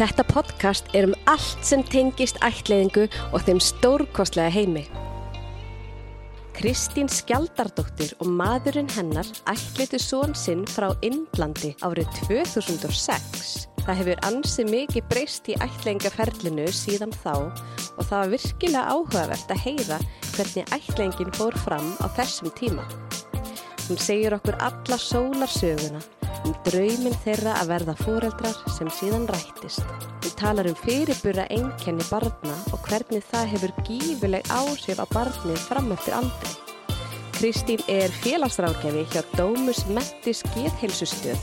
Þetta podcast er um allt sem tengist ætliðingu og þeim stórkostlega heimi. Kristín Skjaldardóttir og maðurinn hennar ætliðu són sinn frá Indlandi árið 2006. Það hefur ansið mikið breyst í ætlingaferlinu síðan þá og það var virkilega áhugavert að heyra hvernig ætlingin fór fram á þessum tíma. Hún segir okkur alla sólarsöguna um drauminn þeirra að verða fóreldrar sem síðan rættist. Hún talar um fyrirbura einkenni barna og hvernig það hefur gífileg áhrif á barnið fram eftir aldrei. Kristín er félagsrákjafi hjá Dómus Mettis Geðheilsustöð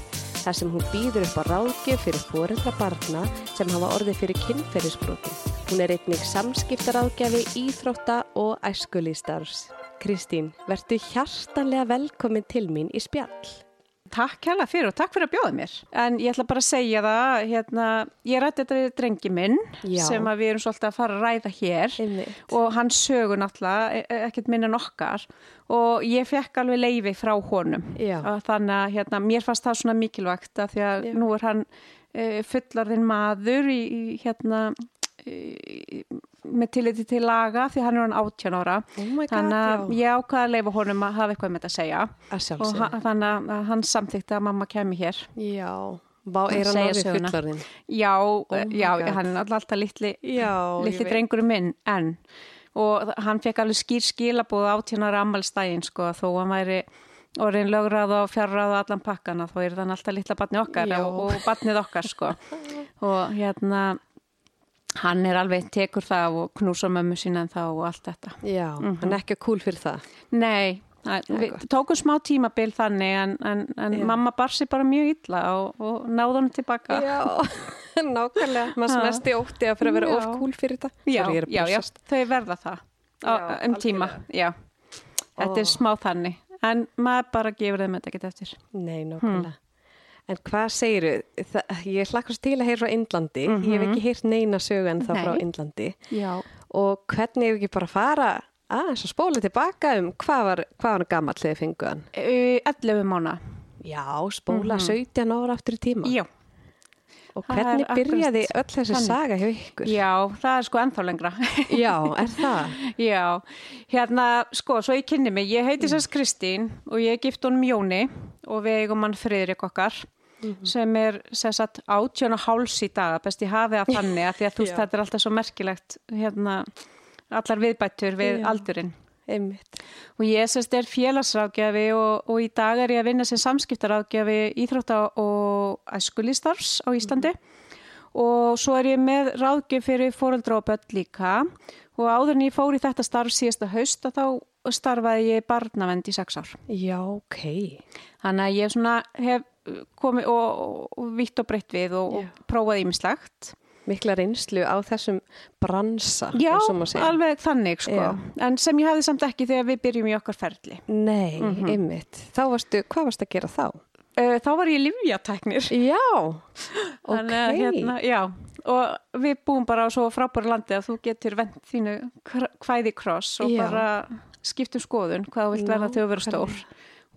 þar sem hún býður upp á ráðgjöf fyrir fóreldra barna sem hafa orðið fyrir kynferðisbrotum. Hún er einnig samskiptaráðgjafi, íþrótta og æskulístars. Kristín, verðu hjartanlega velkomin til mín í spjall. Takk hella fyrir og takk fyrir að bjóða mér. En ég ætla bara að segja það, hérna, ég rætti þetta við drengi minn Já. sem við erum svolítið að fara að ræða hér Einmitt. og hann sögur náttúrulega, e- e- ekkert minna nokkar og ég fekk alveg leifi frá honum. Þannig að hérna, mér fannst það svona mikilvægt að því að Já. nú er hann e, fullarðin maður í, í hérna, e, með tilliti til laga því hann er hann 18 ára. Oh god, Þannig að ég ákvaða að leifa honum að hafa eitthvað með þetta að segja Að og sjálfsögðu. ha- þannig að hann samþykti að mamma kemi hér. Já, vá, er hann söguna. fullorðin? Já, my já, hann er alltaf litli, Já, litli veit. drengurinn minn en og hann fekk alveg skýr skilabóð átjónara ammælstægin sko þó hann væri orðin lögrað og fjarrað og allan pakkana þá er þann alltaf litla barni okkar Já. og, og barnið okkar sko og hérna hann er alveg tekur það og knúsa mömmu sína en þá og allt þetta Já, hann er ekki cool fyrir það. Nei, það, við tókum smá tímabil þannig en, en, en mamma bar sér bara mjög illa og, og náði hann tilbaka Já, nákvæmlega. Maður mest í ótti að fyrir að vera of cool fyrir það. Já, Sorry, já, já, þau verða það á, Já, um tíma, já. Þetta er smá þannig, en maður bara gefur þeim þetta ekki eftir. Nei, nákvæmlega. En hvað segiru? Ég hlakkast til að heyra frá Indlandi. Ég hef ekki heyrt neina sögu en þá frá Nei. Indlandi. Já. Og hvernig er ekki bara fara aðeins að spóla tilbaka um hvað var, hvað var gammal þegar þið fengu hann? Uh, 11 mánu. Já, spóla 17 ára aftur í tíma. Já. Og er hvernig byrjaði öll þessi þannig. saga hjá ykkur? Já, það er sko ennþá lengra. Já, er það? Já, hérna, sko, svo ég kynni mig, ég heiti sérst Kristín og ég er gift honum Jóni og við eigum hann Friðrik okkar sem er sérst átjón og háls í dag, best ég hafi að þannig að því að þú veist, þetta er alltaf svo merkilegt, hérna, allar viðbættur við Já. aldurinn. Einmitt. Og ég sérst er félagsráðgjafi og, og í dag er ég að vinna sem samskiptaráðgjafi íþrótta og æskulístarfs á Íslandi og svo er ég með ráðgjöf fyrir fóreldra og börn líka og áður en ég fór í þetta starf síðasta haust að þá starfaði ég barnavend í sex ár. Já, ok. Þannig að ég hef komið og, og, vitt og breytt við og, og prófaði ímislegt. Mikla reynslu á þessum bransa. Já, alveg þannig sko. Já. En sem ég hafði samt ekki þegar við byrjum í okkar ferli. Nei, einmitt. Þá varstu, hvað varstu að gera þá? Uh, þá var ég livjatæknir. Já, ok. Hérna, já, og við búum bara á svo frábæru landi að þú getur vend þínu kvæði kross og Já. bara skiptum skoðun hvað þú vilt verða þegar þú verður stór.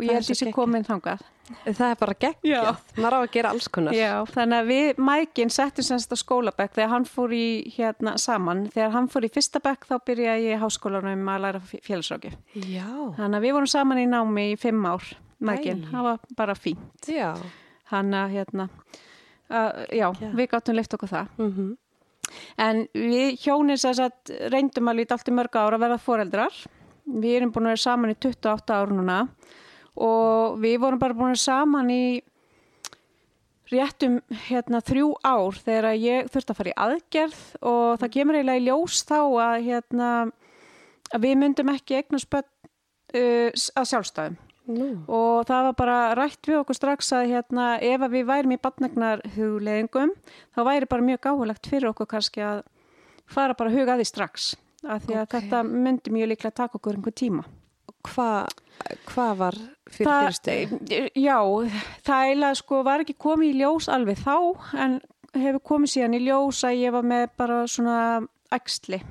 Og ég held þessi geggjað. komin þangað. Það er bara geggjað. Já. Maður á að gera alls konar. Já, þannig að við, Mækin, settum semst á skólabekk þegar hann fór í hérna saman. Þegar hann fór í fyrsta bekk þá byrjaði ég í háskólanum að læra félagsráki. Já. Þannig að við vorum saman í námi í fimm ár, Mækin. Það var bara fínt. Já. Þannig að, hérna, að, já, Já. við gáttum lift okkur það. Mm En við hjónin sem sagt reyndum alveg í allt í mörg ára að verða foreldrar. Við erum búin að vera saman í 28 ár núna og við vorum bara búin saman í réttum hérna þrjú ár þegar ég þurfti að fara í aðgerð og það kemur eiginlega í ljós þá að hérna að við myndum ekki eignast börn uh, að sjálfstæðum Nú. og það var bara rætt við okkur strax að hérna, ef að við værim í batnagnar hugleðingum þá væri bara mjög gáhulegt fyrir okkur kannski að fara bara huga því strax af því að Ok. þetta myndi mjög líklega taka okkur einhver tíma. Hvað hva var fyrir Það- fyrirstöðu? Já, það eiginlega sko var ekki komið í ljós alveg þá en hefur komið síðan í ljós að ég var með bara svona æxli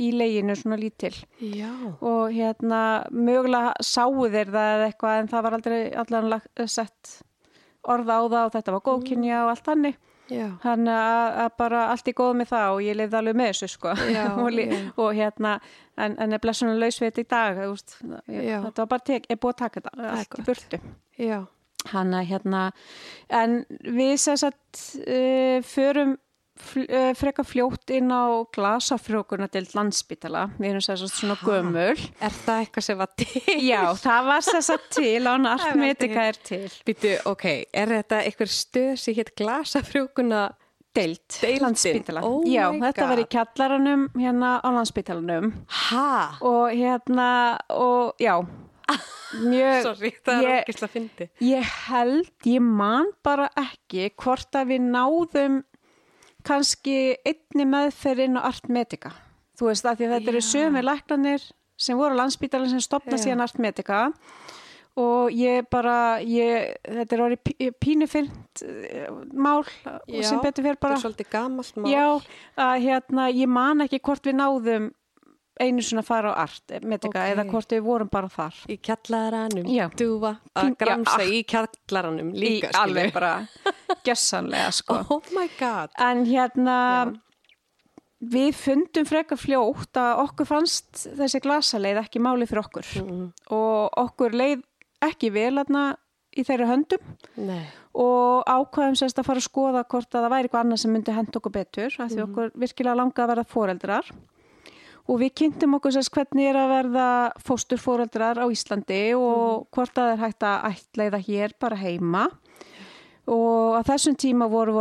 í leginu svona lítil Já. og hérna mögulega sáu þeir það eitthvað en það var aldrei allan sett orða á það og þetta var góðkynja og allt þannig Já. Þannig að, að bara allt í góð með það og ég lifði alveg með þessu sko. Já, og, og hérna en, en er blessunum laus við þetta í dag veist, ég, þetta var bara tek, er búið að taka þetta allt í gott. burtu. Hann að hérna en við sem sagt uh, förum fl uh, freka fljótt inn á glasafrjókuna til landsbytala við erum sagt svona gömul. Er það eitthvað sem var til? já, það var sagt til án Það var artmetika er til. Býtu, ok, er þetta eitthvað stöð sem hétt glasafrjókuna deilt, landsbytala Oh já, þetta var í kjallaranum hérna á landsbytalanum Ha? og hérna og já. Mjög, Sorry, það er ég, ekki að fyndi. ég held, ég man bara ekki hvort að við náðum kannski einni meðferð inn á Artmedica þú veist að því að þetta eru Já. sömu læknanir sem voru á landsbítalinn sem stopna Já. síðan Artmedica og ég bara ég, þetta er orðið pí- pínufyrnt eh, mál og sem betur fyrir Þetta bara er svolítið gamalt mál. Já, að hérna, ég man ekki hvort við náðum einu svona fara á art medika Ok. eða hvort við vorum bara þar. Í kjallaranum, Já. Pín- að gramsa í kjallaranum líka. Í, alveg bara gessanlega sko. Oh my god. En hérna, Já. við fundum frekar fljótt að okkur fannst þessi glasaleið ekki máli fyrir okkur Mm, og okkur leið ekki vel aðna í þeirra höndum nei. og ákvaðum sérst að fara að skoða hvort að það væri eitthvað annað sem myndi henda okkur betur af því okkur virkilega langa að verða foreldrar og við kynntum okkur sérst hvernig er að verða fósturforeldrar á Íslandi og hvort að það er hægt að ætleiða hér bara heima og á þessum tíma voru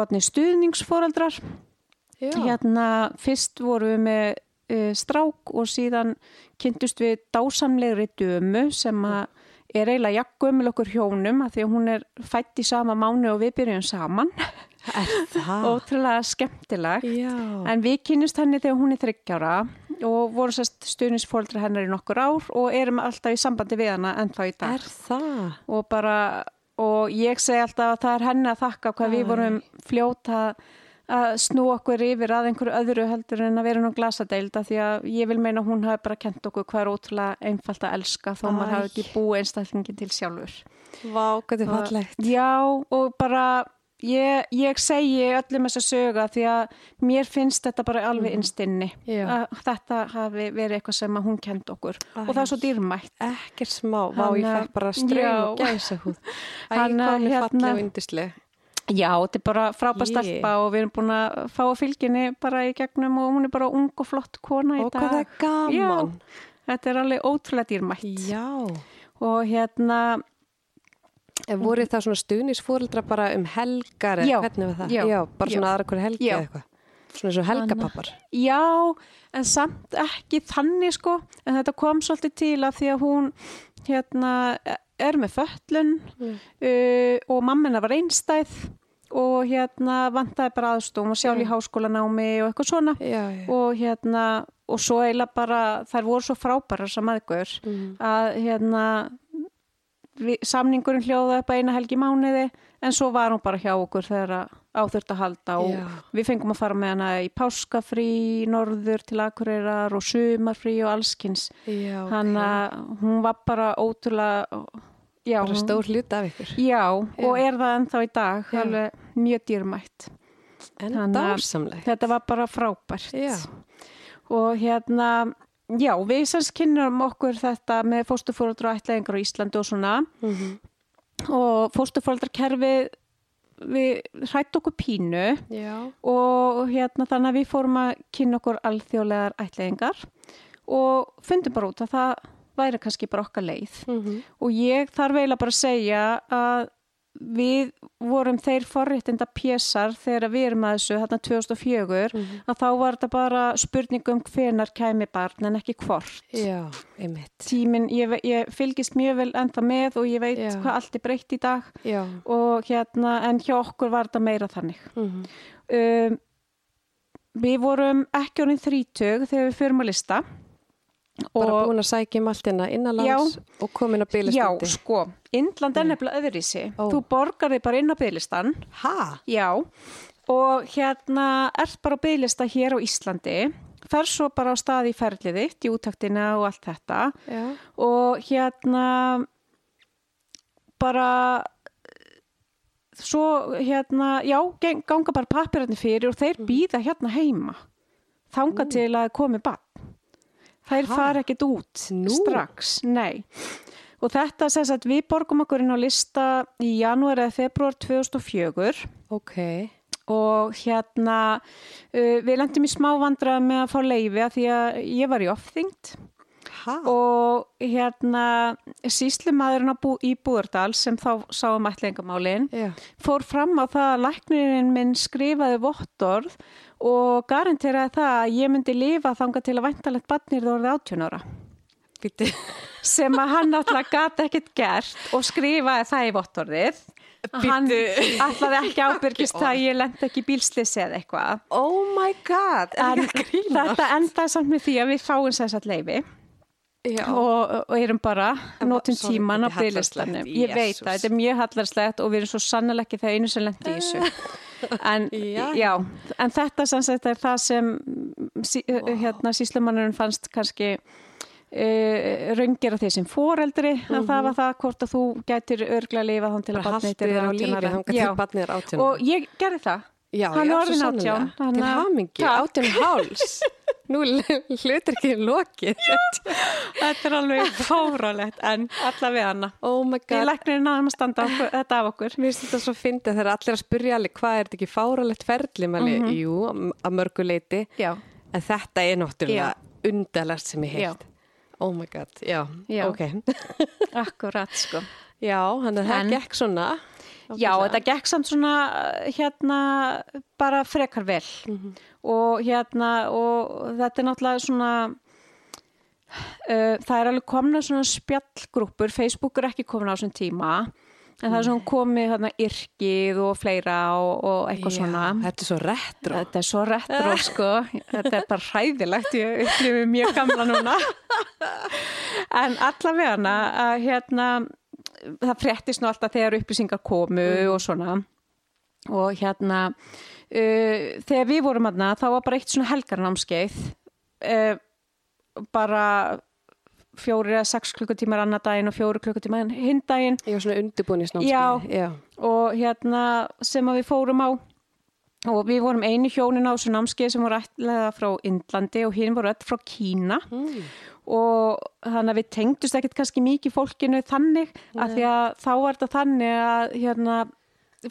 við Já. hérna fyrst vorum við með uh, strák og síðan kynntust við dásamlegri dömu sem að er eiginlega jakkumil okkur hjónum að því að hún er fætt í sama mánu og við byrjum saman það? ótrúlega skemmtileg Já. en við kynnust henni þegar hún er þryggjára og voru sérst stuðnisfóldri hennar í nokkur ár og erum alltaf í sambandi við hana ennþá í dag Er það? og bara og ég segi alltaf að það er henni að þakka hvað við Æ. vorum fljóta að snú okkur yfir að einhverju öðru heldur en að vera nú glasadeilda því að ég vil meina hún hafi bara kent okkur hvað er ótrúlega einfalt að elska þó Æ. maður hafi ekki búið einstaklingin til sjálfur. Vá, hvað er fallegt. Já og bara ég, ég segi öllum þessa söga því að mér finnst þetta bara alveg innstinni Mhm. Já. að þetta hafi verið eitthvað sem að hún kent okkur Æ. og það er svo dýrmætt. Ekkert smá. Vá, ég Hanna- fekk bara ströym Já. og gæsa húð. Æ, Hanna, hvað er hérna- falleg og yndisleg. Já, þetta er bara frábært stelpa og við erum búin að fá að fylginni bara í gegnum og hún er bara ung og flott kona í Og dag. hvað er gaman. Já, þetta er alveg ótrúlega dýrmætt. Já. Og hérna, En voru það svona stuðnisfóreldra bara um helgar eða Já. hvernig var það? Já. bara svona Já. aðra hverju helgi Já. eða eitthvað. Svona eins og helgapappar. já, en samt ekki þannig sko, en þetta kom svolítið til af því að hún hérna er með föllun Mm. uh, og mammina var einstæð og hérna vantaði bara aðstofum og sjálf í háskólanámi og eitthvað svona. Já, já. og hérna og svo eiginlega bara, þær voru svo frábærar sem aðgur Mm. að hérna samningurinn hljóða upp að eina helgi mánuði en svo var hún bara hjá okkur þegar áþurft að halda og Já. við fengum að fara með hana í páskafrí, norður til Akureyrar og sumarfrí og allskins Já, hann að hún var bara ótrúlega já, Bara stór hlut af ykkur. já, og er það ennþá í dag Já. alveg mjög dýrmætt En Þannig að- dásamleg. þetta var bara frábært Já. og hérna já, við sem kynnum okkur þetta með fóstufóreldra og ætlaðingar á Íslandi og svona. Mm og fóstufóreldrakerfið við hrætt okkur pínu Já. og hérna þannig að við fórum að kynna okkur alþjóðlegar ætlaðingar og fundum bara út að það væri kannski bara okkar leið. Mm og ég þarf eiginlega bara að segja að við vorum þeir forréttinda pésar þegar við erum að þessu þarna 2004 Mhm. að þá var þetta bara spurning um hvenar kæmi barn en ekki hvort. Já, tíminn, ég, ég fylgist mjög vel ennþá með og ég veit Já. hvað allt er breytt í dag og hérna en hjá okkur var þetta meira þannig. Mm um, við vorum ekki orðin þrítug þegar við förum að lista Bara og búin að sækja um allt hérna innanlands og komin að Já, bylistandi. sko, Indland er nefnilega öðrísi. Ó. Þú borgar þig bara inn á bygglistan, Ha? já, og hérna ert bara á bygglista hér á Íslandi, fer svo bara á stað í ferlið þitt, í úttaktina og allt þetta Já. og hérna bara svo hérna, já, ganga bara pappirarnir fyrir og þeir býða hérna heima þanga til að komi bann þær Ha? fara ekkit út Nú? strax, nei og þetta sem sagt við borgum okkur inn á lista í janúar eða februar 2004 Ok. og hérna uh, við lendum í smá vandræða með að fá leifi að því að ég var í offþyngd Ha? og hérna síslumadurinn á bú, í Búðardal sem þá sáum ætlingamálin Já. fór fram á það að læknirinn minn skrifaði vottorð og garanteraði það að ég myndi lifa þanga til að væntalegt barnir það orðið 18 ára Býtti. sem að hann náttúrulega gati ekkert gert og skrifaði það í vottorðið hann ætlaði ekki ábyrgist það að ég lendi ekki bílslisi eða eitthvað Oh my god. En grína? þetta endaði samt með því að við fáum sér satt leifi. Og, og erum bara sorry, tíman á hallærislegt, ég veit það, þetta er mjög hallarslegt og við erum svo sannlega ekki það einu sem lendi í þessu. En, Já. já, en þetta sagt er það sem sí, hérna, síslumannurinn fannst kannski Uh, raungera því sem foreldri að það var það hvort að þú gætir örglega lifa þann til að Mhm. Barnið er átján og ég gerði það Já, hann er orðinn sannarlega. átján, Til hamingi, átján háls. Nú hlutur ekki lokið. þetta er alveg fáralegt en allavega hana Oh my god. læknirinn náðum að standa okkur, þetta af okkur Mér finnst þetta svo fyndið þegar allir að spyrja alveg hvað er þetta ekki fáralegt ferli mæli, Mhm. jú, að mörgu leiti já, en þetta er náttúrulega undarlegt sem ég heilt Oh my god, já, Já. ok akkurat sko Já, hann að það En- gekk svona Já, þetta gekk samt svona hérna bara frekar vel. Mhm. og hérna og þetta er náttúrulega svona uh, það er alveg komna svona spjallgrúpur, Facebook er ekki komin á þessum tíma en það er svona komið hérna yrkið og fleira og, og eitthvað svona. Þetta er svo retro. Þetta er svo retro sko, þetta er bara hræðilegt, ég upplifi mjög gamla núna. En allavega að hérna, það fréttist nú alltaf þegar upplýsingar komu og svona. Og hérna, uh, þegar við vorum aðna, þá var bara eitt svona helgarnámskeið, uh, bara fjóri eða sex klukkutímar annar daginn og fjóri klukkutímar hinn daginn. Ég var svona undirbúinisnámskeið og hérna sem að við fórum á og við vorum einu hjónin á þessu námskeið sem voru ætlaða frá Indlandi og hinn voru öll frá Kína. Mm. Og þannig að við tengdust ekkert kannski mikið fólkinu þannig að því að þá var þetta þannig að hérna,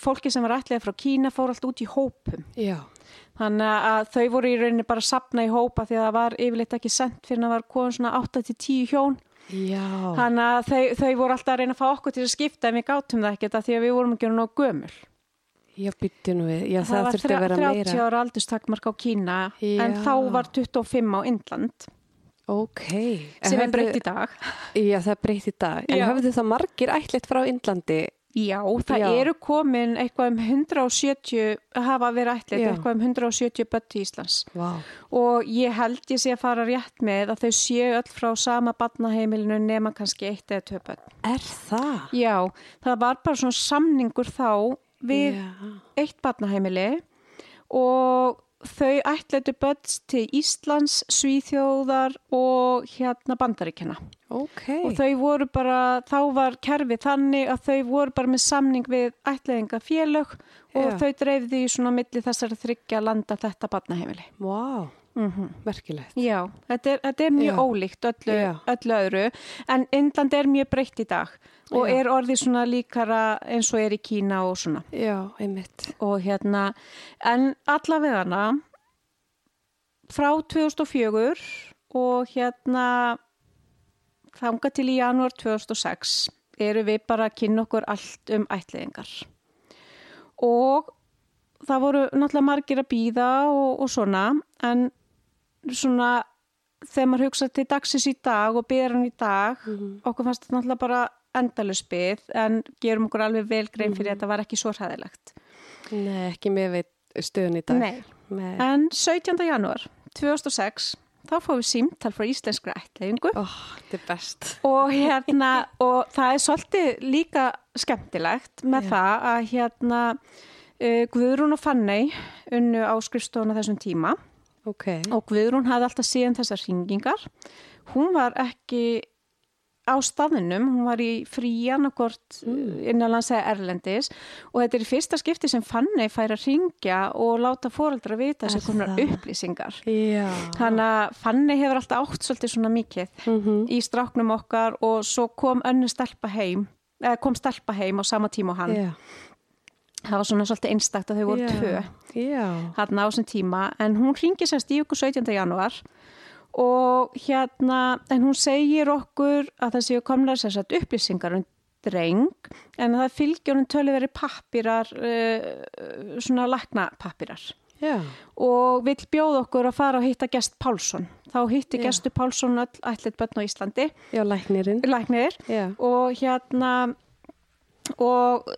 fólki sem var ætlaða frá Kína fór allt út í hópum. Já, þannig að þau voru í rauninni bara að sapna í hópa því að það var yfirleitt ekki sendt fyrir að það var komin svona 8-10 hjón. Já. þannig að þau, þau voru alltaf að reyna að fá okkur til að skipta en við gátum það ekkert að því að við vorum ekki nóg gömul. Já, bytti nú við, já, það, það var þurfti að vera 30 meira. ára aldurstakmark á Kína en Já. þá var 25 á Indland Ok sem er breytt í dag Já, það er breytt í dag En Já. höfðu það margir ætlitt frá Indlandi Já, það Já. eru komin eitthvað um 170 hafa verið ætlit Já. eitthvað um 170 börn til Íslands Vá og ég held ég sé að fara rétt með að þau séu öll frá sama barnaheimilinu nema kannski eitt eða tvö börn Er það? Já, það var bara svona samningur þá við Já. eitt barnaheimili og þau ætletu börn til Íslands, Svíþjóðar og hérna Bandaríkjana. Ok Og þau voru bara, þá var kerfið þannig að þau voru bara með samning við ætleðinga félög og Já. þau dreifði í svona milli þessari þryggja landa þetta barnaheimili. Vá, Mm merkilegt Já, þetta er, þetta er mjög Já. ólíkt öllu, öllu öðru en Indland er mjög breytt í dag og Já. er orðið svona líkara eins og er í Kína og svona. Já, einmitt og hérna en allavegana frá 2004 og hérna þanga til í janúar 2006 eru við bara að kynna okkur allt um ætliðingar og það voru náttúrulega margir að býða og, og svona en svona þegar maður hugsa til dagsins í dag og býðar hann í dag okkur fannst þetta náttúrulega bara endalus byð en gerum okkur alveg vel grein fyrir að þetta var ekki svo hræðilegt Nei, ekki með við stöðun í dag Nei. Nei. En 17. janúar 2006 þá fóðum við símtal frá íslenskra er best og hérna og það er svolítið líka skemmtilegt með Já. það að hérna uh, Guðrún og Fanney unnu á skrifstofuna þessum tíma Ok og Guðrún hafði alltaf síðan þessar hringingar hún var ekki á staðinum, hún var í frían og hvort mm. innanlands eða erlendis og þetta er fyrsta skipti sem Fanny fær að ringja og láta fóreldra vita þessi konar upplýsingar. Já. Þannig að Fanny hefur alltaf átt svolítið svona mikið Mm -hmm. í stráknum okkar og svo kom önnu stelpa heim, eða kom stelpa heim á sama tíma og hann. Já. Það var svona svolítið einstakt að þau voru Já. tvö hérna á þessum tíma en hún ringir sérst í okkur 17. januar og hérna en hún segir okkur að það séu komlar sérst upplýsingar um dreng en það fylgja hún tölu verið pappirar uh, svona lakna pappirar Já. og vill bjóða okkur að fara og hitta gest Pálsson þá hitti Já. gestu Pálsson öll ætlit börn á Íslandi Já, læknirinn. læknir og hérna og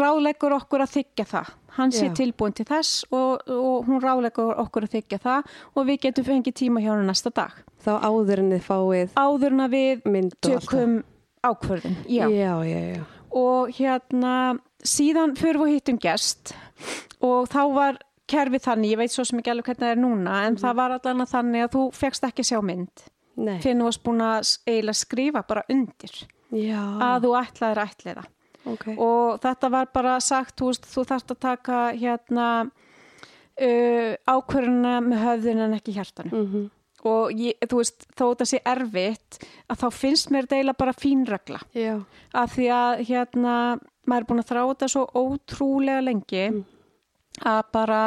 ráðleggur okkur að þykja það hann sé tilbúin til þess og, og hún ráðleggur okkur að þykja það og við getum fengið tíma hjá hann næsta dag Þá áður en þið fáið áður en að við það. tökum ákvörðin já. Já, já, og hérna síðan fyrir við hittum gest og þá var kerfið þannig, ég veit svo sem ekki alveg hvernig það er núna en það var allan að þannig að þú fegst ekki að sjá mynd Nei. fyrir þú varst búin að skrifa bara undir Já. að þú ætlaðir að ætliða Ok. og þetta var bara sagt, þú, þú þarft að taka hérna uh, ákvörðuna með höfðin en ekki hjartanu Mm og ég, þú veist, þó þetta sé erfitt að þá finnst mér deila bara fín regla Já. af því að hérna maður er búin að þrá þetta svo ótrúlega lengi Mm. að bara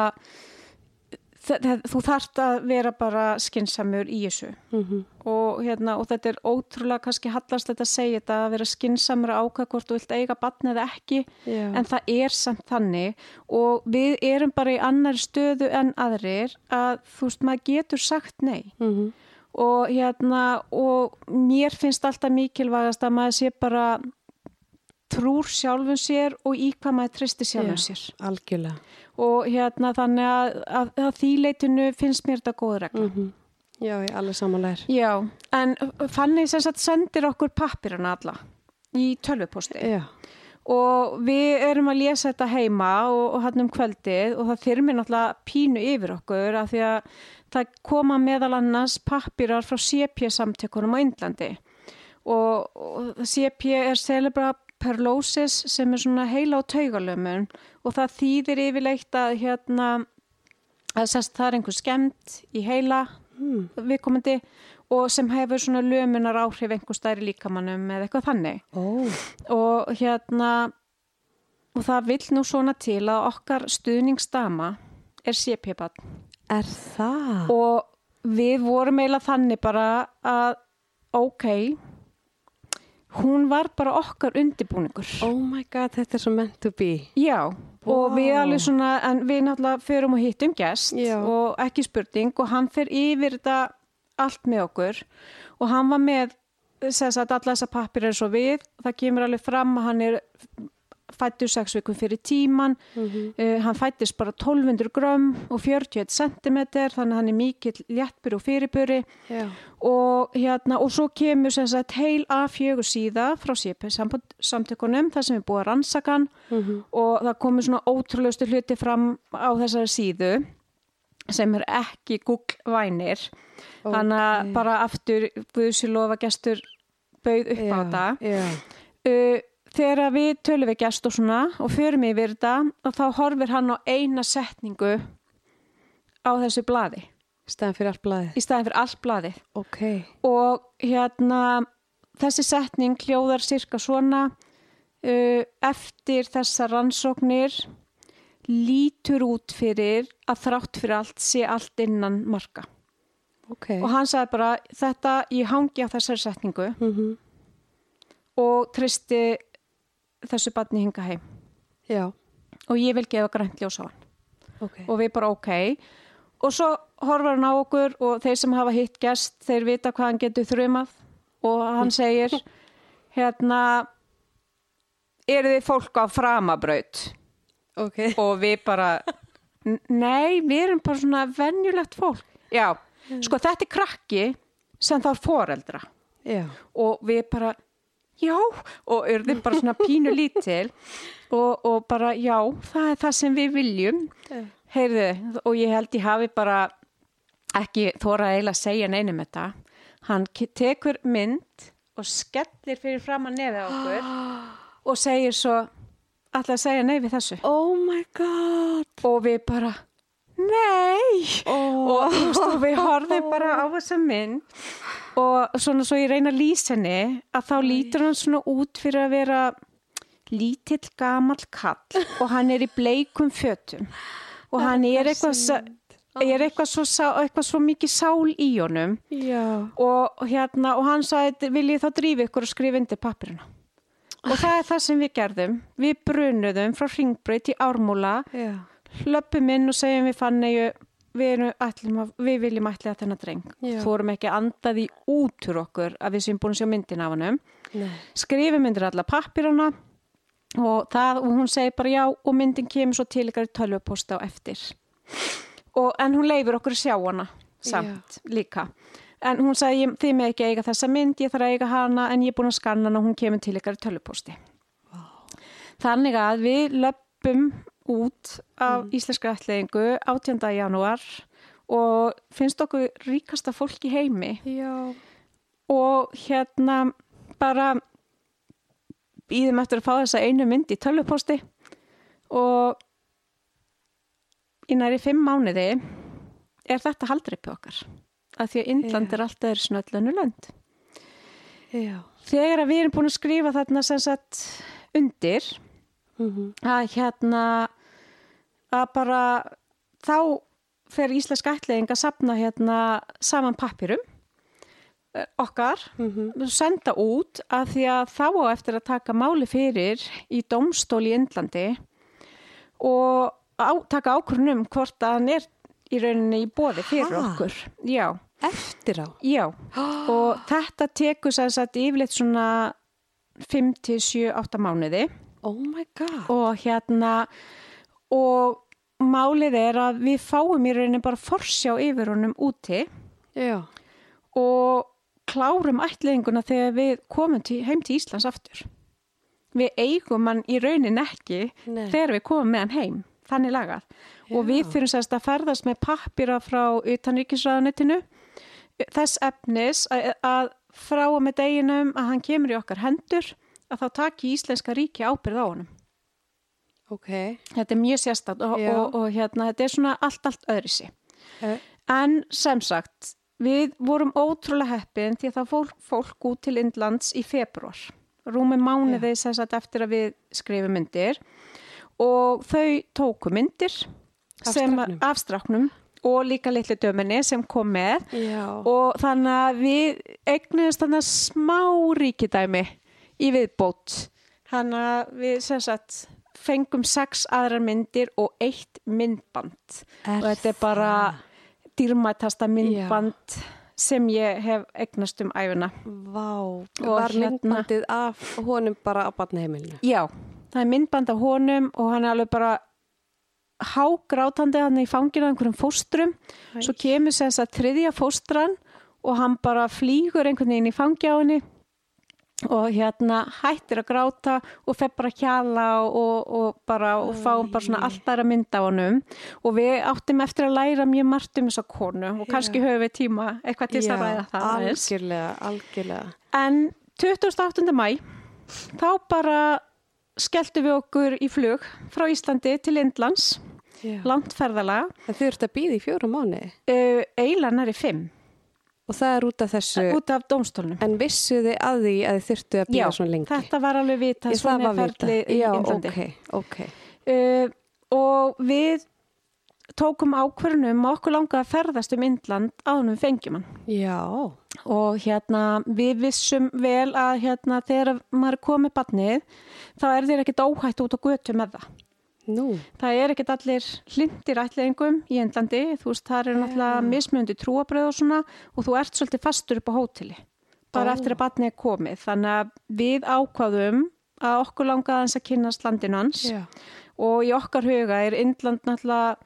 þú þarft að vera bara skinsamur í þessu. Mm og, hérna, og þetta er ótrúlega kannski hallast þetta að segja þetta að vera skinsamur að ákvæða hvort þú vilt eiga batn eða ekki. Já. en það er samt þannig. Og við erum bara í annari stöðu en aðrir að þú veist maður getur sagt nei. Mm og hérna og mér finnst alltaf mikilvægast að maður sé bara trúr sjálfum sér og í hvað maður tristi sjálfum sér Algjörlega. og hérna þannig að, að, að því leitinu finnst mér þetta góð regla Mm Já, ég alveg samanlegar. Já, en Fanny sem sagt sendir okkur pappirana alla í tölvuposti Já. og við erum að lesa þetta heima og, og hann um kvöldið og það þyrmir náttúrulega pínu yfir okkur af því að það koma meðal annars pappirar frá CP samtökunum á Indlandi og, og CP er Cerebral Perlosis sem er svona heila á taugalömun og það þýðir yfirleitt að hérna að sest, það er einhver skemmt í heila Mm. viðkomandi og sem hefur svona lömunar áhrif einhver stæri líkamannum eða eitthvað þannig Ó. og hérna og það vill nú svona til að okkar stuðningsdama er CP-bann Er það? og við vorum eiginlega þannig bara að ok hún var bara okkar undibúningur Oh my god, þetta er svo meant to be. já og Vá. við alveg svona en við náttúrulega förum og hittum gest Já. og ekki spurning og hann fer yfir þetta allt með okkur og hann var með alla þessa pappir eins og við það kemur alveg fram að hann er fættur sex vikum fyrir tíman. Mhm. uh, hann fættist bara 1200 grömm og 41 cm þannig hann er mikill léttbur og fyrirburi. Já. og hérna og svo kemur sem sagt heil A4 síða frá CP samtökunum þar sem er búið að rannsaka hann. Mm og það komur svona ótrúleustu hluti fram á þessari síðu sem er ekki Google-vænir þannig að bara aftur Guðsilofa gestur bauð upp á þetta. Já. uh, þegar við tölum við gest og svona og förum yfir þetta og þá horfir hann á eina setningu á þessu blaði Stæðan fyrir allt blaðið. í staðin fyrir allt blaðið Ok. og hérna þessi setning hljóðar cirka svona uh, eftir þessa rannsóknir lítur út fyrir að þrátt fyrir allt sé allt innan marka Ok. og hann sagði bara þetta ég hangi á þessari setningu Mm og tristi þessu barni hinga heim. Já. og ég vil gefa grænt ljós á hann. Ok. og við bara ok. Og svo horfar hann á okkur og þeir sem hafa hitt gest þeir vita hvað hann getur þrjumað og hann segir hérna eru þið fólk á framabraut? Ok. og við bara "N- nei, við erum bara svona venjulegt fólk. Já, sko þetta er krakki sem þarf foreldra. Já. og við bara já, og urðum bara svona pínu lítil. Og, og bara já, það er það sem við viljum. Heyrðu, og ég held ég hafi bara ekki þóra eiginlega að segja neinum þetta. Hann tekur mynd og skellir fyrir fram að nefið á okkur og segir svo alltaf að segja nei við þessu? Oh my god. Og við bara nei. Oh. og þú veist, og við horfum bara á þessa mynd og svona svo ég reyna að lýsa henni að þá lítur hann svona út fyrir að vera lítill gamall kall og hann er í bleikum fötum. Og hann er eitthvað er eitthvað svo, eitthvað svo mikið sál í honum. Og, hérna, og hann sagði vil ég þá drífi ykkur og skrifa undir pappirina og það er það sem við gerðum. Við brunuðum frá ringbreyt í ármúla. Já. Hlöppum inn og segjum við fannegu við, ætlum við viljum ætla að þennan dreng. Já. fórum ekki andað í út úr okkur að við séum búin að sjá myndin af Nei. Skrifum myndir alla pappirana og, það, og hún segir bara já og myndin kemur svo til ykkar í tölvuposta á eftir. Og, en hún leifir okkur að sjá hana samt líka. En hún sagði þið með ekki eiga þessa mynd ég þarf að eiga hana en ég er búin að skanna hana og hún kemur til ykkar í tölvuposti. Þannig að við löpum út af mm. íslenska ætlingu 18. janúar og finnst okkur ríkasta fólk í heimi Já og hérna bara býðum eftir að fá þessa einu mynd í tölvuposti og í næri fimm mánuði er þetta haldreipi okkar að því að Indland Já. er alltaf er snöllönu lönd Já þegar að við erum búin að skrifa þarna sem sagt undir mm að hérna að bara þá fer íslensk ætliðing að sapna hérna saman pappirum eh, okkar senda út að því að þá á eftir að taka máli fyrir í domstól í Indlandi og á, taka ákvörnum hvort að hann er í rauninni í bóði fyrir Ha? okkur. Já, Eftir á já. Og þetta tekur sér satt yfirleitt svona 5 til 7, 8 mánuði Oh my god og hérna og málið er að við fáum í rauninni bara forsjá yfir honum úti Já og klárum ætliðinguna þegar við komum til, heim til Íslands aftur. Við eigum hann í raunin ekki Nei. þegar við komum með hann heim, þannig lagað. Og Já. við þurfum sérst að ferðast með pappira frá utanríkisræðanetinu þess efnis að, að frá og með deginum að hann kemur í okkar hendur að þá taki Íslenska ríki ábyrð á honum. Ok. Þetta er mjög sérstætt og, og, og hérna, þetta er svona allt, allt öðrisi. Eh, En sem sagt, við vorum ótrúlega heppin því að það fór fólk út til Indlands í februar. Rúmi mánuði sem sagt eftir að við skrifum myndir og þau tóku myndir Af stráknum og líka litlu döminni sem kom með. Já. Og þannig að við eignuðist þannig smá ríkidæmi í viðbót. Þannig að við sem sagt fengum sex aðrar myndir og eitt myndband. Er og þetta er bara dýrmætasta myndband sem ég hef eignast um æfina. Vá. Og Var hérna- myndbandið af honum bara á barnaheimilinu? Já, það er myndband af honum og hann er alveg bara hágrátandi hann í fanginu af einhverjum fóstrum. Svo kemur þess að þriðja fóstran og hann bara flýgur einhvern veginn í fangi á henni og hérna hættir að gráta og fer bara að hjala og, og bara og fáum bara svona allt aðra mynd á honum. Og við áttum eftir að læra mjög margt um þessa konu og kannski höfum við tíma eitthvað til þess að ræða það algjörlega, algjörlega. En 28. mæ þá bara skelltum við okkur í flug frá Íslandi til Indlands, En þið ert að býða í fjórum mánu uh, eiginlega næri fimm, og það er út af þessu út af dómstólnum. En vissu þið að því að þið þurftu að býða svona lengi? þetta var alveg það svona er vita. ferli í Já, Indlandi. ok, ok. Uh, og við tókum ákvörunum og okkur langaði að ferðast um Indland áðunum við fengjum hann. Já, og hérna við vissum vel að hérna þegar maður er komið barnið þá er þér ekkert óhætt út á götu með það. Nú, Það er ekkert allir hlindir ætliðingum í Indlandi, þú veist það er náttúrulega mismjöndi trúabröð og svona og þú ert svolítið fastur upp á hóteli bara Ó. eftir að barnið er komið. Þannig að við ákvaðum að okkur langaði hans að kynast landinu hans já, og í okkar huga er Indland náttúrulega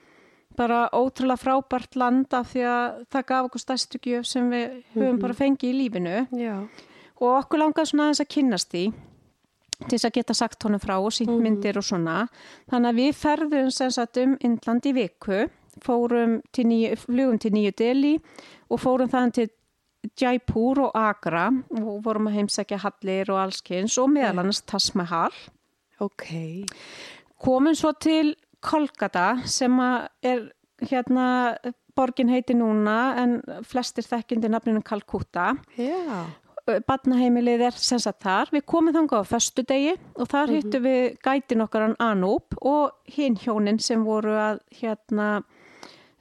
bara ótrúlega frábært land af því að það gaf okkur stærstu gjöf sem við höfum bara fengið í lífinu. Já, og okkur aðeins að kynnast því til þess að geta sagt honum frá og sínt myndir og svona. Þannig að við ferðum sem sagt um Indland í viku, fórum til nýju, flugum til nýju deli og fórum þaðan til Jaipur og Agra og vorum að heimsækja Hallir og allskins og meðal annars Taj Mahal. Ok. Komum svo til Kolkata sem er hérna, borgin heiti núna en flestir þekkindi nafninu Kalkutta. Já. Badnaheimilið er sem sagt þar. Við komum þangað á föstu degi og þar Mhm. hittum við gætin okkar hann Anúp og hinn hjónin sem voru að hérna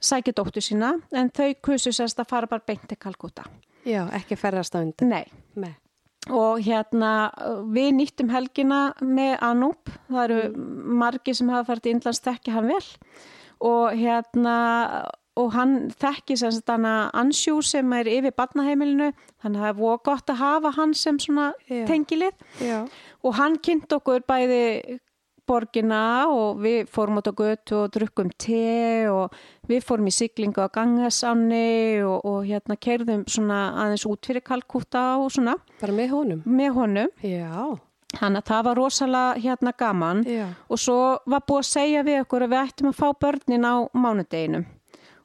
sækja dóttu sína en þau kusu sérst að fara bara beint til Kalkutta. Já, ekki ferðast á undan. Nei. Nei. Og hérna við nýttum helgina með Anúp. Það eru margi sem hafa farið til Indlands þekki hann vel og hérna og hann þekki sem sagt hana Ansjú sem er yfir badnaheimilinu þannig að það er voru gott að hafa hann sem svona Já. tengilið Já. og hann kynnt okkur bæði borgina og við fórum út á götu og drukkum te og við fórum í siglingu á gangasanni og, og hérna kerðum svona aðeins út fyrir Kalkúta og svona Bara með honum. með honum Já. Þannig að það var rosalega hérna gaman Já. og svo var búið að segja við okkur að við ættum að fá börnin á mánudeginum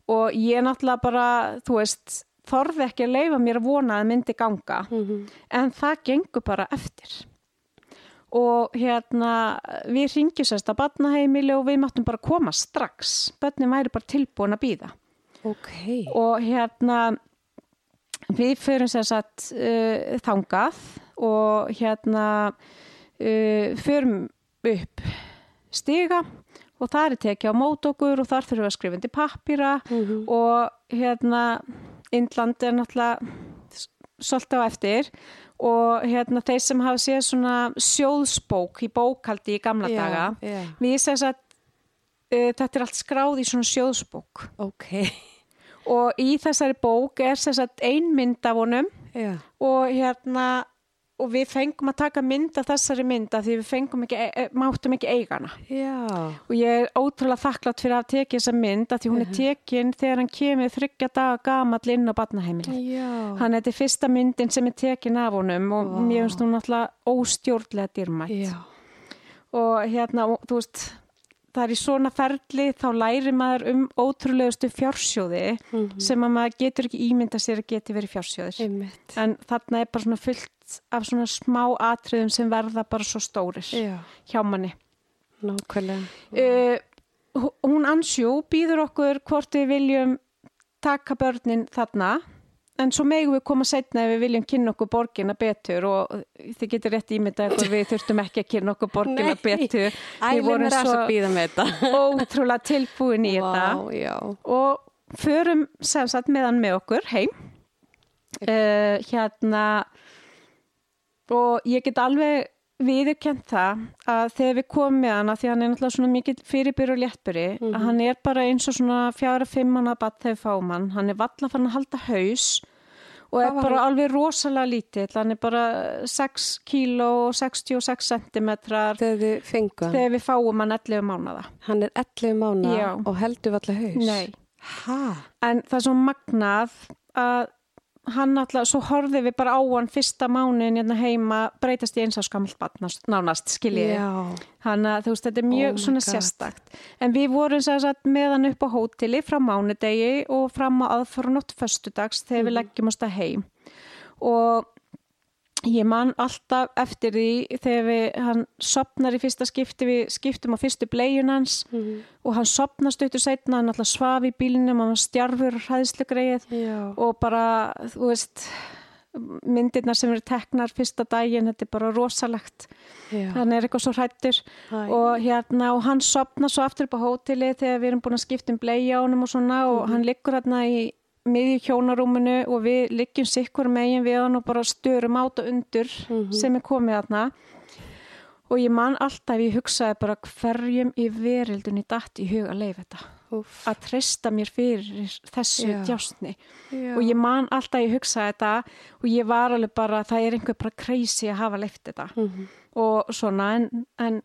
og ég náttúrulega bara, þú veist, þorði ekki að leifa mér að vona að myndi ganga. Mhm. en það gengur bara eftir. Og hérna við ringjum sérst að badnaheimili og við máttum bara koma strax. Börnin væri bara tilbúin að býða Ok. og hérna við förum sér satt uh, þangað og hérna uh, förum upp stiga og það er tekið á mót okkur og þar þurfum við að skrifa undir pappýra Mhm. og hérna Indland er náttúrulega svolítið á eftir og hérna þeir sem hafa séð svona sjóðsbók í bókaldi í gamla Já, daga já. við sér að uh, þetta er allt skráð í svona sjóðsbók Ok. og í þessari bók er sem sagt ein mynd af honum Já. og hérna og við fengum að taka mynd af þessari mynd af því við fengum ekki, e- máttum ekki eigana Já. og ég er ótrúlega þakklátt fyrir að tekið þessa mynd af því hún er tekin þegar hann kemur þryggja daga gamall inn á badnaheimili hann er þetta fyrsta myndin sem er tekin af honum og Vá. mér finnst hún náttúrulega óstjórnlega dýrmætt Já. og hérna, og, þú veist það er í svona ferli, þá læri maður um ótrúlegustu fjársjóði Mhm. sem að maður getur ekki ímynda sér að geti verið fjársjóðir Einmitt. en þarna er bara svona fullt af svona smá atriðum sem verða bara svo stórir Já. hjá manni Nákvæmlega. uh, hún ansjú býður okkur hvort við viljum taka börnin þarna en svo megum við koma setna ef við viljum kynna okkur borgina betur og þið getur rétt ímyndað ykkur við þurftum ekki að kynna okkur borgina Nei. betur við vorum svo að þetta. ótrúlega tilbúin í þetta Vá, já. og förum sem sagt meðan með okkur heim uh, hérna og ég get alveg viðurkent það að þegar við komum með hana því hann er náttúrulega svona mikið fyrirbyrð og léttbyrði að hann er bara eins og svona fjara fimm manna batt þegar við fáum hann hann er valla fann að halda haus og er bara hann? alveg rosalega lítill hann er bara 6 kíló og 66 centimetrar Þegar þið fengu hann. þegar við fáum hann 11 mánada Hann er 11 mánu Já. og heldur allir haus. Nei. En það er svo magnað að hann alltaf, svo horfið við bara á hann fyrsta mánuðin hérna heima breytast í eins á skamalt batnast, nánast, skiljið. Þannig að þú veist, þetta er Oh mjög my svona God. sérstakt. En við vorum sér satt með hann upp á hóteli frá mánudegi og fram á aðfórunótt föstudags þegar Mhm. við leggjum oss það heim. Og ég man alltaf eftir því þegar við, hann sopnar í fyrsta skipti, við skiptum á fyrstu bleiun hans Mhm. og hann sopnast auðvitað setna, hann alltaf svaf í bílnum og hann stjarfur hræðslegreið Já. og bara, þú veist myndirnar sem eru teknar fyrsta daginn, þetta er bara rosalegt Já. hann er eitthvað svo hrættur og hérna, og hann sopna svo aftur upp á hóteli þegar við erum búin að skipta um bleið á honum og svona og hann liggur hérna í miðju hjónarúminu og við liggjum sikkur megin við hann og bara störum át og undur sem er komið þarna og ég man alltaf, ég hugsaði bara hverjum í verildunni datt í hug að leifa þetta Úff. að treysta mér fyrir þessu Já. djásni Já. og ég man alltaf ég hugsaði þetta og ég var alveg bara, það er einhver bara crazy að hafa leift þetta Mhm. og svona en, en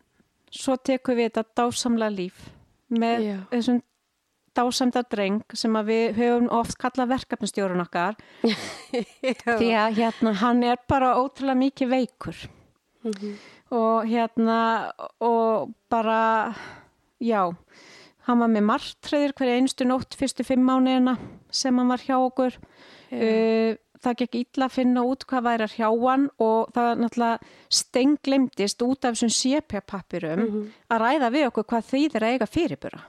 svo tekum við þetta dásamlega líf með Já. þessum dásamda dreng sem við höfum oft kallað verkefnastjórun okkar því að hérna hann er bara ótrúlega mikið veikur Mhm. og hérna og bara já, hann var með martröður hverja einstu nótt fyrstu fimm mánuðina sem hann var hjá okkur uh, það gekk illa að finna út hvað væri að hjá hann og það náttúrulega stenglemdist út af þessum sépjapappirum Mhm. að ræða við okkur hvað þýðir að eiga fyrirbura.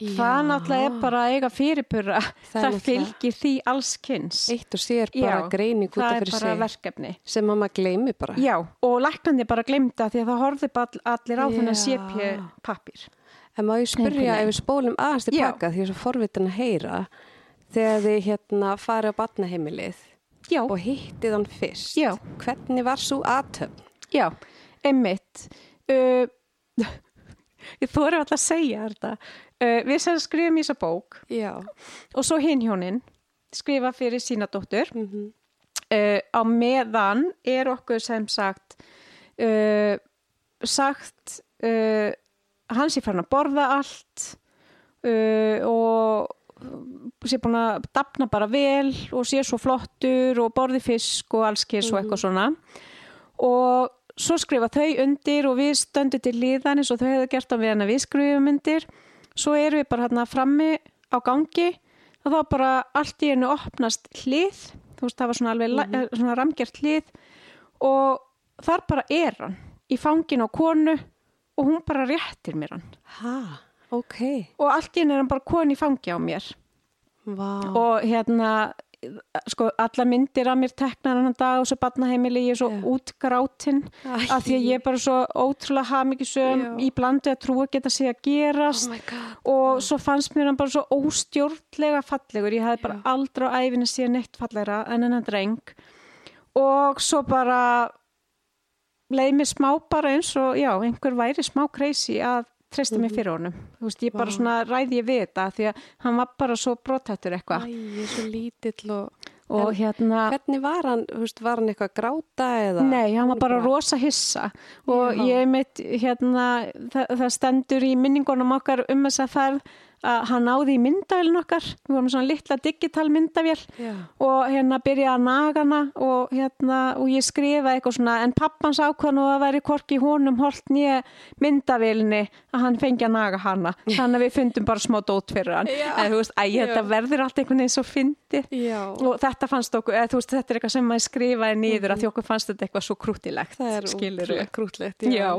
Það náttúrulega er bara að eiga fyrirbura, Það það, er fylgir því allskynns. Eitt og sér bara Já, greining út Það af er fyrir bara sig verkefni. sem að maður gleymi bara. Já, og læknandi bara glemta því að það horfði bara allir á þennan Já. sépjapappir. En ég spyrja ef við spólum aðeins til Já. baka því að svo forvitin að heyra þegar þið hérna farið á batnaheimilið Já, og hittið hann fyrst. Já. Hvernig var svo aðtöfn? já, einmitt. Uh, ég þóri alltaf að segja þetta. Uh, við sem skrifum í þessa bók Já. og svo hinn hjónin skrifa fyrir sína dóttur. Mm Uh, á meðan er okkur sem sagt uh, sagt hans er farin að borða allt og sé búin að dapna bara vel og sé svo flottur og borði fisk og allskis og eitthvað svona og svo skrifa þau undir og við stöndum til líðan eins og þau hefðu gert á við hann að við skrifum undir svo erum við bara hérna frammi á gangi. Og þá bara allt í einu opnast hlið. Þú veist það var svona alveg mm svona ramgjart hlið. Og þar bara er hann í fangin á konu og hún bara réttir mér hann. Ha, ok. og allt í einu er hann bara konu í fangi á mér. Vá. og hérna sko alla myndir að mér teknar hann dag og svo badnaheimili ég er svo Já. útgrátin Æ. af því að ég er bara svo ótrúlega hafmyggisum Já. í blandu að trúa geta sig að gerast Oh og svo fannst mér hann bara svo óstjórnlega fallegur, ég hafði bara Já. aldrei á æfinu síðan neitt fallegra en hennan dreng og svo bara leið mér smá bara eins og já, einhver væri smá crazy að treysta mig fyrir honum þú veist, ég bara Mhm. Vá. svona ræði ég við þetta því að hann var bara svo brotættur eitthvað Æ, ég er svo lítill og... og hérna Hvernig var hann, þú veist, var hann eitthvað að gráta eða? Nei, hann var bara rosa hissa og Já. ég mitt, hérna, það, það stendur í minningunum okkar um þess að ferð að hann náði í myndavélin okkar, við vorum svona litla digital myndavél Já. og hérna byrjaði að naga hana og hérna, og ég skrifa eitthvað svona en pappans ákvæðan og að væri korki honum holt nýja myndavélinni að hann fengi að naga hana þannig að við fundum bara smá dót fyrir hann Já. eða þú veist, æ, þetta Já. verður allt einhvern veginn svo fyndið Já. og þetta fannst okkur, eða þú veist, þetta er eitthvað sem maður skrifaði niður að því okkur fannst þetta eitthvað svo krútilegt Það er krútlegt. Já,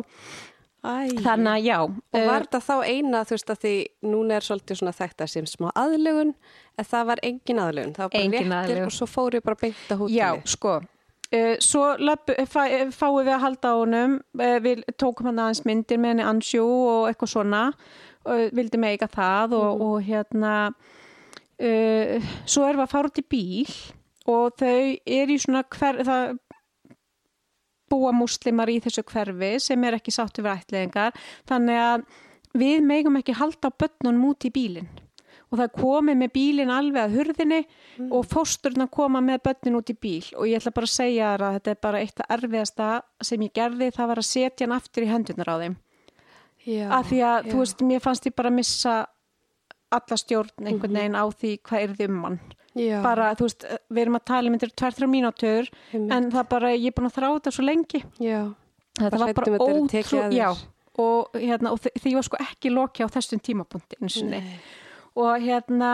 Æ. þannig að já Og var þetta þá eina, þú veist, að því núna er svolítið svona þetta sem smá aðlugun, en það var engin aðlugun, það var bara Engin réttir aðlögun. og svo fóru bara beint að hóteli. Já, sko uh, svo löp, fá, fáum við að halda á honum uh, við tókum hann aðeins myndir með henni ansjú og eitthvað svona og vildi eiga það og, Mhm. og hérna uh, svo erum við að fara út í bíl og þau er í svona hver, það búa múslimar í þessu hverfi sem er ekki sáttu við ætliðingar þannig að við megum ekki halda á börnunum út í bílinn. Og það komið með bílinn alveg að hurðinni og fósturna koma með börnin út í bíl. Og ég ætla bara að segja þér að þetta er bara eitt af erfiðasta sem ég gerði það var að setja hann aftur í hendunar á þeim. Já. af því að já. þú veist, mér fannst ég bara að missa alla stjórn einhvern veginn á því hvað er þið um hann Já. bara, þú veist, við erum að tala um þetta er tvær, þrjá mínútur Einmitt. en það bara, ég er búin að þrá þetta svo lengi Já. þetta Bara var bara um ótrú já, og, hérna, og því var sko ekki loki á þessum tímapunkti og hérna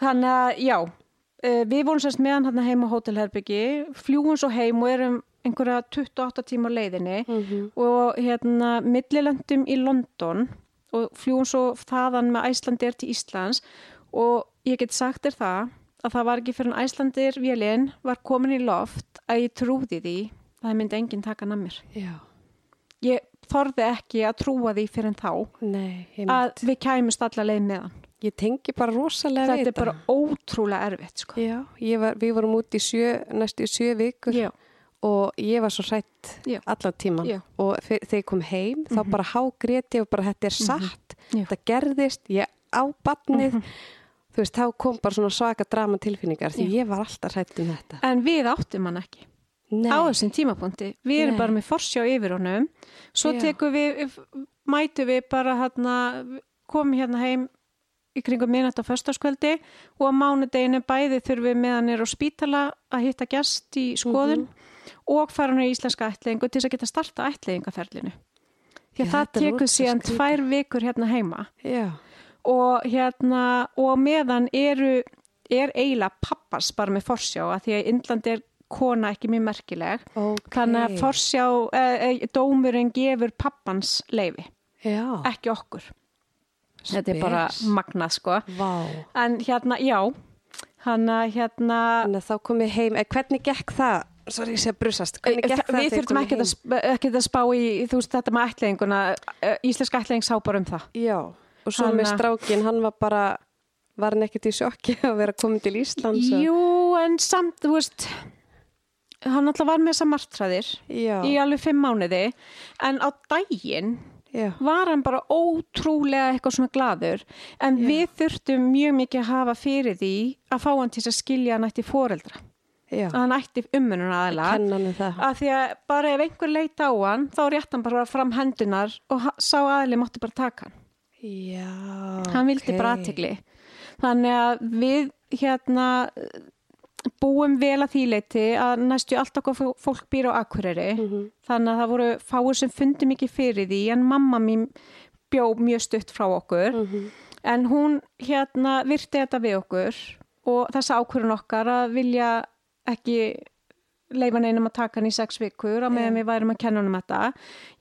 þannig að já uh, við vorum sérst meðan hérna heim á hótelherbyggi fljúum svo heim og erum einhverja 28 tíma leiðinni Mhm. og hérna millilendum í London og fljúum svo þaðan með Æslandir til Íslands og ég get sagt þér það að það var ekki fyrir en Æslandir vélinn var komin í loft að ég trúði því að það myndi enginn taka hann að mér. Já. ég þorði ekki að trúa því fyrir en þá Nei, að við kæmust alla leið með hann. Ég tengi bara rosalega við þetta er bara ótrúlega erfitt sko. Já, var, við vorum út í sjö, næstu í sjö vikur já, og ég var svo hrætt Já. allan tíman Já. og þegar ég kom heim þá bara hágrét ég og bara þetta er satt. Já. þetta gerðist, ég á badnið þú veist, þá kom bara svona svaka drama tilfinningar því Já. ég var alltaf hrætt um þetta. En við áttum hann ekki. Nei, á þessum tímapunkti, við erum Nei. bara með forsjá yfir honum. Svo Já. tekum við mætu við bara hérna, komum hérna heim í kringum minnat á föstaskvöldi og á mánudeginu bæði þurfum við meðan er á spítala að hitta gest í skoðun og fara hann í íslenska ætlingu til þess að geta starta ætlingaferlinu því Já, að það þetta er tekur síðan tvær vikur hérna heima. Já, og hérna og meðan eru er eiginlega pappas bara með forsjá að því að Indland er kona ekki mjög merkileg Ok. þannig að forsjá, e, e, dómurinn gefur pappans leifi, Já, ekki okkur þetta er bara Spes. magnað sko vá. en hérna, já hann að hérna Þannig að þá komið heim, eh, hvernig gekk það? Sorry, brusast. Hvernig gekk það við þurfum ekki ekki að spá í veist þetta með ætleðinguna íslensk ætleðing sá bara um það Já, og svo Hann með strákin, hann var bara, var hann ekkert í sjokki að vera komin til Íslands? og- Jú, en samt, þú veist hann alltaf var með þessa martræðir Já, í alveg fimm mánuði en á daginn já, var hann bara ótrúlega eitthvað svona gladur en Já. við þurftum mjög mikið að hafa fyrir því að fá hann til að skilja hann ætti foreldra já. að hann ætti ummunum um það. að því að bara ef einhver leit á hann þá rétt hann bara fram hendunar og sá aðli mátti bara taka hann Já, hann vildi ok. bara aðtegli þannig að við hérna búum vel að því leiti að næstu allt okkar fó- fólk býr á Akureyri Mhm. þannig að það voru fáir sem fundi mikið fyrir því en mamma mín bjó mjög stutt frá okkur Mhm. en hún hérna virti þetta við okkur og þessa ákvörun okkar að vilja ekki leifa neinum að taka hann í sex vikur á meðan við værum að kenna hann um þetta.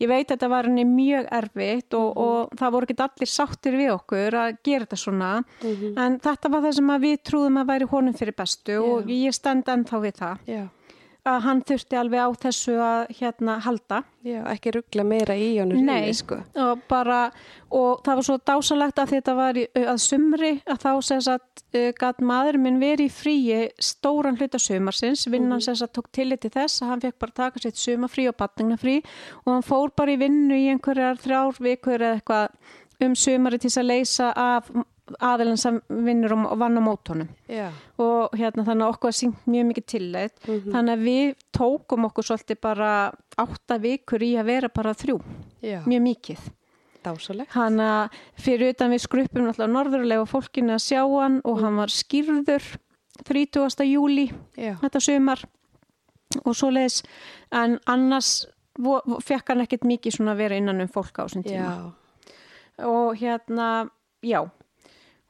Ég veit að þetta var henni mjög erfitt og, og það voru ekki allir sáttir við okkur að gera þetta svona. En þetta var það sem við trúðum að væri honum fyrir bestu og ég stend ennþá við það. Já, að hann þurfti alveg á þessu að hérna halda já, ekki ruggla meira í honum Nei, rífi, sko. og bara og það var svo dásalegt að þetta var í, að sumri að þá sess að uh, gat maður minn verið í fríi stóran hluta sumarsins, vinnan mm. sess að tók tillit til þess að hann fekk bara taka sitt sumafrí og batningnafrí og hann fór bara í vinnu í einhverjar þrjár vikur eða eitthvað um sumari til þess að leysa af aðeins sem vinnur og vann á mótónum Já, og hérna þannig að okkur var syngt mjög mikið tilleitt þannig að við tókum okkur svolítið bara átta vikur í að vera bara þrjú, já, mjög mikið. Dásalegt. hann að fyrir utan við skruppum náttúrulega norðurlega fólkinu að sjá hann og hann var skýrður 30. júli Já, þetta sumar og svo leiðis en annars fekk hann ekkert mikið svona að vera innan um fólk á þessum tíma. Og hérna, já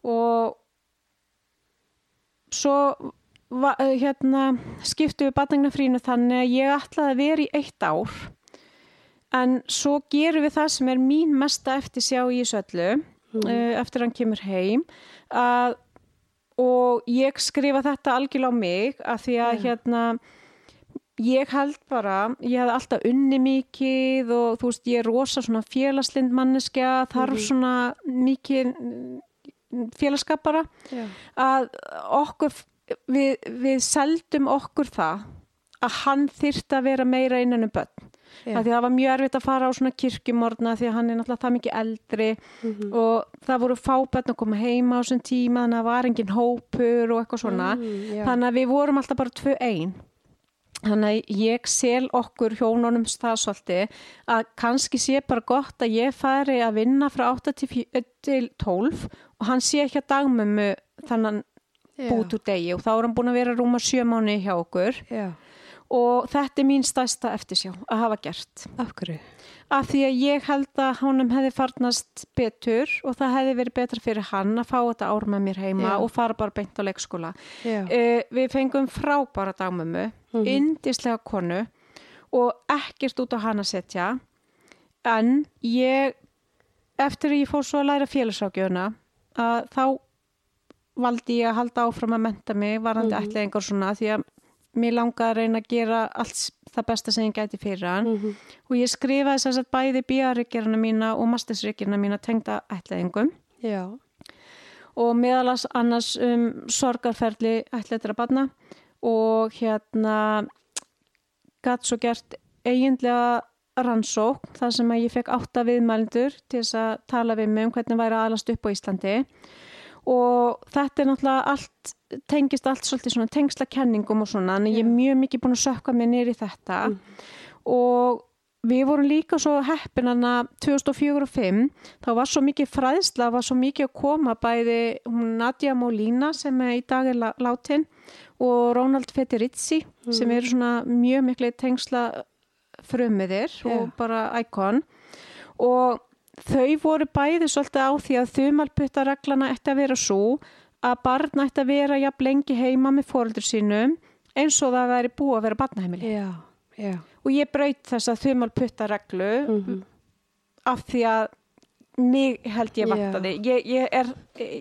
og svo va, hérna skiptu við batningnafrínu þannig að ég ætlaði að vera í eitt ár. En svo gerum við það sem er mín mesta eftir sjá í þessu öllu mm. eftir hann kemur heim að, og ég skrifa þetta algjörlega á mig að því að hérna ég held bara, ég hef alltaf unni mikið og þú veist ég er rosa svona félagslind manneskja þarf svona mikið mm, félagskap bara já, að okkur við, við seldum okkur það að hann þyrfti að vera meira innan um börn. Að því að það var mjög erfitt að fara á svona kirkjumorna því að hann er náttúrulega það mikið eldri Mhm. og það voru fábætn að koma heima á þessum tíma þannig að það var engin hópur og eitthvað svona. Mm, þannig að við vorum alltaf bara tvö ein þannig að ég sel okkur hjónunum svolítið að kannski sé bara gott að ég fari að vinna frá 8 til, fjö- eh, til 12 og hann sé ekki að dagmömmu þannig Já. bút úr degi og þá er hann búin að vera rúma sjö mánu hjá okkur já, og þetta er mín stærsta eftirsjá að hafa gert af hverju? af því að ég held að honum hefði farnast betur og það hefði verið betra fyrir hann að fá þetta ár með mér heima Já. og fara bara beint á leikskóla uh, við fengum frábæra dagmömmu Mhm. indislega konu og ekkert út á hana setja en ég eftir að ég fór svo að læra félagsrákjöfuna að þá valdi ég að halda áfram að menta mig varandi mm Mhm. svona því að mér langaði að reyna að gera allt það besta sem ég gæti fyrir hann Mhm. og ég skrifaði þess að bæði bíaríkjörna mína og mastersríkjörna mína tengda ætlaðingum já, og meðalans annars um sorgarferli ætlaðra barna og hérna gatt svo gert eiginlega rannsókn þar sem að ég fekk átta viðmælendur til þess að tala við mig um hvernig væri að alast upp á Íslandi. Og þetta er náttúrulega allt tengist allt svolítið svona tengsla kenningum og svona en ég er mjög mikið búin að sökka mig nýri þetta. Og við vorum líka svo heppin hana 2004 og 2005 þá var svo mikið fræðsla, var svo mikið að koma bæði hún Nadia Molina sem er í dag er lá- látin og Ronald Federizzi sem eru svona mjög miklu tengsla frumiðir og Já. bara íkon og þau voru bæði svolítið á því að þumalputtareglana ætti að vera svo að barn ætti að vera jafn lengi heima með fóröldur sínum eins og það væri búið að vera barnaheimili. Já, já. Og ég braut þessa þumal putta reglu Mm af því að mig held ég vantaði. Ég, ég, er,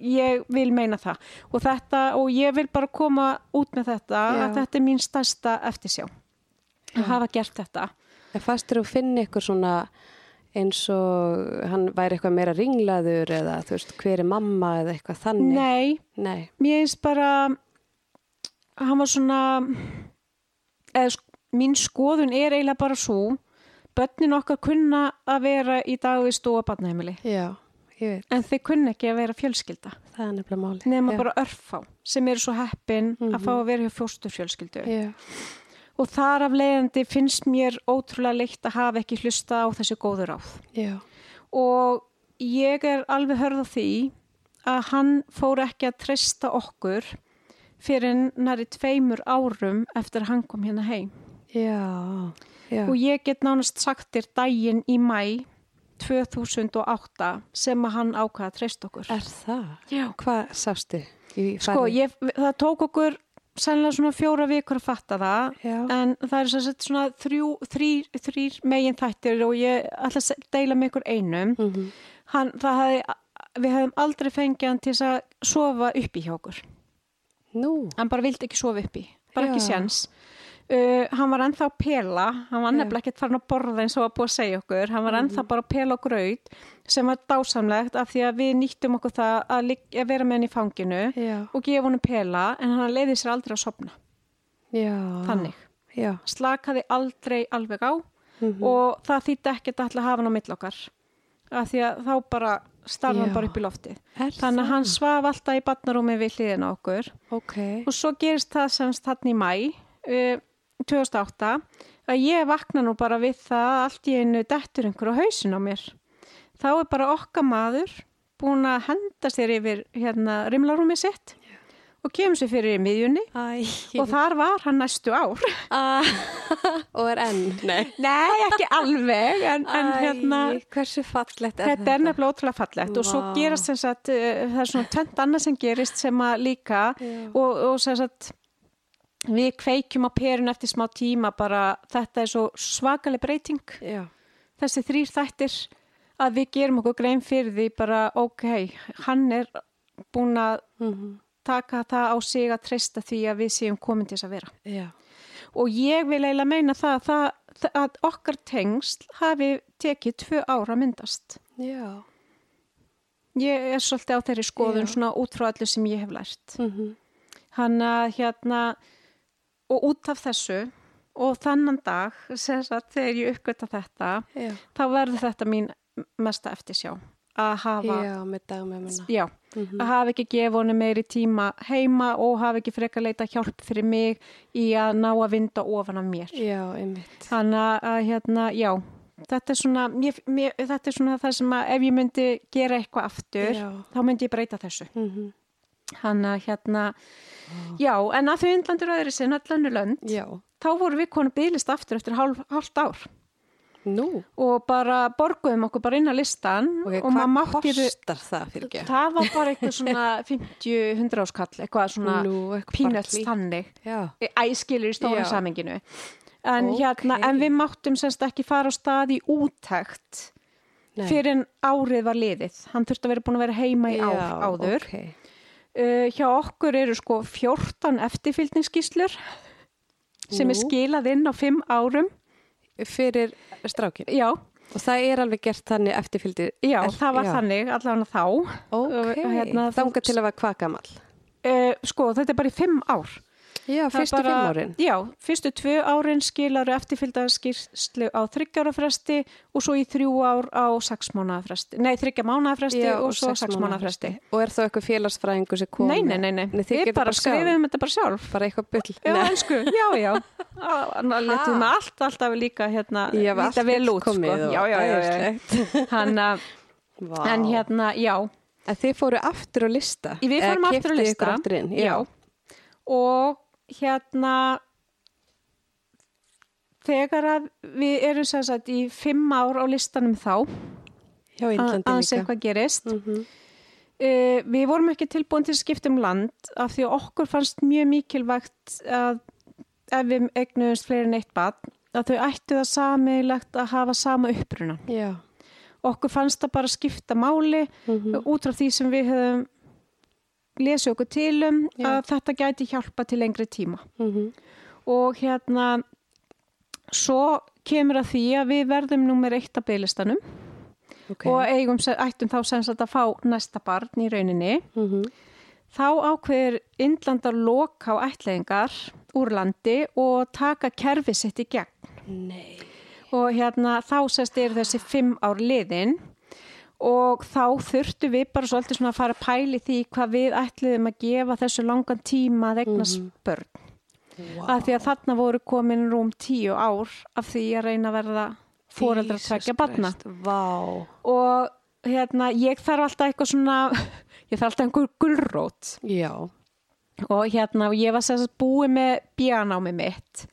ég vil meina það. Og, þetta, og ég vil bara koma út með þetta Já. að þetta er mín stærsta eftirsjá. Að hafa gert þetta. En fastur að finna ykkur svona eins og hann væri eitthvað meira ringlaður eða þú veist, hver er mamma eða eitthvað þannig? Nei, Nei. mér finnst bara hann var svona eða mín skoðun er eiginlega bara svo börnin okkar kunna að vera í dagvist og að barnaheimili Já, ég veit. en þeir kunna ekki að vera fjölskylda Það er nefnilega máli. nema Já. bara örfá sem eru svo heppin að fá að vera hjá fjóstufjölskyldu Já. og þar af leiðandi finnst mér ótrúlega leitt að hafa ekki hlusta á þessi góður Já. og ég er alveg hörð á því að hann fór ekki að treysta okkur fyrir næri tveimur árum eftir að hann kom hérna heim. Já. Já. Og ég get nánast sagt þér daginn í mæ 2008 sem að hann ákvaða að treysta okkur. Er það? Já. Hvað sástu? Sko, ég, það tók okkur sennilega svona fjóra vikur að fatta það Já. en það er svona þrjú, þrýr, þrýr megin þættir og ég ætla að deila með ykkur einum. Mhm. Hann, það hefði, við hefðum aldrei fengið hann til að sofa upp í hjá okkur. Nú. Hann bara vildi ekki sofa upp í, bara Já. ekki séns. Uh, hann var ennþá að pela, hann var nefnilega ekkert farin að borða eins og var búið að segja okkur, hann var Mhm. ennþá bara að pela og graut sem var dásamlegt af því að við nýttum okkur það að, að vera með hann í fanginu Já. og gefa hann pela en hann leiði sér aldrei að sopna, Já. þannig. Já. Slakaði aldrei alveg á Mhm. og það þýtti ekkert að að hafa hann á mill okkar af því að þá bara starfa hann bara upp í loftið. Er Þannig að hann svaf alltaf í batnarúmi við hliðina okkur Ok. og svo gerist það semst hann í mæ uh, 2008 að ég vakna nú bara við það að allt í einu dettur einhver á hausin á mér. Þá er bara okkar maður búin að henda sér yfir hérna rimlarúmi sitt og kemur sér fyrir í miðjunni Æ. og þar var hann næstu ár. Ah, og er enn. Nei. Nei, ekki alveg, en, en hérna... Æ, hversu fallegt er Þetta er nefnilega ótrúlega fallegt og svo gerast sem sagt, uh, það er svona tvent annað sem gerist sem að líka Já. og, og sem sagt við kveikjum á perun eftir smá tíma bara þetta er svo svakaleg breyting Já. þessi þrýr þættir að við gerum okkur grein fyrir því bara ok, hann er búin að Mhm. taka það á sig að treysta því að við séum komin til þess að vera Já. og ég vil eiginlega meina það að, það, að okkar tengsl hafi tekið tvö ára myndast Já. Ég er svolítið á þeirri skoðun svona út frá allir sem ég hef lært. Mhm. Hann að hérna, og út af þessu og þannan dag, sagt, þegar ég uppgötta þetta, Já. þá verður þetta mín mesta eftirsjá. Að hafa, Já, já, Mhm. að hafa ekki gefa honum meiri tíma heima og hafa ekki frekar leita hjálp fyrir mig í að ná að vinda ofan af mér. Þannig að, að hérna, já, þetta er svona, mér, mér, þetta er svona það sem að ef ég myndi gera eitthvað aftur, þá myndi ég breyta þessu. Mhm. Hann að hérna, já, en að þau öðru sinn, öll önnu lönd, Já. þá voru við konu bygglist aftur eftir hálf, hálft ár Nú. og bara borguðum okkur bara inn á listan Ok, og maður mátti það það var bara eitthvað svona 50-100 áskall, eitthvað svona peanuts Já. æskilur í stóra saminginu. En Ok. hérna, en við máttum semst ekki fara á stað í úttækt fyrir en árið var liðið. Hann þurfti að vera búin að vera heima í Já, áður. ok. Uh, hjá okkur eru sko 14 eftirfylgningsskíslur sem er skilað inn á 5 árum. Fyrir strákin. Já, Og það er alveg gert þannig eftirfylgdi. já er, það var þannig allavega þá. Ok, Og hérna, þanga þú- til að vera hvað gamall. Uh, sko, þetta er bara í 5 ár. Já, Það fyrstu bara- fimm árin. Já, fyrstu tvö árin skilaru eftirfylgdaskíslu á þryggjára fresti og svo í þrjú ár á sex mánuða fresti. Nei, þryggja mánuða fresti Já, og svo sex mánuða mánaða fresti. Og er þá eitthvað félagsfræðingur sem kom? Nei, nei, nei, nei. þið Við bara skrifum þetta bara sjálf. Bara eitthvað byll. Já, einsku, já, já. Þannig letum við allt, alltaf líka hérna, líta vel út, sko. komið og Já, já, já, já. æðislegt. Hann, að- en hérna, já, En þið fóru aftur á lista? við fórum aftur að keyptuð lista. aftur? Já. Og hérna, þegar að við erum sem sagt í fimm ár á listanum þá, aðeins líka. eitthvað gerist, Mhm. Uh, við vorum ekki tilbúin til að skipta um land af því að okkur fannst mjög mikilvægt að ef við eignuðumst fleiri en eitt barn að þau ættu það samilegt að hafa sama uppruna. Já. Okkur fannst það bara skipta máli Mm út frá því sem við höfum lesið okkur til um Já. að þetta gæti hjálpa til lengri tíma. -hmm. Og hérna, svo kemur að því að við verðum nummer eitt að bygglistanum Ok. og eigum, ættum þá sem sagt að fá næsta barn í rauninni. Mm Þá ákveður Indland að loka á ætlingar úr landi og taka kerfi sitt í gegn. Nei. Og hérna þá sérst er þessi fimm ár liðin og þá þurftu við bara svolítið svona að fara að pæli því hvað við ætliðum að gefa þessu langan tíma að eignast börn. Wow. Af því að þarna voru komin rúm tíu ár af því að reyna að verða foreldra tvekja barna. Vá. Og hérna ég þarf alltaf eitthvað svona, ég þarf alltaf einhver gulrót. Já. og hérna og ég var sérst búið með bjánámi mitt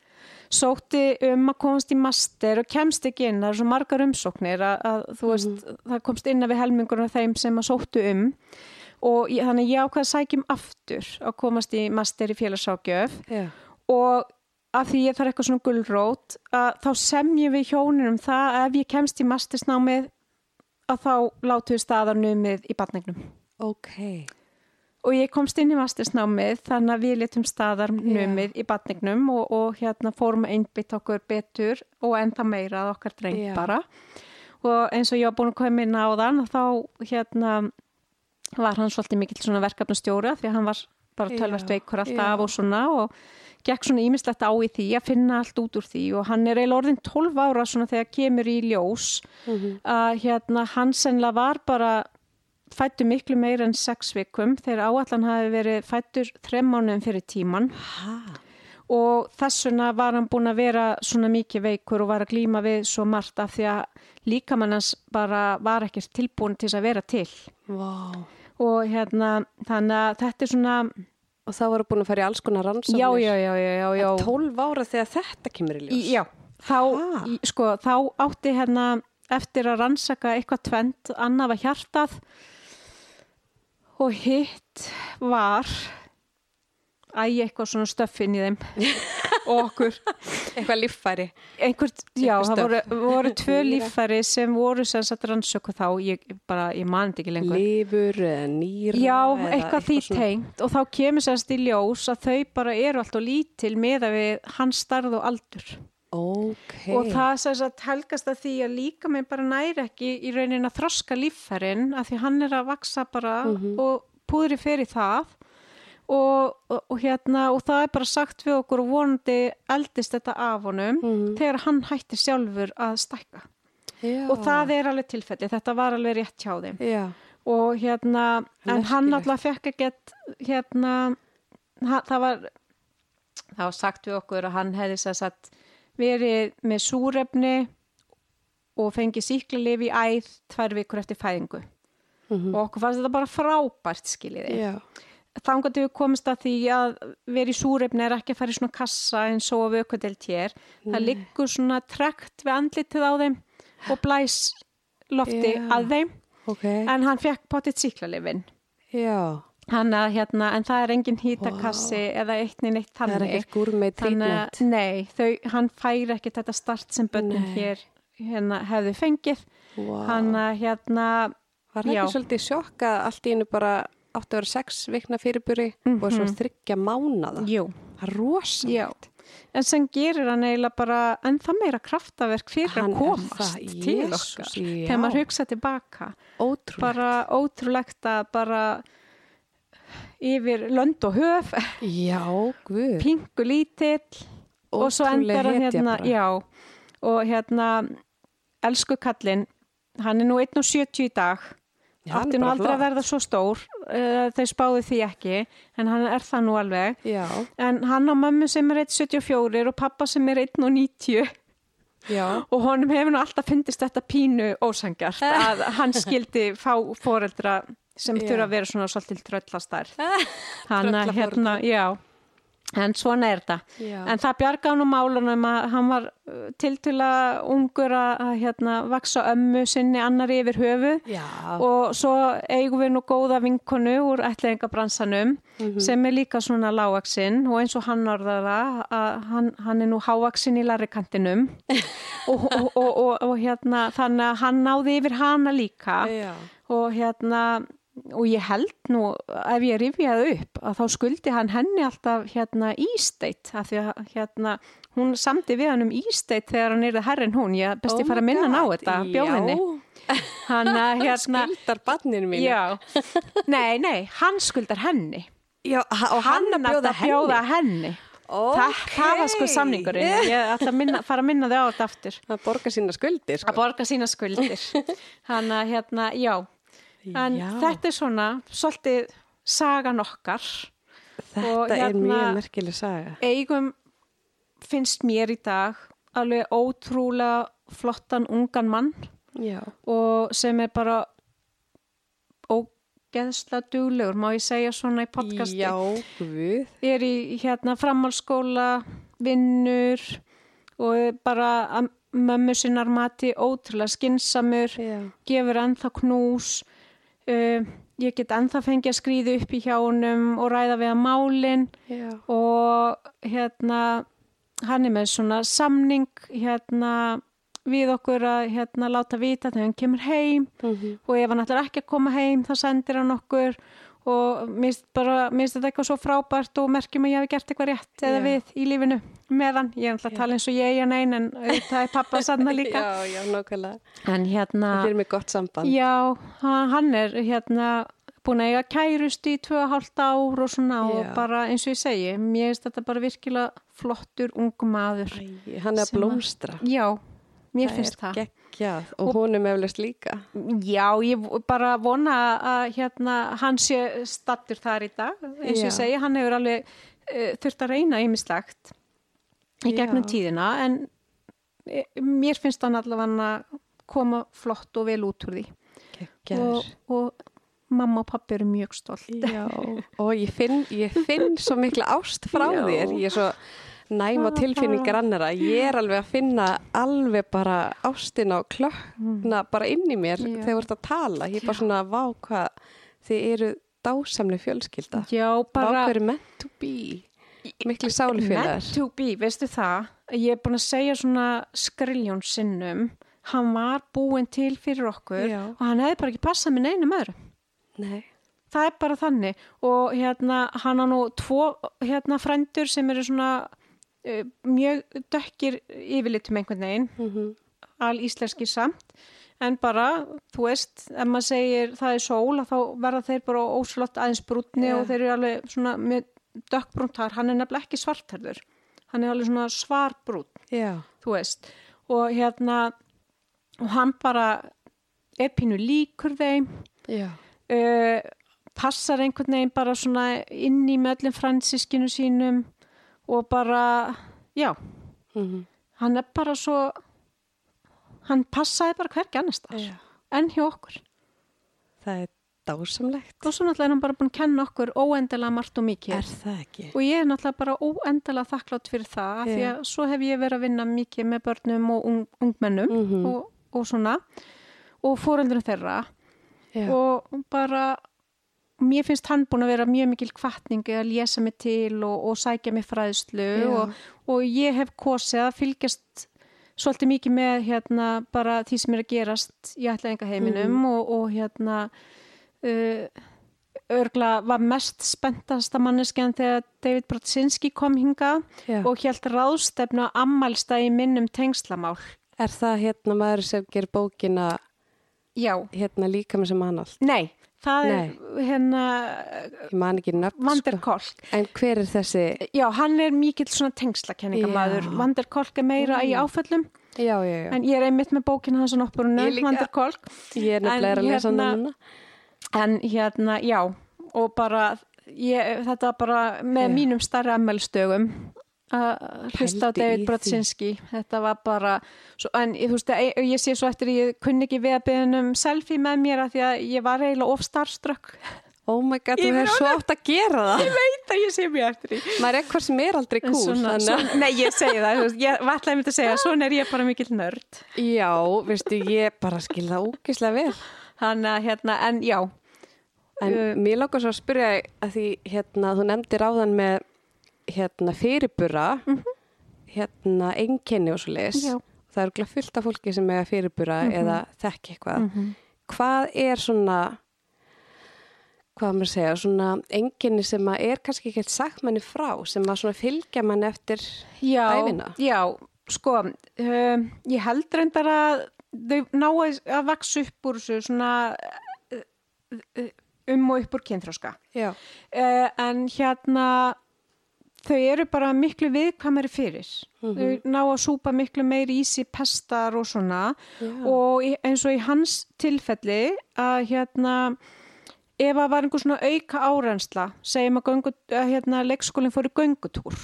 sótti um að komast í master og kemst ekki inn, það er svo margar umsóknir að, að þú veist, það komst inn við helmingur af þeim sem að sóttu um. Og ég, þannig ég ákvað að sækjum aftur að komast í master í félagsákjöf Já. og af því ég þarf eitthvað svona gullrót að þá semjum við hjónir um það að ef ég kemst í mastersnámið að þá látu við staðarnumið í batningnum Ok. Og ég komst inn í mastersnámið þannig að við letum staðar numið í batningnum og, og hérna fórum einbytt okkur betur og enda meira að okkar dreng Já. bara og eins og ég var búin að koma inn á þann þá hérna var hann svolítið mikill svona verkefnastjóra því að hann var bara Já, tölvert veikur já. alltaf og svona og gekk svona ímislegt á í því að finna allt út úr því og hann er eiginlega orðin 12 ára svona þegar kemur í ljós Mhm. að hérna hann sennilega var bara fættur miklu meira en sex vikum þegar áallan hafi verið fættur þrem mánuðum fyrir tíman Hæ? og þess vegna var hann búin að vera svona mikið veikur og var að glíma við svo margt af því að líkamannans bara var ekkert tilbúin til þess að vera til Vá. og hérna þannig að þetta er svona Og það voru búin að fara í alls konar rannsóknir. já, já, já, já, já, já. 12 ára þegar þetta kemur í ljós. Já, þá, Ha? í- sko, þá átti hérna eftir að rannsaka eitthvað tvent, annað var hjartað og hitt var æg eitthvað svona stöffin í þeim. Og okkur. Eitthvað líffæri. einhvert, já, Eitthvað það voru, voru tvö líffæri sem voru sem sagt rannsöku þá, ég bara, ég man þetta ekki lengur. Lífur eða nýra. Já, eða eitthvað því svona- tengt. Og þá kemur sérst í ljós að þau bara eru alltaf lítil með að við hans starð og aldur Ok. og það sérst að helgast að því að líka með bara næri ekki í raunin að þroska líffærin af því hann er að vaksa bara og púðri fyrir það og, og, og hérna og það er bara sagt við okkur og vonandi eldist þetta af honum Mhm. þegar hann hættir sjálfur að stækka Já. og það er alveg tilfelli, þetta var alveg rétt hjá þeim Já. og hérna, en hann alltaf fekk ekkert hérna ha- það var það var sagt við okkur að hann hefði sér satt verið með súrefni og fengið síklarlif í æð tvær vikur eftir fæðingu Mhm. og okkur fannst þetta bara frábært skiljiði þannig að við komist að því að vera í súrefni er ekki að fara í svona kassa eins og við okkur delt hér það liggur svona trekt við andlitið á þeim og blæs lofti Já. að þeim Ok. en hann fekk potið síklarlifin Já. hann að hérna, en það er engin hítakassi eða eitt neinn eitt Það er þannig ekkert Þannig að- treatment. nei, þau, hann fær ekki þetta start sem Nei. hér hérna, hefðu fengið Vá. hann að hérna Var það já. ekki svolítið sjokk að allt í einu bara átti að vera sex vikna fyrirburi og svo þryggja mánada? jú, Það er rosa. já en sem gerir hann eiginlega bara ennþá meira kraftaverk fyrir Hann að komast það, til Jesús, okkar þegar maður hugsa tilbaka Ótrúlega. bara ótrúlegt að bara yfir lönd og höf. Já, guð. pingu lítill. Og svo Ótrúleg endar hann hérna já, og hérna elsku kallinn hann er nú 1,70 í dag. Átti nú aldrei að verða svo stór. Uh, þau spáðu því ekki en hann er það nú alveg. Já, en hann á mömmu sem er 1,74 og pappa sem er 1,90 já. og honum hefur nú alltaf fyndist þetta pínu ósangjart að hann skildi fá foreldra sem Já. þurfa að vera svona hann að Tröllaforeldrar. hérna, já en svona er þetta Já. en það bjarga hann um málunum að hann var tiltula ungur að að, hérna vaksa ömmu sinni annar yfir höfu Já. og svo eigum við nú góða vinkonu úr ætlaðingabransanum sem er líka svona lágvaksinn og eins og hann orðar það að hann, hann er nú hávaksinn í larrikantinum og, og, og, og, hérna þannig að hann náði yfir hana líka og hérna og ég held nú ef ég rifjaði upp að þá skuldi hann henni alltaf hérna ísteitt af því að hérna hún samdi við hann um ísteitt þegar hann er það herrin hún, ég best ég Oh fara að minna ná God, þetta bjóðinni hann að hérna Skuldar banninu mínu. já, nei, nei, hann skuldar henni. Já, og hann að bjóða að bjóða henni. henni. Það, það var sko samningurinn. Ég ætla að minna, fara að minna þau á þetta aftur. Það borga sína skuldir, sko. að borga sína skuldir. Hann að hérna, já en Já. þetta er svona svolítið sagan okkar Þetta og er hérna- mjög merkileg saga. eigum finnst mér í dag alveg ótrúlega flottan ungan mann Já. og sem er bara ógeðsla duglegur, má ég segja svona í podcasti Já, er í hérna framhalskóla vinnur og er bara mömmu sinnar mati ótrúlega skinsamur Já. gefur ennþá knús uh, ég get ennþá fengið að skrýða upp í hjá honum og ræða við að málin Já. og hérna hann er með svona samning hérna við okkur að hérna láta vita þegar hann kemur heim Mhm. og ef hann ætlar ekki að koma heim þá sendir hann okkur og mér finnst þetta eitthvað svo frábært og merkjum að ég hef gert eitthvað rétt eða Já. við í lífinu með hann ég er alltaf að tala eins og ég er einn en það er pappa sanna líka Já, já, nákvæmlega. en hérna Þeir eru með gott samband. Já, hann er hérna búin að eiga kærust í tvö og hálft ár og svona og Já. bara eins og ég segi, mér finnst þetta bara virkilega flottur ungum maður. Æ, hann er að Sem að- blómstra. Já, mér finnst það. það. er geggjað og, hún er meðlust líka. Já, ég bara vona að hérna, hann sé stattur þar í dag. Eins og ég segi, hann hefur alveg uh, þurft að reyna ýmislegt í gegnum Já. tíðina en e, mér finnst hann allavega að koma flott og vel út úr því. Geggjaður. Og, og mamma og pappi eru mjög stolt. Já, og ég finn, ég finn svo mikla ást frá Já. þér, ég er svo næm á tilfinningar annara, ég er alveg að finna alveg bara ástin á klökna bara inn í mér Já. þegar þú ert að tala, ég er bara svona vá hvað, þið eru dásamlega fjölskylda, Já, vá bara hvað eru meant to be? Miklu sálufélagar meant to be, veistu það? Ég er búin að segja svona skriljón sinnum, hann var búinn til fyrir okkur Já. og hann hefði bara ekki passað með neinum öðru Nei, það er bara þannig. Og hérna hann á nú tvo hérna frændur sem eru svona mjög dökkir yfirlitum einhvern veginn. Mm al íslenski samt. En bara, þú veist, ef maður segir það er sól, þá verða þeir bara óslott aðeins brúnni Já. og þeir eru alveg svona með dökkbrúntar, hann er nefnilega ekki svartarður hann er alveg svona svarbrún já, þú veist, og hérna og hann bara er pínu líkur þeim. Já. Uh, passar einhvern veginn bara svona inn í með öllum fransískinu sínum og bara, já mm hann er bara svo hann passaði bara hvergi annars þar Já. en hjá okkur það er dásamlegt og svo náttúrulega er hann bara búin að kenna okkur óendilega margt og mikið er það ekki? og ég er náttúrulega bara óendilega þakklátt fyrir það af því að svo hef ég verið að vinna mikið með börnum og ung, ungmennum Mhm. og, og svona og fóreldurum þeirra Já. og bara mér finnst hann búin að vera mjög mikil kvartningi að lesa mig til og, og sækja mig fræðslu og, og ég hef kosið að fylgjast svolítið mikið með hérna bara því sem er að gerast í ætlaðinga heiminum Mhm. og, og hérna uh, örgla var mest spenntasta manneskjan þegar David Brotsinski kom hinga Já. og hjælt ráðstefnu að ammælsta í minnum tengslamál. er það hérna maður sem ger bókina Já, hérna líka með sem hann allt nei, það er hérna ég man ekki nöfn sko. Kolk. en hver er þessi Já, hann er mikill svona tengslakenningamaður. Já. Vander Kolk er meira í áföllum, já, já, já, en ég er einmitt með bókina hans og nokkurinu, Ég líka. Vander Kolk. ég er nefnilega að lesa hérna- hana núna En hérna, já, og bara, ég, þetta bara með mínum starra ammælstögum að hlusta á David því. Brotsinski. Þetta var bara, svo, en ég, þú veist, ég, sé svo eftir, ég kunni ekki við að beða um selfie með mér að því að ég var eiginlega of starströkk Oh my god, þú er svo átt að gera það. Ég veit að ég sé mér eftir því. Maður er eitthvað sem er aldrei cool. Svona, svona, nei, ég segi það, veist, ég ætlaði mér að segja, svona er ég bara mikill nörd. Já, veistu, ég bara skil það ógislega vel. Þannig að, hérna, en já, En Uh, mér svo að spyrja að því, hérna, þú nefndir áðan með, hérna, fyrirbura, hérna, einkenni og svo leis. Já. Það eru fullt af fólki sem eiga fyrirbura eða þekki eitthvað. Mhm. Hvað er svona, hvað maður að segja, svona einkenni sem er kannski ekki sagt manni frá, sem að svona fylgja manni eftir já, æfina? já, sko, um, ég held reyndar að þau ná að, að vaksa upp úr þessu svona uh, uh, um og upp úr kynþróska. Uh, en hérna, þau eru bara miklu viðkvæmari fyrir. Þau ná að súpa miklu meiri í sig pestar og svona Já. og eins og í hans tilfelli að hérna ef að var einhver svona auka árensla segjum að, göngu, að hérna, leikskólinn fór í göngutúr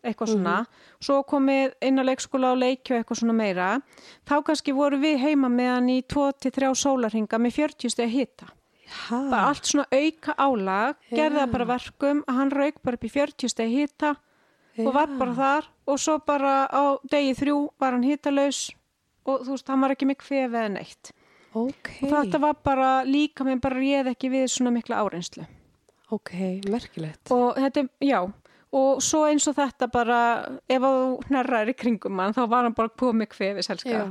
eitthvað svona, svo komið inn á leikskóla og leikju eitthvað svona meira þá kannski voru við heima með hann í 2-3 sólarhinga með 40 steg hita Ha, bara allt svona auka álag gerði Já. það bara verkum að hann rauk bara upp í 40 steg hita og var bara þar og svo bara á degi þrjú var hann hitalaus og þú veist, hann var ekki með kvef eða neitt ok, og þetta var bara líka með bara réð ekki við svona mikla áreinslu ok, merkilegt. og þetta, já og svo eins og þetta bara ef þú hnerrar í kringum hann þá var hann bara komið kvefi selska Já.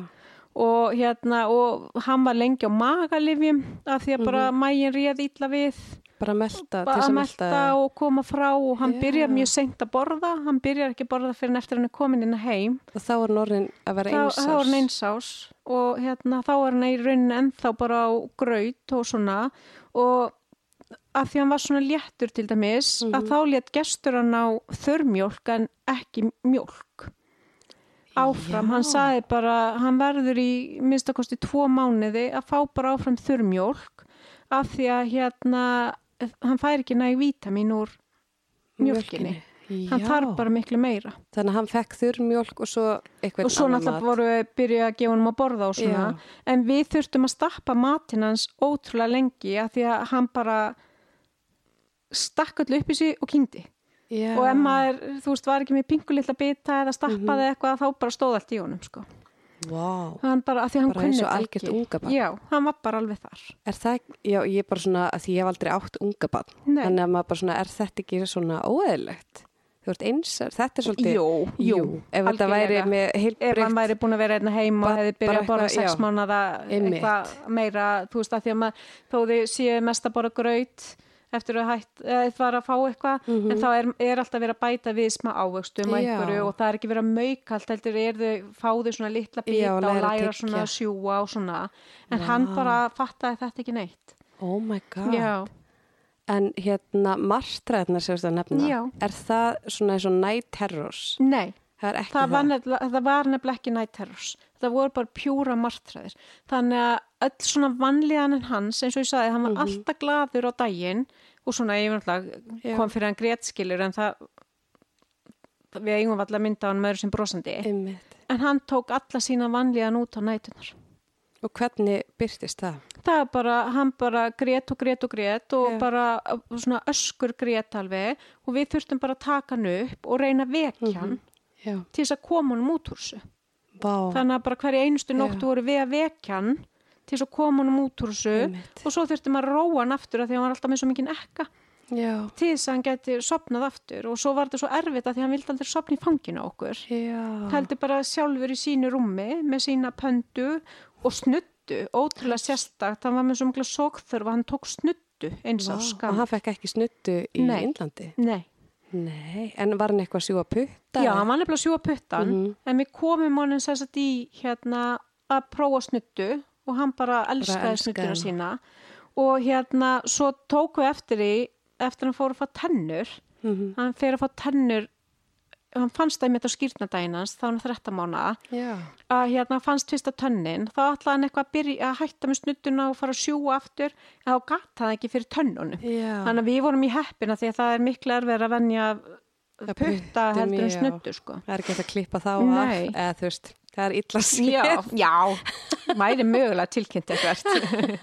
Og hérna og hann var lengi á magalifjum af því að bara Mhm. mægin réð ítla við Bara að melta, til bara að melta. og koma frá og hann Já. byrjar mjög seint að borða hann byrjar ekki að borða fyrir en eftir hann er komin inn að heim Og þá er norðin að vera þá, einsás. þá er hann einsás og hérna, þá er hann í rauninni ennþá bara á graut og svona og að því hann var svona léttur til dæmis Mhm. að þá létt gestur hann á þörmjólk en ekki mjólk áfram, Já. hann saði bara hann verður í minnstakosti tvo mánuði að fá bara áfram þörmjólk af því að hérna hann fær ekki næg vítamin úr mjólkinni, hann Já. þarf bara miklu meira. Þannig að hann fekk þurrmjólk og svo eitthvað og svo náttúrulega voru við byrjuð að gefa honum að borða og svona, Já. en við þurftum að stappa matinn hans ótrúlega lengi að því að hann bara stakk öllu upp í sig og kynnti Já. og ef maður, þú veist, var ekki með pingulilla bita eða stappaði Mhm. eitthvað þá bara stóð allt í honum, sko Vá. hann bara, að því hann kunni þetta ekki já, hann var bara alveg þar Er það, já, ég er bara svona, því ég hef aldrei átt unga. Nei. Þannig að maður bara svona, er þetta ekki svona óeðlegt? Þú ert eins, þetta er svolítið... Jú, jú, Ef þetta væri með ef heilbreykt... hann væri búin að vera einna heima og hefði byrjað að borða sex mánada eitthvað meira, þú veist að því að maður, þó þið séu mest að borða graut eftir að hætt, var að fá eitthvað en þá er, er alltaf verið að bæta við smá ávöxtum og Mhm. Já. einhverju og það er ekki verið að mauka allt heldur er þau, fá þau svona litla bita Já, og læra læra svona að sjúa og svona en hann Vá. bara fattaði þetta ekki neitt Oh my god. Já, En hérna, marstræðnar sem þú ert að nefna, Já. er það svona eins og night terrors? nei Það það var, það. var nefnilega ekki night terrors. Það voru bara pjúra martræðir þannig að öll svona vanlíðanin hans eins og ég sagði, hann var alltaf gladur á daginn og svona ég var náttúrulega kom fyrir hann grétskilur en það við eigum alltaf mynda á hann með öðru sem brosandi. Einmitt. en hann tók alla sína vanlíðan út á nætunar Og hvernig byrtist það? það er bara, hann bara grét og grét og grét og Já. bara svona öskur grét alveg og við þurftum bara að taka hann upp og reyna að vekja hann Já. til þess að koma hann út úr þessu Vá. þannig að bara hverja einustu nóttu voru við að vekja hann til þess að koma hann út úr þessu og svo þurftum að róa hann aftur af því að hann var alltaf með svo mikið ekka Já. til þess að hann geti sopnað aftur og svo var þetta svo erfitt að því að hann vildi aldrei sopna í fanginu á okkur heldur bara sjálfur í sínu rúmi með sína pöndu og snuttu ótrúlega sérstakt, hann var með svo mikla sókþörf að hann tók snuttu eins á Vá. Og skam hann fekk ekki snuttu í Nei. Indlandi? Nei, Nei. En var hann eitthvað að sjúga putta? já, hann var nefnilega að sjúga puttan Mhm. en við komum honum að í hérna að prófa snuttu og hann bara elskaði snuttuna sína og hérna svo tóku við eftir í eftir hann fór að fá tennur Mhm. hann fer að fá tennur hann fannst það með þetta skýrnadaginn hans þá hann 13 mánuða Já. að hérna fannst fyrsta tönnin þá ætlaði hann eitthvað að, byrja, að hætta með snuttuna og fara að sjúga aftur en þá gata það ekki fyrir tönnunum. Þannig að við vorum í heppina því að það er miklu erfið að venja putta heldur en snuttu sko. Það er ekki að klippa þá af, eða þú veist, það er illa séð. já, já, væri mögulega tilkynnt eitthvað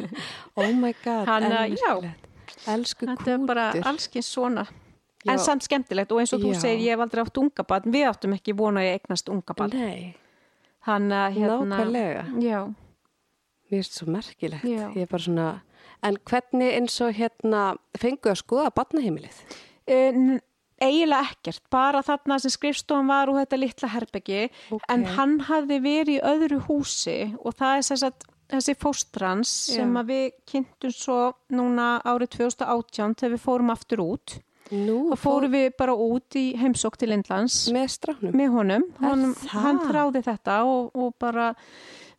Oh my god, merkilegt. Elsku þetta er bara kútur. allskins svona Já. en samt skemmtilegt og eins og þú Já. segir ég hef aldrei átt unga barn, við áttum ekki vona að ég eignast unga barn Nei, þannig að hérna nákvæmlega. já, Mér finnst svo merkilegt. Já. Ég er bara svona, en hvernig eins og hérna fengu að skoða barnaheimilið? uh, eiginlega ekkert bara þarna sem skrifstofan var og þetta litla herbeggi Ok. en hann hafði verið í öðru húsi og það er þess að þessi fóstrans sem Já. að við kynntum svo núna árið 2018 þegar við fórum aftur út Nú, og fórum við bara út í heimsók til Indlands með strafnum. með honum, Er það? hann þráði þetta og, og bara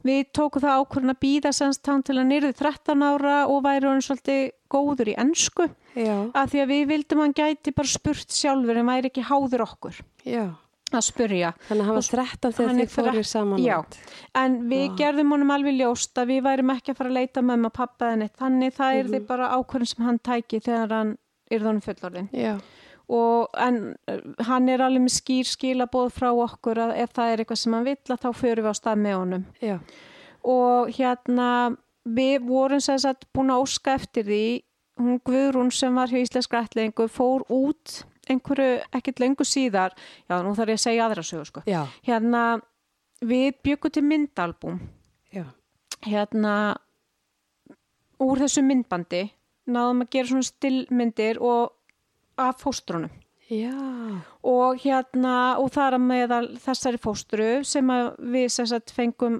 við tókum það ákvörðin að býða semst hann til að nýrði 13 ára og væri hann svolítið góður í ennsku Já, að því að við vildum hann gæti bara spurt sjálfur en væri ekki háður okkur já. að spurja Þannig að hann var 13 þegar hann er þið fóruð saman Já. en við Vá. gerðum honum alveg ljóst að við værim ekki að fara að leita með maður pappa en eitt þannig það er Mhm. því bara ákvörðin sem hann tæki þegar hann þannig fullorðin Já, og en uh, hann er alveg með skýr skilaboð frá okkur að ef það er eitthvað sem hann vill að þá förum við á stað með honum. Já. og hérna við vorum sem sagt búin að óska eftir því. Hún Guðrún sem var hjá Íslenska ætlingu fór út einhverju ekkert lengur síðar. Já nú þarf ég að segja aðra sögur sko. Já, hérna við byggum til myndalbum já. hérna úr þessu myndbandi náðum að gera svona stillmyndir og af fóstrunum. Já, og hérna og það er að meðal þessari fóstru sem að við sem sagt fengum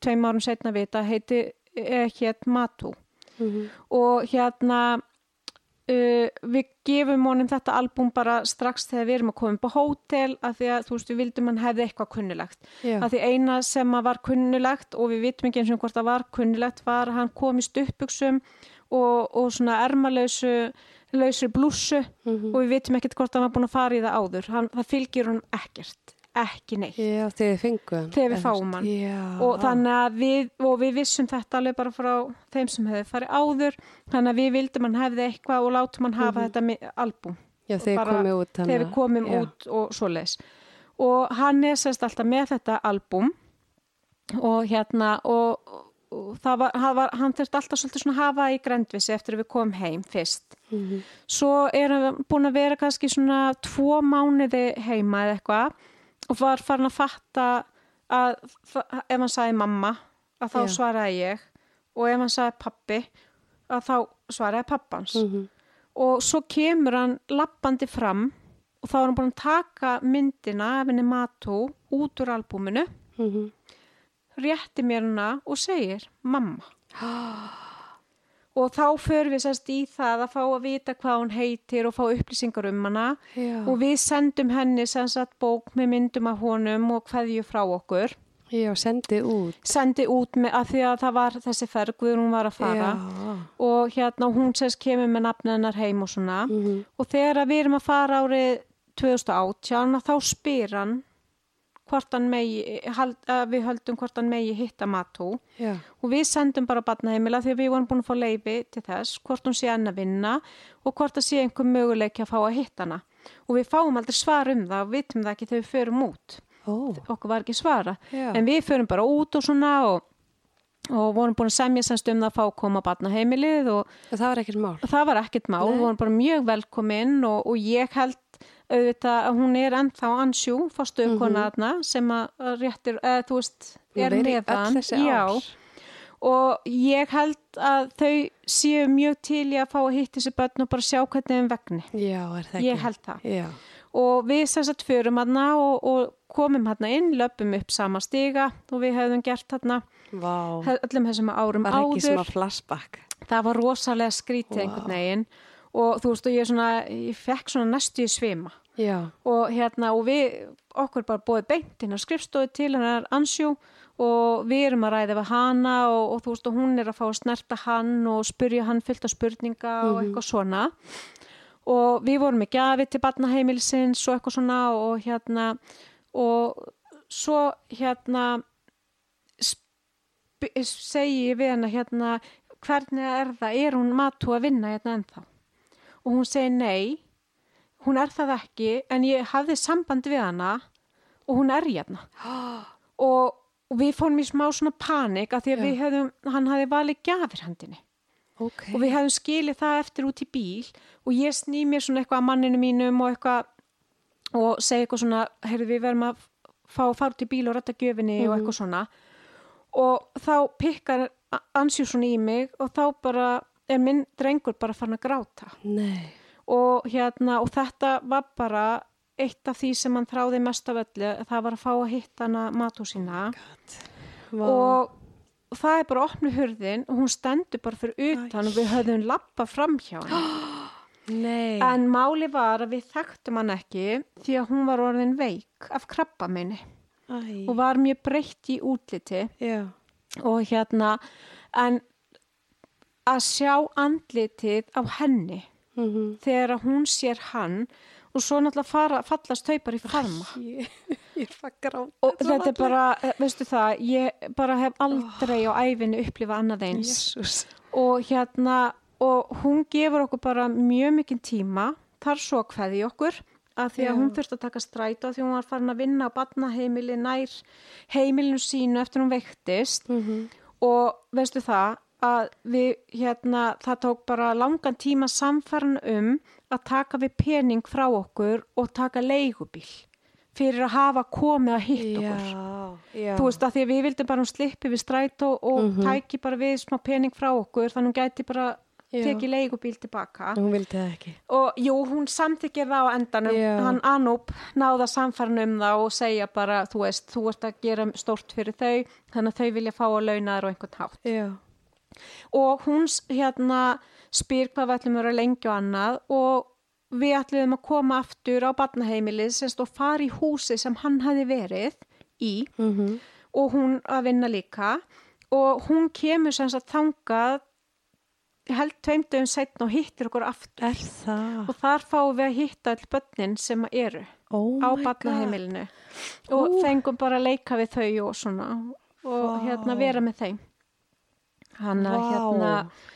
tveim árum setna að vita heiti eh, hétt Matu mhm, og hérna uh, við gefum honum þetta albúm bara strax þegar við erum að koma upp á hótel af því að þú veist við vildum hann hefði eitthvað kunnulegt já. af því eina sem að var kunnulegt og við vitum ekki eins og hvort það var kunnulegt var að hann kom í stuppbuxum og, og svona ermalausu blússu Mhm. og við vitum ekkert hvort hann var búin að fara í það áður hann, það fylgir hann ekkert ekki neitt Já, þegar þið fengu hann. Þegar við fáum hann. Já. og þannig að við, og við vissum þetta alveg bara frá þeim sem hefði farið áður þannig að við vildum hann hefði eitthvað og látum hann hafa þetta mi- albúm Já, þegar bara komið út. þegar við komum já. út og svoleiðis og hann er sérst alltaf með þetta albúm og hérna og, og það var, hann, var, hann þurfti alltaf svolítið svona að hafa í grendvissi eftir að við komum heim fyrst Mhm. svo er hann búin að vera kannski svona tvo mánuði heima eða eitthvað og var farin að fatta að ef hann sagði mamma að þá Já. svaraði ég og ef hann sagði pappi að þá svaraði pappans Mhm. og svo kemur hann lappandi fram og þá er hann búin að taka myndina af henni Matu út úr albúminu Mhm. Rétti mér hana og segir mamma og þá förum við sérst í það að fá að vita hvað hún heitir og fá upplýsingar um hana Já. og við sendum henni sagt bók með myndum af honum og hverju frá okkur Já, sendið út. sendi út með að því að það var þessi ferg við hún var að fara Já. og hérna hún sérst kemur með nafna hennar heim og svona Mhm. og þegar við erum að fara árið 2018 að þá spyr hann hvort hann megi, hald, við höldum hvort hann megi hitta Matú Já. og við sendum bara barnaheimila því að við vorum búin að fá leifi til þess hvort hún sé enn að vinna og hvort það sé einhver möguleiki að fá að hitta hana og við fáum aldrei svar um það og vitum það ekki þegar við förum út Ó. okkur var ekki svara Já. en við förum bara út og svona og, og vorum búin að semja semst um það að fá að koma á barnaheimilið og það var ekkert mál. var ekkert mál, við vorum bara mjög velkominn og, og ég held auðvitað að hún er ennþá ansjú fórstuðkona þarna sem að réttir, eða þú veist, er vera í með öll hann þessi ár. og ég held að þau séu mjög til í að fá að hitta þessi börn og bara sjá hvernig þeim vegni Já, er það ekki? ég held það Já. og við sem sagt förum hann og, og komum hann inn, löpum upp sama stiga og við hefðum gert hann Vá. öllum þessum árum Var ekki áður sem að flashback. það var rosalega skrítið Vá. einhvern veginn og þú veist og ég svona ég fekk svona næstu í svima Já. og hérna og við okkur bara búið beint inn á skrifstofu til hennar ansjú og við erum að ræða við hana og, og þú veist og hún er að fá að snerta hann og spurja hann fullt af spurninga og eitthvað svona. Og við vorum með gjafi til barnaheimilsins og eitthvað svona og hérna og svo hérna segi við hana hérna hvernig er það, er hún matu að vinna hérna ennþá? Og hún segi nei hún er það ekki en ég hafði samband við hana og hún er hérna og, og við fórum í smá svona panik að því að Já. við hefðum, hann hafði valið gjafir hendinni Ok. og við hefum skilið það eftir út í bíl og ég sný mér svona eitthvað að manninu mínum og eitthvað og segi eitthvað svona, heyrðu við verðum að fá að fara út í bíl og rætta gjöfinni og eitthvað svona og þá pikkar ansjú svona í mig og þá bara er minn drengur bara farin að gráta Nei. Og hérna og þetta var bara eitt af því sem hann þráði mest af öllu það var að fá að hitta hana matúsina Vá. og það er bara opnu hurðin og hún stendur bara fyrir utan og við höfðum lappa fram hjá hann Nei. en máli var að við þekktum hann ekki því að hún var orðin veik af krabba minni Æ. og var mjög breytt í útliti Já. og hérna en að sjá andlitið á henni Mm þegar að hún sér hann og svo náttúrulega fara, fallast þau bara í farma Ég, ég er að gráta. og þetta er bara, eh, veistu það ég bara hef aldrei á æfinni upplifað annað eins Jésús. og hérna og hún gefur okkur bara mjög mikinn tíma þar svo kveði okkur að því að Já. hún þurfti að taka stræta því hún var farin að vinna á batnaheimili nær heimilinu sínu eftir hún veiktist Mm og veistu það að við hérna það tók bara langan tíma samfæran um að taka við pening frá okkur og taka leigubíl fyrir að hafa komið að hitt okkur Já. Þú veist að því að við vildum bara hún slippi við strætó og Mhm. tæki bara við smá pening frá okkur þannig hún gæti bara Já. tekið leigubíl tilbaka Hún vildi það ekki. og jú, hún samþykir það á endanum Já. hann Anúp náða samfæran um það og segja bara, þú veist, þú ert að gera stórt fyrir þau, þannig að þau vilja fá að launa þær á einhvern hátt Já. Og hún hérna spyr hvað við ætlum að vera lengi og annað og við ætlum að koma aftur á barnaheimilið semst og fara í húsi sem hann hafi verið í Mm og hún að vinna líka og hún kemur semst að þangað held tveimdöfum setn og hittir okkur aftur Er það? og þar fáum við að hitta all börnin sem eru Oh á barnaheimilinu og Ú. fengum bara að leika við þau og svona og Vá. hérna vera með þeim hann að Vá. hérna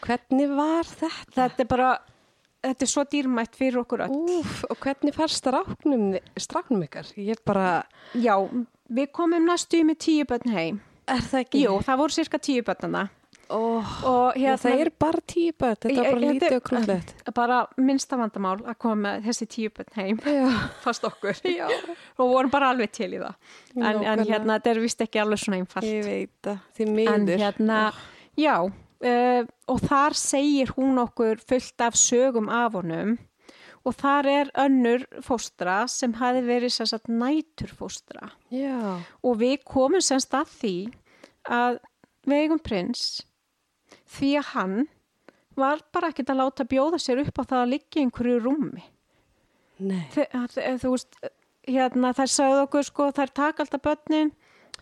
Hvernig var þetta? þetta er bara þetta er svo dýrmætt fyrir okkur öll Úf, og hvernig fannst stráknum, stráknum ykkar? Ég bara, já, við komum næstu með tíu börn heim er það ekki? jú, það voru cirka tíu börnana Ó, og hérna, það er bara tíu börn, þetta er bara Ég- lítið og krúllegt. bara minnsta vandamál að koma með þessi tíu börn heim Já, fast okkur já. og vorum bara alveg til í það en, en hérna, þetta er vist ekki alveg svona einfalt Ég veit það, því en miður. hérna, já uh, og þar segir hún okkur fullt af sögum af honum. Og þar er önnur fóstra sem hafi verið sagt næturfóstra. Já, og við komum semst að því að við eigum prins því að hann var bara ekkert að láta bjóða sér upp á það að liggja einhverju rúmi. Nei. Þe- þe- þú veist, hérna þær sagði okkur sko, þær taka alltaf börnin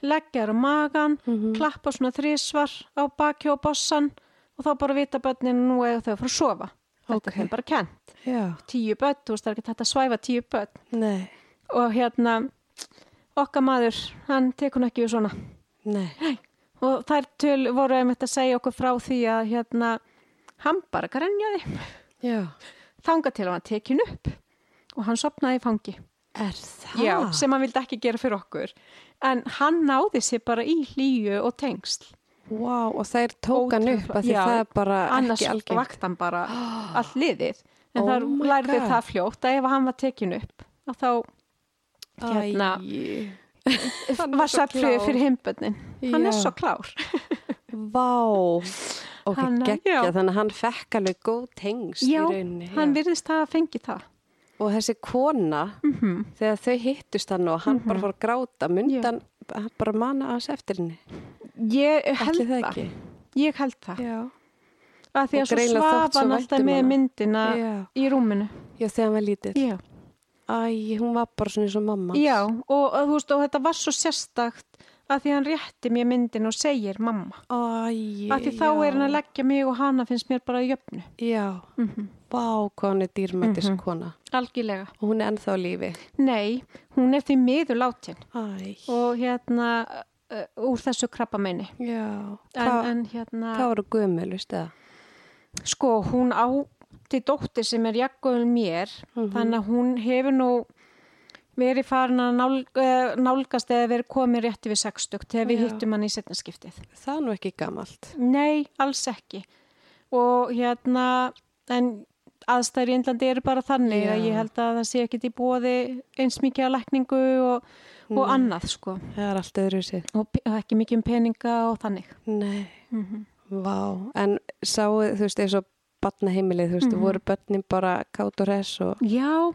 leggja þær á magan Mhm. klappa svona þrísvar á baki og bossan og þá bara vita börnin nú eða þau að fara að sofa. Þetta Ok. er þeim bara kent Já, tíu börn, þú veist, það er ekki þetta að svæfa tíu börn. Nei, og hérna okkar maður, hann tekur ekki við svona. Nei. og þær töl voru einmitt að segja okkur frá því að hérna hann bara grenjaði. Já, þanga til að hann tekin upp og hann sopnaði í fangi er það? Já, sem hann vildi ekki gera fyrir okkur en hann náði sér bara í hlýju og tengsl Vá, og það er tókan upp að því Já, það er bara annars ekki algengt. vakt hann bara all liðið en Oh það lærði God. það fljótt að ef hann var tekin upp að þá hérna Hann var klár. fyrir heimbönnin hann er Já. svo klár Vá, ok, Hann- geggja, já. þannig að hann fekk alveg góð tengst Já, í rauninni. hann já. virðist það að fengi það Og þessi kona, mm þegar þau hittust hann og hann bara fór að gráta, hann hann bara mana hans eftir henni. ég held Ætli það það, ég held það Já. að því að svo greinilega þótt svaf svo hann alltaf um með hana. myndina Já. í rúminu Já, þegar hann var lítill. já, Æ, hún var bara svona eins og mamma. já og, og, þú veist, og þetta var svo sérstakt að því hann rétti mér myndin og segir mamma Æ, að því þá er hann að leggja mig og hana finnst mér bara í jöfnu Já, mm -hmm. vá, hvað hann er dýrmættis Mhm. kona. algjörlega Og hún er ennþá lífi. nei, hún er því miður látin Æ, og hérna uh, úr þessu krabba meini já. en, Hvað en hérna hva voru gömul, veistu það? sko hún átti dóttir sem er jaggöðul mér Mhm. þannig að hún hefur nú verið farin að nál, uh, nálgast eða verið komin rétti við 60 þegar við Já. hittum hann í setnaskiptið Það er nú ekki gamalt. nei, alls ekki og hérna en aðstæður í Indlandi eru bara þannig Já. að ég held að það sé ekkit í bóði eins mikið að lækningu og, og Nei. annað sko Það er allt öðru sér. og og ekki mikið um peninga og þannig Nei, mm vá. En sáu, þú veist, eins og batnaheimilið, þú veist, Mhm. voru börnin bara kátt og res og, Já,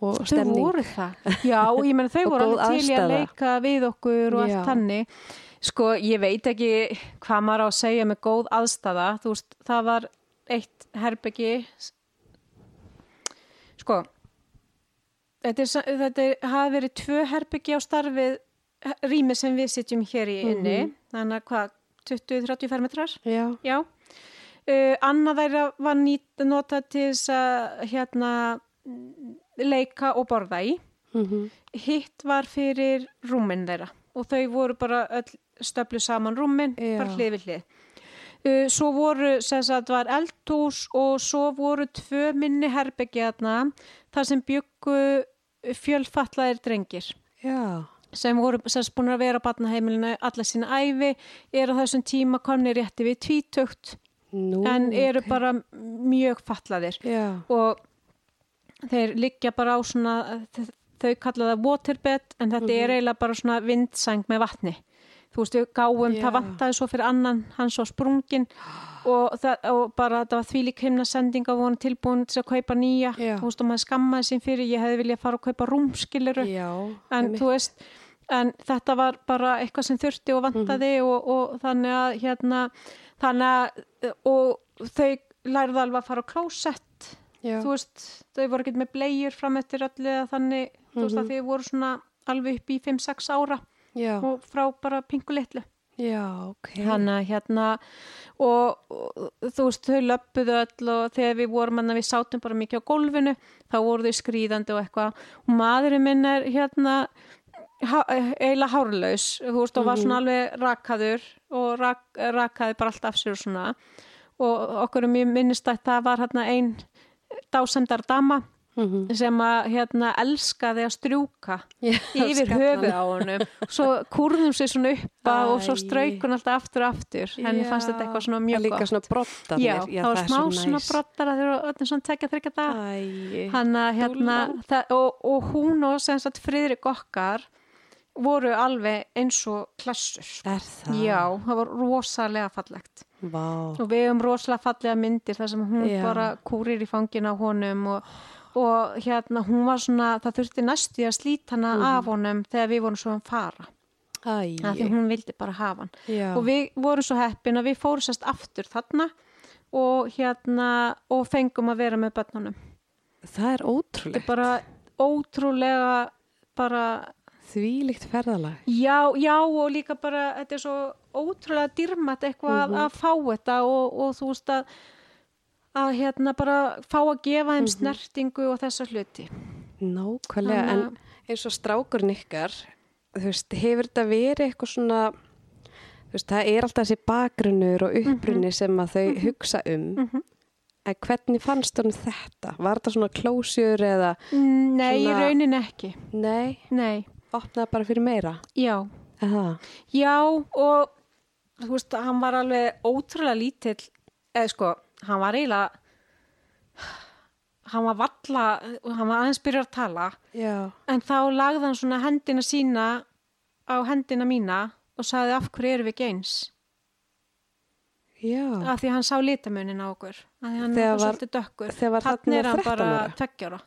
og þau stemning. voru það. Já, ég menn þau voru alveg til í að leika við okkur og Já. allt þannig. Sko, ég veit ekki hvað maður á að segja með góð aðstaða. Þú veist, það var eitt herbyggi sko þetta, er, þetta er, hafa verið tvö herbyggi á starfið rými sem við sitjum hér í inni. Þannig að hvað, 20-30 fermetrar? Já, já. Uh, annað þeirra var nýtt notað til þess að hérna leika og borða í mm hitt var fyrir rúmin þeirra og þau voru bara öll stöflu saman rúmin, Já. bara hlið við hlið. Uh, svo voru, sem sagt, var eldhús og svo voru tvö minni herbyggjaðna þar sem byggu fjölfatlaðir drengir já, sem voru sagt, búin að vera á batnaheimilinu alla sína æfi, er á þessum tíma komni rétti við tvítugt nú. en eru ok. bara mjög fatlaðir Já, og þeir liggja bara á svona þau kalla það waterbed en þetta er eiginlega bara svona vindsæng með vatni þú veist við gáum, Já. það vantaði svo fyrir annan hans var sprungin og, það, og bara þetta var þvílík himna sending og voru tilbúin til að kaupa nýja Já. þú veist og maður skammaði sín fyrir ég hefði viljað fara að kaupa rúmskiliru já. en þú veist en þetta var bara eitthvað sem þurfti og vantaði Mhm. og, og þannig að hérna þannig að og þau lærðu alveg að fara á klósett já. þú veist, þau voru ekki með blegjur fram eftir öllu eða þannig, þú veist Mhm. að þau voru svona alveg upp í 5-6 ára já, og frá bara pingu litlu já, ok. þannig að hérna og, og þú veist, þau löppuðu öll og þegar við vorum hann við sátum bara mikið á gólfinu, þá voru þau skrýðandi og eitthvað og maðurinn minn er hérna ha, eiginlega hárlaus, þú veist, og var Mhm. svona alveg rakaður og rak, rakaði bara allt af sér og svona og okkur er mjög minnist að það var hérna ein dásemdar dama Mhm. sem að hérna elskaði að strjúka Já, yfir höfuð á honum. Svo kúrðum sér svona uppa og svo Æ. strauk hún alltaf aftur og aftur. Henni fannst þetta eitthvað svona Það mjög er líka gott. svona já, það var smá svona næs. brottara þegar öllum svona tekja þryggja dag Æ, hann að hérna það, og, og hún og sem sagt Friðrik okkar voru alveg eins og klassur er það? já, það var rosalega fallegt Vá. og við hefum rosalega fallega myndir þar sem hún Já. bara kúrir í fangin á honum og, og hérna hún var svona, það þurfti næstu að slíta hana Mhm. af honum þegar við vorum svo að fara því hún vildi bara hafa hann já. og við vorum svo heppin að við fórum sérst aftur þarna og hérna og fengum að vera með börnunum Það er þetta ótrúlegt. er bara ótrúlega bara Þvílíkt ferðalag. Já, já og líka bara þetta er svo ótrúlega dýrmætt eitthvað Mhm. að fá þetta og, og þú veist að að hérna bara fá að gefa þeim snertingu og þessa hluti Nákvæmlega, Þannig að- en eins og strákurinn ykkar, þú veist, hefur þetta verið eitthvað svona, þú veist, það er alltaf þessi bakgrunnur og upprunni sem að þau hugsa um, Mhm. en hvernig fannst honum þetta? Var þetta svona klósjur eða, Nei, í Svona- raunin ekki nei, Nei, opnaði bara fyrir meira? já. Eða, Já og þú veist, hann var alveg ótrúlega lítill eða sko, hann var eiginlega hann var valla hann var aðeins byrjar að tala já, en þá lagði hann svona hendina sína á hendina mína og sagði af hverju erum við ekki eins? Já, af því hann sá litamunin á okkur af því hann var svolítið dökkur. þannig er hann 13 bara ára? tveggjara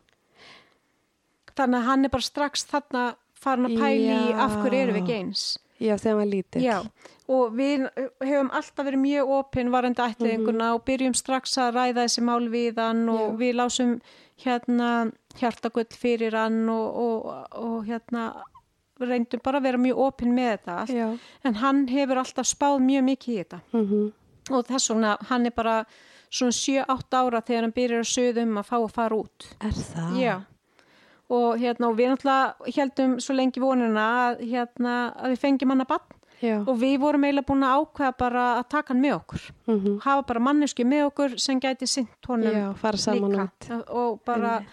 þannig að hann er bara strax þarna farin að pæli í af hverju erum við ekki eins já, þegar hann var lítill. Já, og við hefum alltaf verið mjög opinn varandi ætliðinguna og byrjum strax að ræða þessi mál við hann og Já. við lásum hérna hjartagull fyrir hann og, og, og hérna reyndum bara að vera mjög opinn með þetta allt. Já, en hann hefur alltaf spáð mjög mikið í þetta mhm, og þess vegna hann er bara svona 7-8 ára þegar hann byrjar að sögðum að fá að fara út er það? Já og hérna og við náttúrulega heldum svo lengi vonuna að, hérna, að við fengjum hann að bann og við vorum eiginlega búin að ákveða bara að taka hann með okkur. Mhm, hafa bara mannesku með okkur sem gæti sint honum já, líka. bara,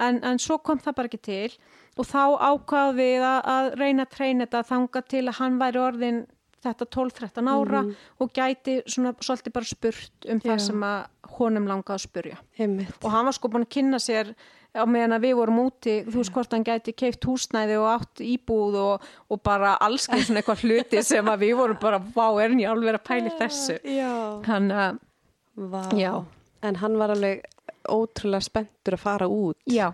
en, en svo kom það bara ekki til. Og þá ákvaðum við að, að reyna að treyna þetta þanga til að hann væri orðin þetta 12-13 ára Mhm. og gæti svona svolítið bara spurt um það Já. sem að honum langaði að spurja Einmitt. og hann var sko búin að kynna sér á meðan að við vorum úti, þú veist hvort hann gæti keift húsnæði og átt íbúð og, og bara alls keið svona eitthvað hluti sem að við vorum bara, vá, er hann ég alveg að pæli þessu Já. hann, uh, Vá. Já. En hann var alveg ótrúlega spenntur að fara út já,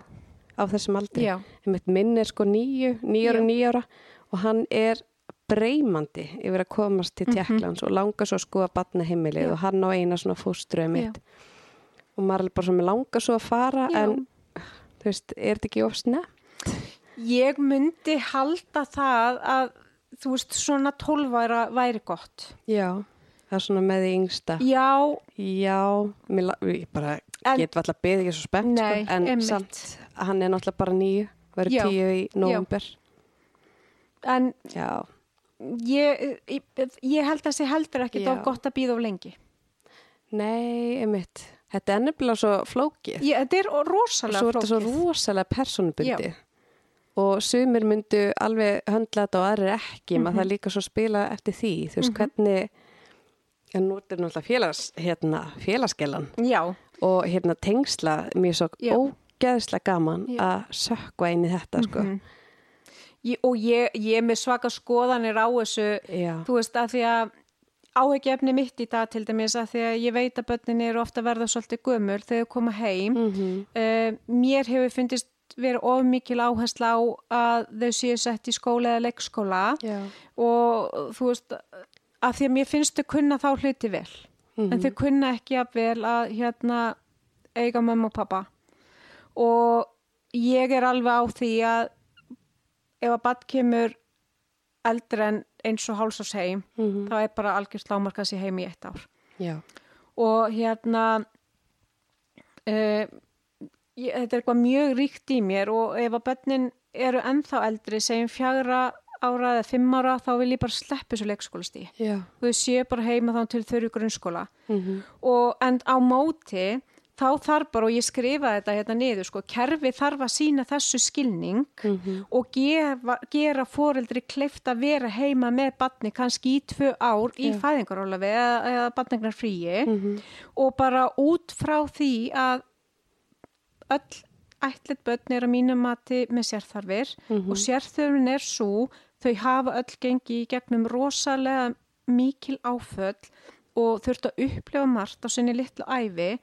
á þessum aldri. já minn er sko nýju, Já. nýju ára og hann er breymandi yfir að komast til Tjekklands og langar svo að skoða batna heimilið Mhm. Já. og hann á eina svona fóstruði mitt og maður er bara svona langar svo að fara Já. en þú veist, er þetta ekki of snepp? ég myndi halda það að þú veist svona 12 væri, væri gott Já, það er svona með því yngsta. já, Já, la- ég bara En- get alltaf beðið ekki svo spennt Nei, sko, en einmitt. samt, hann er náttúrulega bara nýju, Já. tíu í november. en Já, ég, ég, ég held að sé heldur ekki Já. þá gott að býða of lengi nei, einmitt. Þetta er nefnilega svo flókið. ég, þetta er rosalega svo er þetta svo flókið. rosalega personubundi og sumir myndu alveg höndla þetta og aðrir ekki maður það líka svo spila eftir því þú veist hvernig en nú er þetta náttúrulega félags, hérna, félagsgelan já, og hérna tengsla mér svo Já. ógeðslega gaman Já. að sökva inn í þetta sko. Mhm. ég, og ég, ég er með svaka skoðanir á þessu Já, þú veist að því að áheggjefni mitt í dag til dæmis að því að ég veit að börnin eru ofta verða svolítið gömur þegar þau koma heim Mhm. uh, mér hefur fundist verið of mikil áhersla á að þau séu sett í skóla eða leikskóla Já. og þú veist að því að mér finnst þau kunna þá hluti vel Mhm. en þau kunna ekki að vel að hérna eiga mömmu og pappa og ég er alveg á því að ef að badd kemur eldri en eins og hálsás heim Mhm. þá er bara algjörst lámarkað sér heim í eitt ár Já. og hérna uh, ég, þetta er eitthvað mjög ríkt í mér og ef að börnin eru ennþá eldri segjum fjagra ára eða fimm ára þá vil ég bara sleppa þessu leikskólastíði Já. og þau séu bara heima þá til þau eru grunnskóla Mhm. og en á móti þá þarf bara og ég skrifa þetta hérna niður sko, kerfi þarf að sína þessu skilning Mhm. og gefa, gera foreldri kleift að vera heima með batni kannski í tvö ár í Já. fæðingarólafi eða, eða batnegnar fríi Mhm. og bara út frá því að öll ætlit börn er að mínu mati með sérþarfir Mhm. og sérþörfin er svo þau hafa öll gengi í gegnum rosalega mikil áföll og þurft að upplifa margt á sinni litlu æfi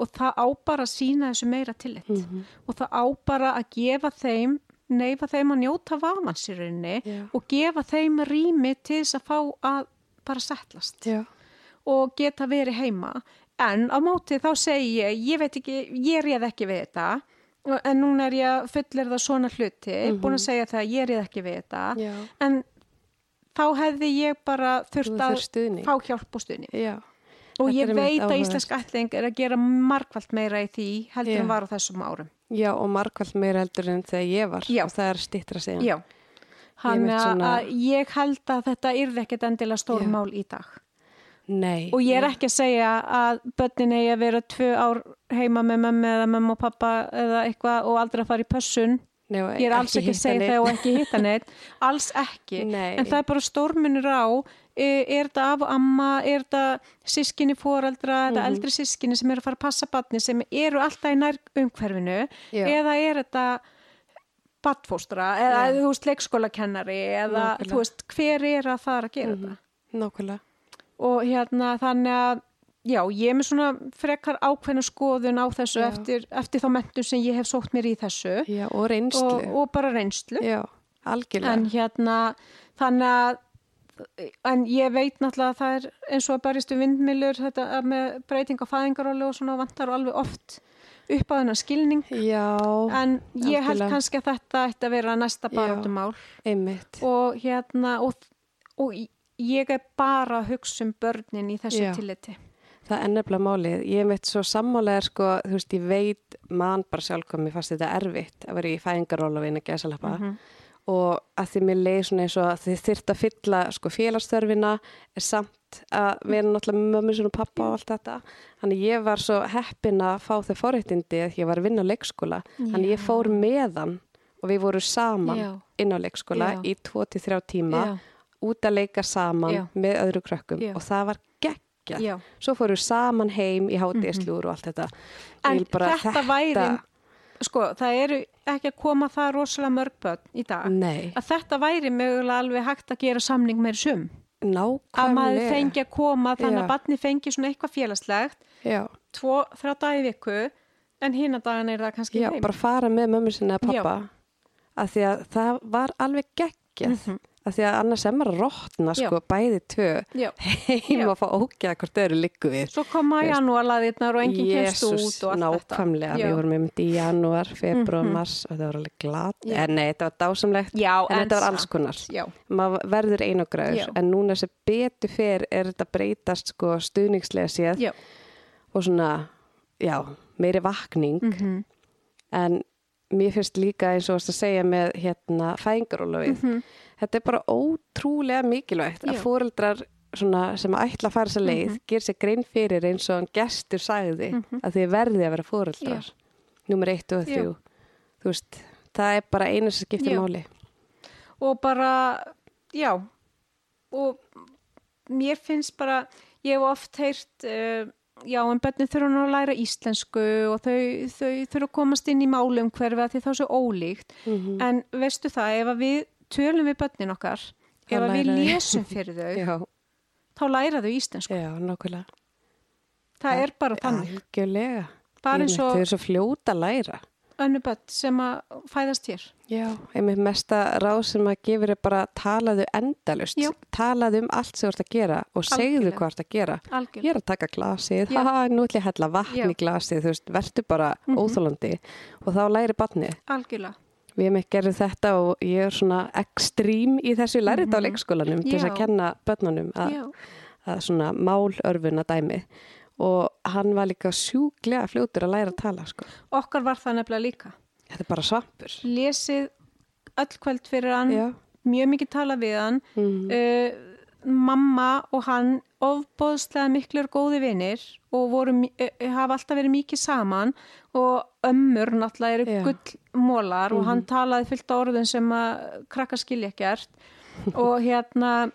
og það á bara að sína þessu meira tillit Mhm. og það á bara að gefa þeim neyfa þeim að njóta vamans í rauninni Já. og gefa þeim rými til þess að fá að bara settlast Já. og geta verið heima en á móti þá segi ég ég veit ekki, ég réð ekki við þetta en núna er ég að fullir það svona hluti, búin að segja það að ég réð ekki við þetta Já. en þá hefði ég bara þurft að fá hjálp og stuðning Já. Og ég veit að íslensk ætling er að gera margvalt meira í því heldur Já. en var á þessum árum Já, og margvall meira heldur en þegar ég var. Já. Og það er stittra segja. Já, að, svona- að ég held að þetta yrði ekkert endilega stór Já. mál í dag Nei. og ég er ekki að segja að börnin eigi að vera tvö ár heima með mömmu eða mömmu og pappa eða eitthvað og aldrei að fara í pössun Nei, ég er alls ekki að segja það og ekki hitta neitt alls ekki, Nei. en það er bara stórmunur á er þetta af og amma er þetta sískinni foreldra eða Mhm. eldri sískinni sem eru að fara að passa batni sem eru alltaf í nær umhverfinu Já. eða er þetta batfóstra eða Já. þú veist leikskólakennari eða Nákvæmlega. þú veist hver er að fara að gera þetta Nákvæmlega. og hérna þannig að já, ég er með svona frekar ákveðna skoðun á þessu eftir, eftir þá mentum sem ég hef sótt mér í þessu Já, og reynslu. og, og bara reynslu Já, algjörlega. en hérna þannig að en ég veit náttúrulega að það er eins og að barist um vindmilur þetta með breyting á fæðingarólu og svona vantar alveg oft upp á þennan skilning Já, en ég held algjörlega. kannski að þetta ætti að vera næsta baráttumál einmitt. og hérna og, og ég er bara að hugsa um börnin í þessu Já. tilliti Það er nefnilega málið. Ég veit svo sammálega, sko, þú veist, ég veit mann bara sjálf mér fannst þetta erfitt að vera í fæðingaróla að gæsalappa Mhm. Og að því mér leið svona eins og að þið þyrft að fylla sko félagsstörfina er samt að vera náttúrulega með mömmu og pappa og allt þetta. Þannig ég var svo heppin að fá þau forréttindi að ég var að vinna á leikskóla. Þannig ég fór meðan og við vorum saman Já. inn á leikskóla Já. í 2-3 tíma Já. út að leika saman með öðru krökkum og það var geggjað. Já. Svo fóru saman heim í hátíðslúr og allt þetta. En bara þetta væri, sko, það eru ekki að koma það rosalega mörg börn í dag. Nei, Að þetta væri mögulega alveg hægt að gera samning með sum. Að maður nákvæmlega. fengi að koma þannig Já. að barni fengi svona eitthvað félagslegt, Já, tvo, þrjá dagi í viku, en hinn að dagan er það kannski já heim. bara fara með mömmu sinna að pappa. Af því að það var alveg geggjað. Af því að annars er maður að. Já. sko, bæði tvö. Heim og fá ógæða hvort þau eru liggu við. Svo koma janúarlaðirnar og enginn kemst út og allt þetta. nákvæmlega, við vorum einmitt í janúar, februar, mars og það var alveg glat, Já. en nei, þetta var dásamlegt Já, en en þetta var alls konar. Maður verður Já. einogræður en núna sem betur fer er þetta breytast sko stuðningslega séð. Já. og svona, já, meiri vakning. Mm en mér finnst líka eins og að segja með hérna fæðingarólofið þetta er bara ótrúlega mikilvægt að. Já. fóreldrar svona, sem ætla að fara þessa leið Mhm. ger sér grein fyrir eins og hann gestur sagði að þið verði að vera fóreldrar nummer eitt og Já. þrjú þú veist, það er bara einu sem skiptir Já. máli og bara, já og mér finnst bara ég hef oft heyrt uh, já, en börnin þurfa nú að læra íslensku og þau, þau þurfa að komast inn í málum hverfa því þá er svo ólíkt Mhm. en veistu það, ef að við tölum við börnin okkar Þá ef við lesum fyrir þau já, þá læra þau íslensku. Já, nákvæmlega. Það er bara þannig, algjörlega. Þau eru svo fljóta að læra. önnu börn sem að fæðast hér. Já, einmitt mesta ráð sem að gefur er bara talaðu endalust, Já. talaðu um allt sem þú ert að gera og segðu Algjörlega. hvað þú ert að gera. algjörn, Ég er að taka glasið, haha, nú ætlum ég að hella vatn Já. í glasið, þú veist, verður bara Mhm. óþólandi og þá læri barnið. algjörlega Við ekki gerðið þetta og ég er svona ekstrím í þessu lærið á leikskólanum til þess að kenna börnunum að, að svona málörfuna dæmi og hann var líka sjúklega fljótur að læra að tala, sko. okkar var það nefnilega líka Þetta er bara svampur. lesið öll kvöld fyrir hann Já. mjög mikið tala við hann Mm. uh, mamma og hann ofbóðslega miklur góði vinir og voru, mi- uh, hafa alltaf verið mikið saman og ömmur náttúrulega eru gullmólar og hann talaði fyllt á orðin sem að krakka skilja ekkert. Og hérna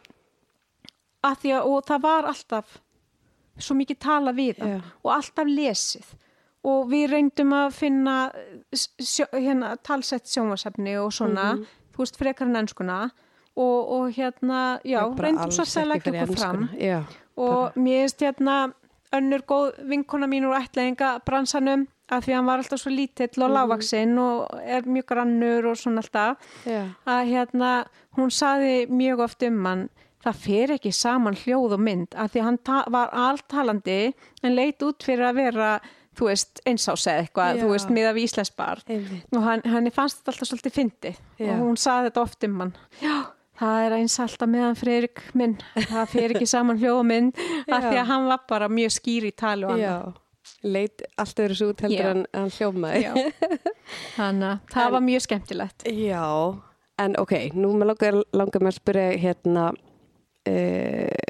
að því að og það var alltaf svo mikið tala við hann og alltaf lesið. Og við reyndum að finna sjó, hérna, talsett sjónvasefni og svona, þú veist, frekar en ennskuna og, og hérna, já, bara reyndum svo að segja ekki okkur fram. Já, og mér finnst hérna önnur góð vinkona mín úr ætlaðinga bransanum að því að hann var alltaf svo lítill Mhm. og lágvaksinn og er mjög grannur og svona alltaf já. að hérna, hún saði mjög oft um hann það fer ekki saman hljóð og mynd að því hann var alltalandi en leit út fyrir að vera þú veist, einsás eða eitthvað, Já. þú veist, miða Einmitt. og hann, hann fannst þetta alltaf svolítið fyndi Já. og hún saði þetta oft um hann já, það er eins alltaf meðan Freirik minn, það fer ekki saman mynd að því að hann var bara mjög skýr í tali og annað. Já, leit allt öðru svo út heldur en hann hljómaði. Þannig að það En- var mjög skemmtilegt. Já, en ok, nú langar, langar með að spyrja hérna uh,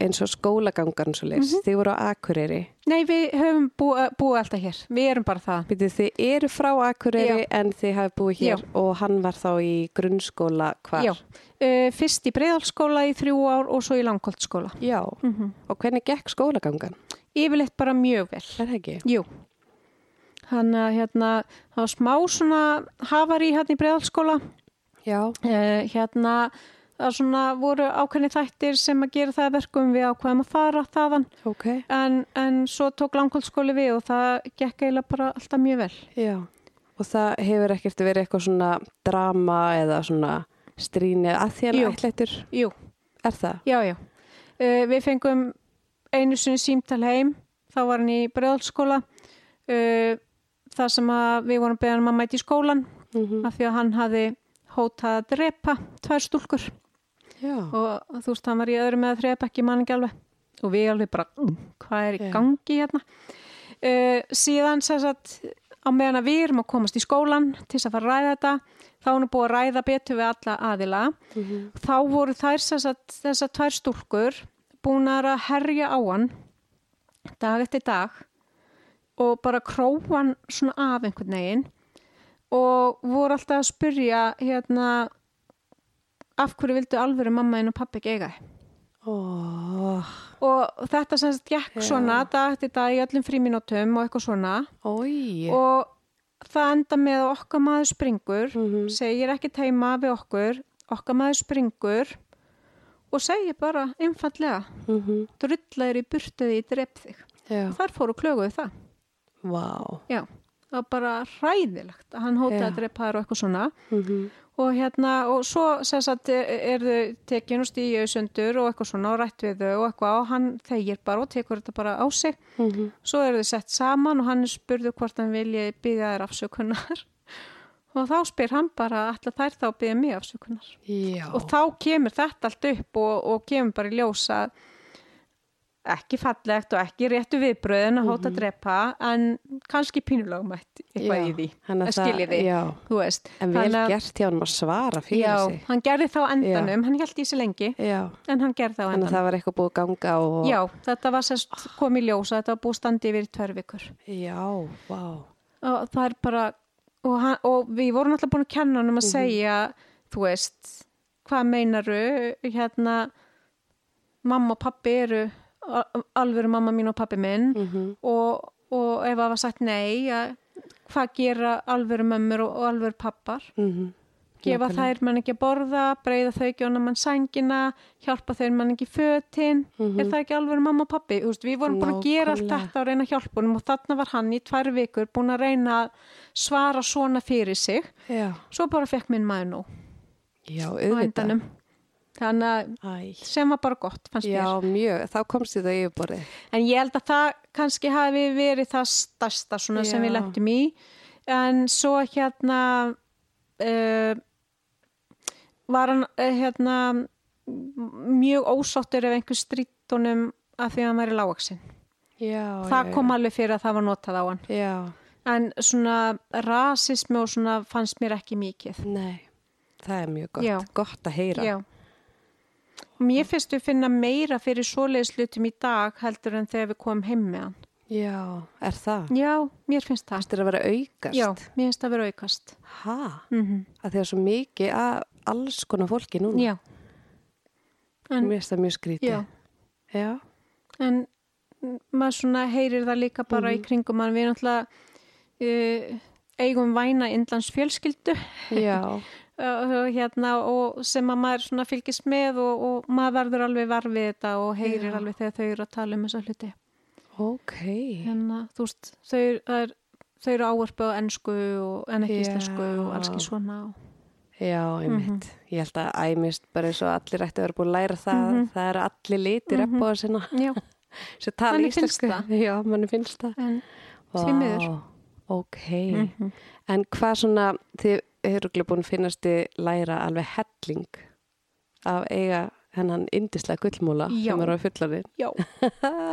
eins og skólagangan svo leys. Mhm. Þið voru á Akureyri. Nei, við höfum búið búi alltaf hér, við erum bara það Býtu, þið eru frá Akureyri en þið hafið búið hér og hann var þá í grunnskóla hvar? Já, uh, fyrst í Breiðalskóla í þrjú ár og svo í Langholtskóla. Já, Mm og hvernig gekk skólagangan? Yfirleitt bara mjög vel. Er það ekki? Jú, hann að hérna, það var smá svona hafari hérna í Breiðalskóla. Já. Uh, hérna, það svona voru ákveðni þættir sem að gera það að verkum við ákveðum að fara þaðan. Ok. En, en svo tók Langholtskóli við og það gekk eiginlega bara alltaf mjög vel. Já. Og það hefur ekkert verið eitthvað svona drama eða svona stríni að Jú. ætlættur? Jú, Er það? Já, já. Uh, við fengum einu sinni símtal heim, þá var hann í Breiðalskóla, uh, þar sem að við vorum beðan um að mæti í skólan, Mm af því að hann hafi hótað að drepa tvær stúlkur Já. og þú veist, hann var í öðru með að drepa ekki mann ekki alveg og við alveg bara, mm, hvað er í gangi hérna? Uh, síðan sem sagt, á meðan að við erum að komast í skólan til þess að fara að ræða þetta, þá er nú búið að ræða betur við alla aðila Mhm. þá voru þær sem sagt, þessar tvær stúlkur búinar að herja á hann dag eftir dag og bara króa hann svona af einhvern veginn og voru alltaf að spyrja hérna af hverju vildu alvöru mamma þín og pappi ekki eiga þig? Ó, Og þetta sem sagt gekk Já. svona dag eftir dag í öllum fríminútum og eitthvað svona ói. og það enda með okkar maður springur, Mhm. segir ekki teima við okkur, okkar maður springur og segir bara einfallega, Mm -hmm. drullaður í burtuði í drep þig. Já, Þar fóru klöguðu það. vá. Já, það var bara hræðilegt að hann hótaði að drepa þær og eitthvað svona Mm -hmm. og hérna og svo sem sagt er, er þau tekin og stíu sundur og eitthvað svona og rætt við þau og eitthvað og hann þegir bara og tekur þetta bara á sig Mhm. svo eru þau sett saman og hann spurði hvort hann vilji byggja þær afsökunar og þá spyr hann bara ætla þær þá byggja mig afsökunar Já. og þá kemur þetta allt upp og, og kemur bara í ljós að ekki fallegt og ekki réttu viðbröðin að hóta að drepa en kannski pínulagmætt eitthvað Já, í því að skilji því já. En vel að- gert hjá hann að svara fyrir Já, sig. hann gerði þá endanum, hann held í sig lengi Já. en hann gerði það á Þannig að endanum það var eitthvað búið ganga og... Já, þetta var sérst komið í ljós að þetta var búið standi yfir í tvær vikur Já, vá. og það er bara og, hann, og við vorum alltaf búin að kenna hann um að segja þú veist, hvað meinaru hérna mamma og pappi eru alvöru mamma mín og pappi minn Mhm. og, og ef það var sagt nei að, hvað gera alvöru mömmur og, og alvöru pappar Mm gefa Nákvæmlega. þær mann ekki að borða breyða þau ekki onna mann sængina hjálpa þau mann ekki í fötin Mhm. er það ekki alveg mamma og pappi veist, við vorum búin að gera allt þetta og reyna honum og þarna var hann í tvær vikur búin að reyna að svara svona fyrir sig Já. svo bara fekk minn maður nú Já, auðvitað. Þannig að sem var bara gott fannst Já, mér mjög. Þá komst þið á yfirborðið. en ég held að það kannski hafi verið það stærsta svona sem Já. við lendum í en svo hérna uh, var hann uh, hérna mjög ósáttur ef einhver strýtt honum að því að hann væri lágaksin Já, það já, kom alveg fyrir að það var notað á hann Já, en svona rasismi og svona fannst mér ekki mikið nei. Það er mjög gott. Já. Gott að heyra. Já. Mér finnst við finna meira fyrir svoleiðis hlutum í dag heldur en þegar við komum heim með hann. Já, er það? Já, mér finnst það. Fannst þér að vera aukast? Já, mér finnst það vera aukast. Ha? Mm Að því að svo mikið að alls konar fólki núna. Já. En, Mér finnst það mjög skrítið. já, Já. en maður svona heyrir það líka bara Mhm. í kringum hann. Við náttúrulega uh, eigum væna indlands fjölskyldu Já. hérna, og sem að maður svona fylgist með og, og maður verður alveg var við þetta og heyrir Já. alveg þegar þau eru að tala um þessa hluti. Ok. hérna, þú veist, þau, er, þau eru áarpu á ennsku og, en ekki íslensku og alls ekki svona og, Já, einmitt. Mhm. Ég held að æmist bara eins og allir ætti að vera búin að læra það. Mhm. Það eru allir litir Mhm. upp á sinna. já, Svo tala Manni finnst íslensku. það. Já, manni finnst það. en því miður. Ok. Mhm. En hvað svona, þið eru búin að finnast þið læra alveg helling af eiga hennan indislega gullmúla Já. sem eru á fullarinn. já,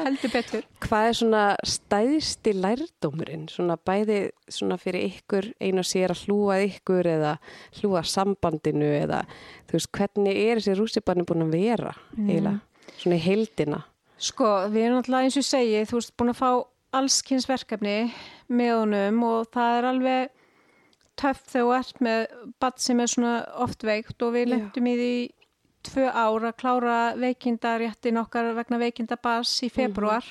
heldur betur Hvað er svona stæðsti lærdómurinn? Svona bæði svona fyrir ykkur einu og sér að hlúa að ykkur eða hlúa að sambandinu eða þú veist, hvernig er þessi rússibarni búin að vera eiginlega? Svona í heildina. sko, við erum alltaf eins og ég segi þú veist, búin að fá allskins verkefni með honum og það er alveg töff þegar þú ert með badd sem er svona oft veikt og við Já. lendum í því tvö ár að klára veikindaréttin okkar vegna veikindabass í februar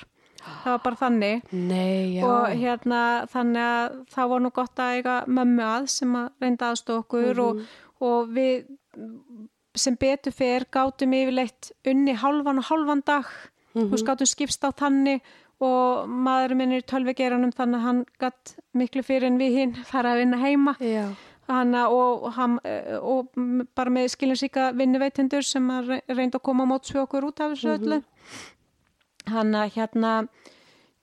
það var bara þannig. Nei, og hérna þannig að það var nú gott að eiga mömmu að sem að reynda aðstofa okkur og, og við sem betur fer gátum yfirleitt unni hálfan og hálfan dag. Þú veist gátum skipst á þannig og maður minn er tölvegeiranum þannig að hann gatt miklu fyrir en við hinn þar að vinna heima. Hanna, og, hann, eh, og bara með skilinsíka vinnuveitendur sem að re- reynda að koma móts við okkur út af þessu öllu hann að hérna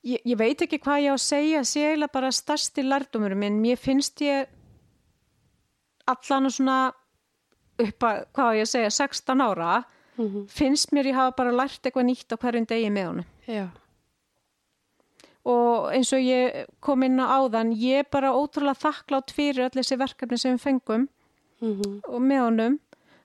ég, ég veit ekki hvað ég á að segja ségilega bara stærsti lærdómur minn mér finnst ég allan og svona upp að, hvað ég segja, 16 ára Mhm. finnst mér ég hafa bara lært eitthvað nýtt á hverjum degi með honum Já. Og eins og ég kom inn á áðan ég er bara ótrúlega þakklátt fyrir öll þessi verkefni sem við fengum Mm og með honum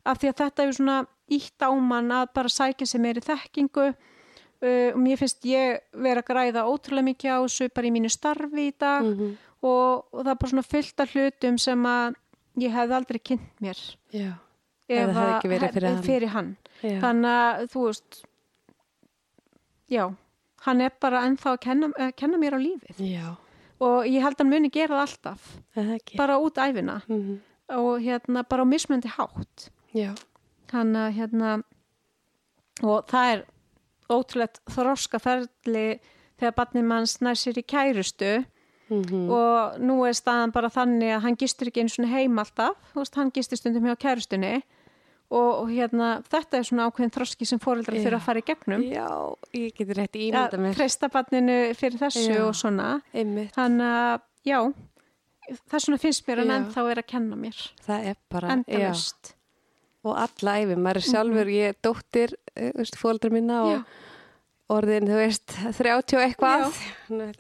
af því að þetta er svona ítt ámann að bara sækja sér meiri þekkingu uh, og mér finnst ég vera að græða ótrúlega mikið á þessu bara í mínu starfi í dag Mhm. og, og það er bara svona fullt af hlutum sem að ég hefði aldrei kynnt mér Já. Ef það ef hefði að- ekki verið fyrir hann. fyrir hann. Þannig að þú veist já, hann er bara ennþá að kenna, að kenna mér á lífið. Já, og ég held að hann muni gera það alltaf. Það bara út æfina Mhm. og hérna bara á mismunandi hátt. Hann að hérna og það er ótrúlegt þroskaferli þegar barnið manns nær sér í kærustu. Mhm. og nú er staðan bara þannig að hann gistur ekki einu svona heim alltaf. Hann gistur stundum hjá kærustunni og, og hérna, þetta er svona ákveðin þroski sem fóreldrar Já. þurfa að fara í gegnum Já, ég geti rétt ímynda mér. treysta barninu fyrir þessu Já. og svona þannig að, já það svona finnst mér en Já. ennþá er að kenna mér Það er bara, já. endalust Og alla æfi, maður er sjálfur, ég er dóttir, eh, fóldra mína og Já. orðin, þú veist, 30 og eitthvað.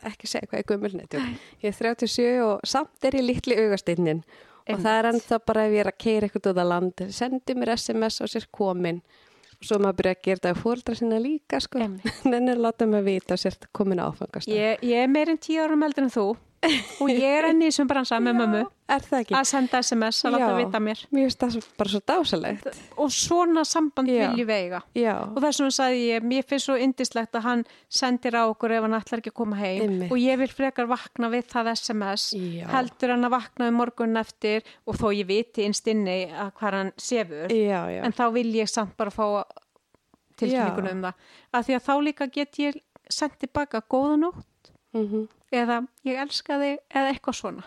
Ekki segja hvað er gömulnetjum. Ég er 37 og samt er ég litli augasteinnin. Og það er ennþá bara ef ég er að keira eitthvað út á land, sendi mér SMS og sér komin. Og svo maður byrja að gera þetta á fóldra sinna líka, sko. Nenni að láta mig vita og sér komin áfangast. ég, ég er meirinn tíu árum eldur en þú og ég er enni þessum bransa með ekki? að senda SMS að láta vita mér Mér finnst það bara svo dásalegt. og svona samband Já. viljum veiga Já. og þess vegna sagði ég, mér finnst svo indislegt að hann sendir á okkur ef hann ætlar ekki að koma heim Einmitt. og ég vil frekar vakna við það SMS Já. heldur hann að vakna um morgun eftir og þó ég viti innst inni að hvað hann sefur en þá vil ég samt bara fá tilkynningun Já. um það að því að þá líka get ég sendt tilbaka góða nótt Mm eða ég elska þig eða eitthvað svona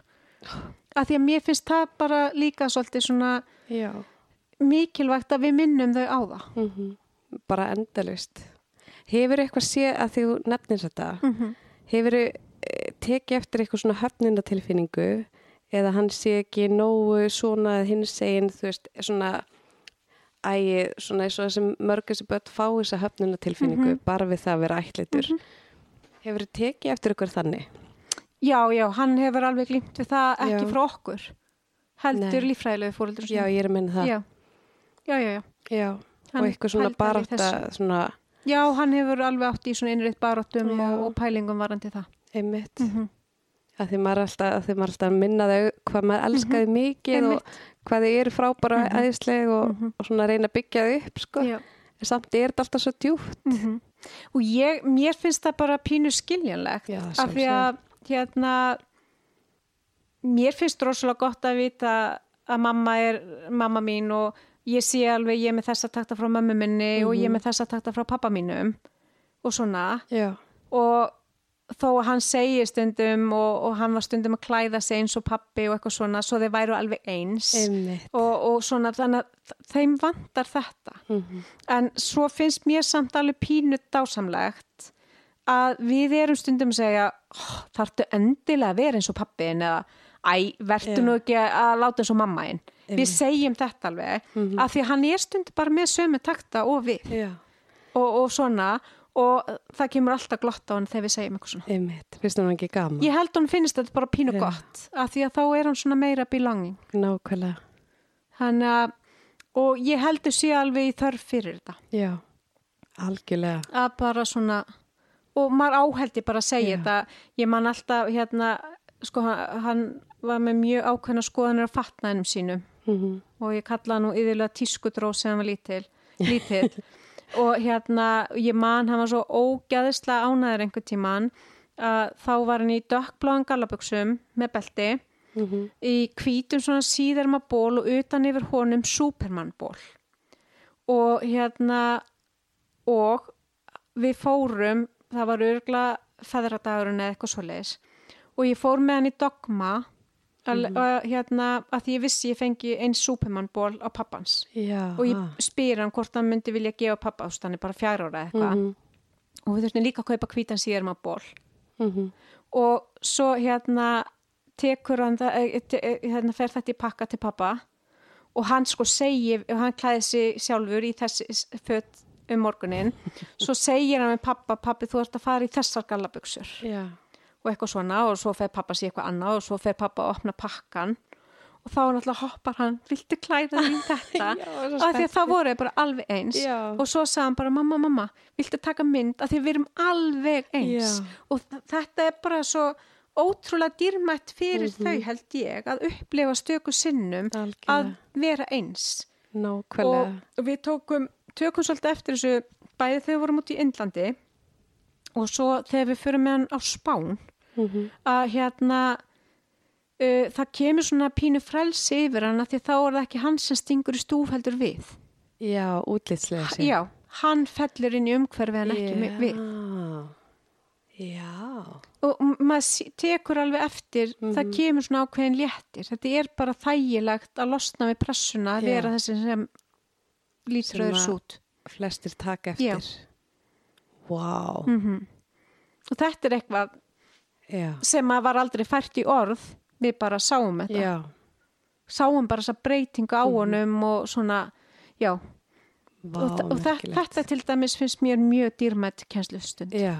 að því að mér finnst það bara líka svolítið svona Já. mikilvægt að við minnum þau á það Mm Bara endalust. Hefur eitthvað séð að þú nefnir þetta, mm -hmm. hefur tekið eftir eitthvað svona höfnindatilfinningu eða hann sé ekki nógu svona hins eginn, þú veist, svona ægi, svona eins og þessum mörgur sem börn fá þessa höfnindatilfinningu Mhm. bara við það að vera ætlitur. Hefur tekið eftir ykkur þannig? Já, já, hann hefur alveg glimt við það ekki Já. frá okkur heldur Nei. líffræðilegu fóreldur Já, ég er að minna það. já, já, já, já. Já. Og eitthvað svona pældi bara alveg í þessu. svona Já, hann hefur alveg átt í svona innreitt baróttum Já. og, og pælingum varandi það einmitt. mm að því maður alltaf, að því maður alltaf að minna þau hvað maður elskaði mikið Einmitt. og hvað þau eru frábæra Mhm. mm æðisleg og, Mhm. og svona reyna að byggja þau upp sko. Já samt er þetta alltaf svo djúpt mm og ég, mér finnst það bara pínu skiljanlegt Já, af því að hérna mér finnst rosalega gott að vita að mamma er mamma mín og ég sé alveg ég er með þessa takta frá mömmu minni og ég er með þessa takta frá pappa mínum og svona. Já, og þó að hann segi stundum og, og hann var stundum að klæða sig eins og pappi og eitthvað svona svo þeir væru alveg eins. Og, og svona þannig að þeim vantar þetta. Mm en svo finnst mér samt alveg pínu dásamlegt að við erum stundum að segja oh, þarftu endilega að vera eins og pappiðin eða æ, vertu Já. nú ekki að láta eins og mammaðin við segjum þetta alveg Mhm. að því hann er stundum bara með sömu takta og við. Og, og svona og það kemur alltaf glott á hann þegar við segjum eitthvað svona. Einmitt, finnst hún ekki gaman? Ég held hann finnst þetta bara pínu Já. gott að því að þá er hann svona meira belonging. Nákvæmlega, hann að og ég heldur sé alveg í þörf fyrir þetta. Já, algjörlega. Að bara svona og maður áheldi bara að segja Já. þetta. Ég man alltaf hérna sko hann, hann var með mjög ákveðna skoðanir á fatnaðinum sínum. Mm og ég kallaði nú yfirlega tískudró sem hann var lítil, lítill og hérna ég man hann var svo ógæðislega ánæður einhver tíman að þá var hann í dökkbláðan gallaböksum með belti -hmm. í hvítum svona síðarma ból og utan yfir honum Superman ból og hérna og við fórum það var örgla feðradagurinn eða eitthvað svoleiðis og ég fór með hann í dogma að, að, hérna, að því ég vissi ég fengi einn Superman ból á pappans. Já, og ég spyr hann hvort hann myndi vilja gefa pappa ást hann er bara fjár ára eitthvað. Mm og við þurftum líka að kaupa hvítan síðarma ból -hmm. og svo hérna tekur hann það, eh, eh, hérna fer þetta í pakka til pappa. Og hann sko segir, og hann klæði sig sjálfur í þessi fött um morgunin, svo segir hann með pappa, pappi þú ert að fara í þessar gallabuxur. Já, og eitthvað svona og svo fer pappa sér eitthvað annað og svo fer pappa að opna pakkan og þá náttúrulega hoppar hann, viltu klæða í þetta og því að það voru bara alveg eins Já. og svo sagði hann bara mamma, mamma, viltu taka mynd að því við erum alveg eins Já. og þetta er bara svo ótrúlega dýrmætt fyrir Mhm. þau held ég að upplifa stöku sinnum algjörlega að vera eins nákvæmlega. og við tókum, tökum svolítið eftir þessu bæði þegar við vorum út í Indlandi og svo þegar við förum með hann á Spán Mhm. að hérna uh, það kemur svona pínu frelsi yfir hann af því að þá er það ekki hann sem stingur í stúf heldur við Já, útlitslega sér. já, hann fellur inn í umhverfi en ekki Já. við Já. og maður tekur alveg eftir það Mhm. kemur svona ákveðin léttir þetta er bara þægilegt að losna við pressuna að Já. vera þessi sem lítur að- út Flestir taka Já. eftir. Vá. mm og þetta er eitthvað Já. sem að var aldrei fært í orð við bara sáum þetta Já. sáum bara þessa breytingu á honum og svona, já Vá, og, og þe- merkilegt. þetta til dæmis finnst mér mjög dýrmætt kennslustund Já,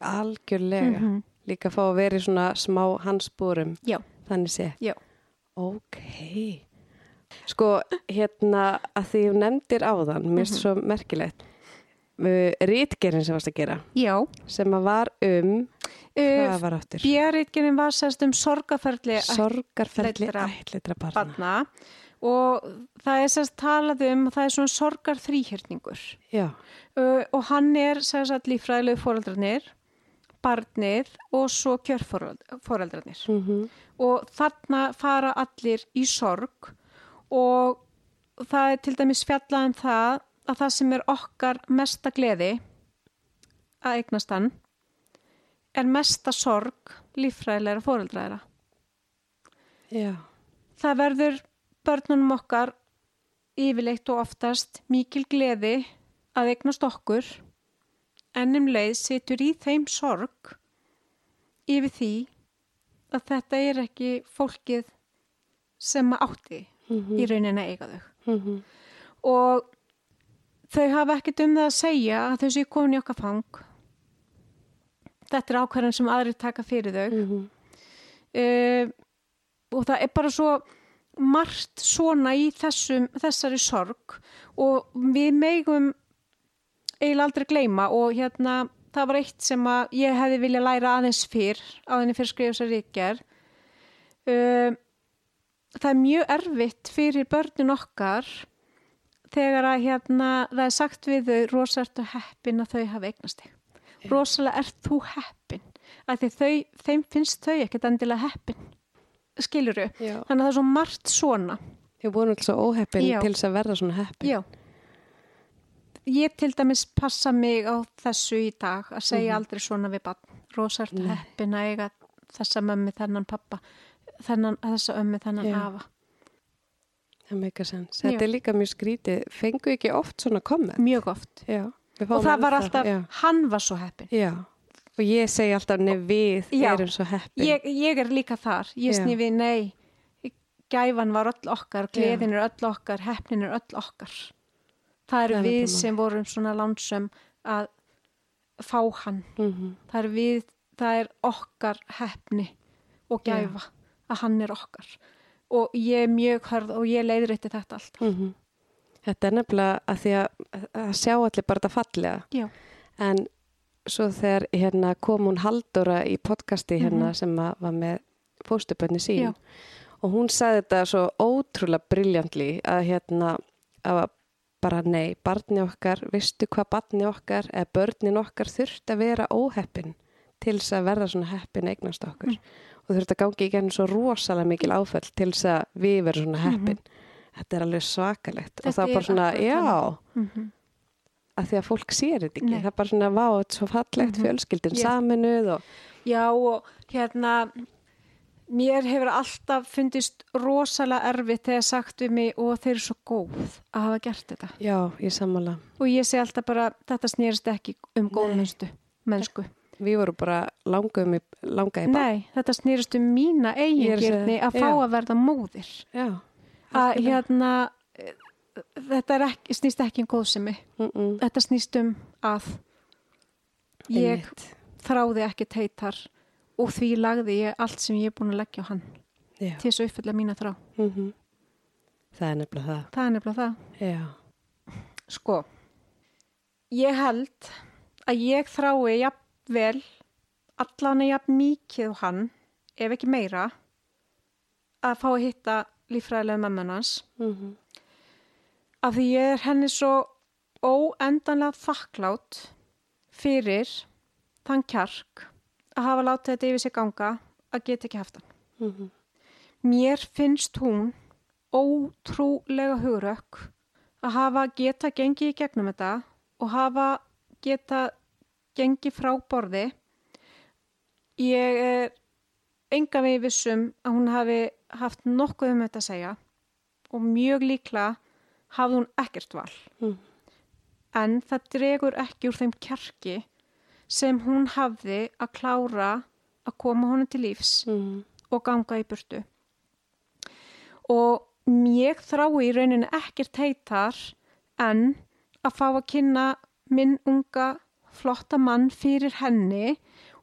algjörlega. Mhm. Líka að fá að vera í svona smá hansbúrum. já, Þannig sé. já, Ok. Sko, hérna, að því nefndir áðan, mér finnst svo merkilegt. Uh, Rítgerinn sem varst að gera, já sem að var um, hvað var aftur? Björritgerinn var sérst um sorgaferli Sorgarferli ættleiddra ætleitra barna. og það er sérst talað um það er svona sorgar þrýhjörningur Já, uh, og hann er að lífræðilegu fóreldrarnir barnið og svo kjörfóreldrarnir mm og þarna fara allir í sorg og það er til dæmis fjallað um það að það sem er okkar mesta gleði að eignast hann er mesta sorg líffræðilega fóreldraðira. já, Það verður börnunum okkar yfirleitt og oftast mikil gleði að eignast okkur en um leið situr í þeim sorg yfir því að þetta er ekki fólkið sem átti Mhm. í rauninni eiga þau. mm Og þau hafa ekkert um það að segja að þau séu komin í okkar fang. Þetta er ákvarðan sem aðrir taka fyrir þau. Mhm. uh, og það er bara svo margt svona í þessum, þessari sorg og við megum eiginlega aldrei gleyma og hérna það var eitt sem að ég hefði viljað læra aðeins fyrr á þenni fyrir skrifus að ríkjar uh, það er mjög erfitt fyrir börnin okkar þegar að hérna það er sagt við þau rosa ertu heppin að þau hafa eignast þig rosalega ert þú heppin að því þau, þeim finnst þau ekkert endilega heppin skiluru, þannig að það er svo margt svona er búin alltaf óheppin Já. til þess að verða svona heppin. já ég til dæmis passa mig á þessu í dag að segja aldrei svona við bann rosa ertu Nei. heppin að eiga þessa mömmi, þennan pappa þennan, þessa ömmi, þennan Já. afa Það meika sens. Þetta er líka mjög skrítið. Fengu ekki oft svona komment? mjög oft Já. Og það var alltaf, Já. hann var svo heppin Já. Og ég segi alltaf nefn við Já. erum svo heppin. ég, ég er líka þar, ég sný við nei, gæfan var öll okkar gleðin er öll okkar, heppnin er öll okkar það eru er við sem vorum svona lánsum að fá hann Mhm. það er við, það er okkar heppni og gæfa að hann er okkar og ég er mjög hörð og ég leiður eitt þetta allt Mhm. Þetta er nefnilega að því að, að sjá allir bara þetta fallega. Já. En svo þegar hérna kom hún Haldóra í podcasti hérna Mhm. sem að var með fóstubönni sín Já. og hún sagði þetta svo ótrúlega briljantli að hérna að bara nei, barni okkar, veistu hvað barni okkar eða börnin okkar þurft að vera óheppin til þess að verða svona heppin eignast okkur Mm. og þurft að gangi í genn svo rosalega mikil áföll til þess að við verðum svona heppin þetta er alveg svakalegt og. Þetta það er bara svona, já mm -hmm. að því að fólk sér þetta ekki, Nei. það er bara svona vá, þetta er svo fallegt Mhm. fjölskyldin Já. saminuð og Já og hérna mér hefur alltaf fundist rosalega erfitt þegar sagt við mig og þeir eru svo góð að hafa gert þetta já, ég sammála og ég segi alltaf bara þetta snýrist ekki um góðmennsku mennsku. við vorum bara langum í, langa í barn Nei, þetta snýrist um mína eigingirni að fá já. að verða móðir já, að hérna þetta er ekki, snýst ekki um góðsemi. Mm -mm. þetta snýst um að ég Einmitt. þráði ekki teitar og því lagði ég allt sem ég er búin að leggja á hann já. til þess að uppfylla mína þrá. Mm það er nefnilega það. Það er nefnilega það. Já, Sko, ég held að ég þrái jafnvel allan að jafn mikið og hann, ef ekki meira, að fá að hitta líffræðilega mömmunans mm af því ég er henni svo óendanlega þakklátt fyrir þann kjark að hafa látið þetta yfir sig ganga að geta ekki haft hann. Mhm. Mér finnst hún ótrúlega hugurökk að hafa geta gengið í gegnum þetta og hafa geta gengið frá borði. Ég er enga við vissum að hún hafi haft nokkuð um þetta að segja og mjög líklega hafði hún ekkert val. Mm. En það dregur ekki úr þeim kjarki sem hún hafði að klára að koma honum til lífs Mhm. og ganga í burtu. Og ég þrái í rauninni ekkert heitar en að fá að kynna minn unga flotta mann fyrir henni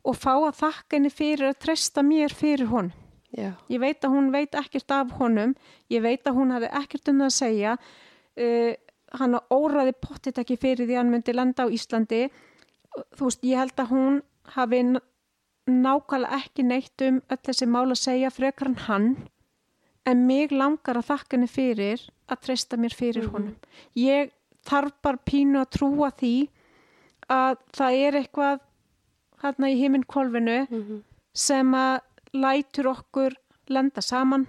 og fá að þakka henni fyrir að treysta mér fyrir honum. Já. Ég veit að hún veit ekkert af honum, ég veit að hún hafi ekkert um það að segja, uh, hann óraði pottit ekki fyrir því hann myndi landa á Íslandi. Þú veist, ég held að hún hafi nákvæmlega ekki neitt um öll þessi mál að segja frekar en hann, en mig langar að þakka henni fyrir að treysta mér fyrir honum. Ég þarf bara pínu að trúa því að það er eitthvað hérna í himinn kolvinu Mhm. sem að lætur okkur lenda saman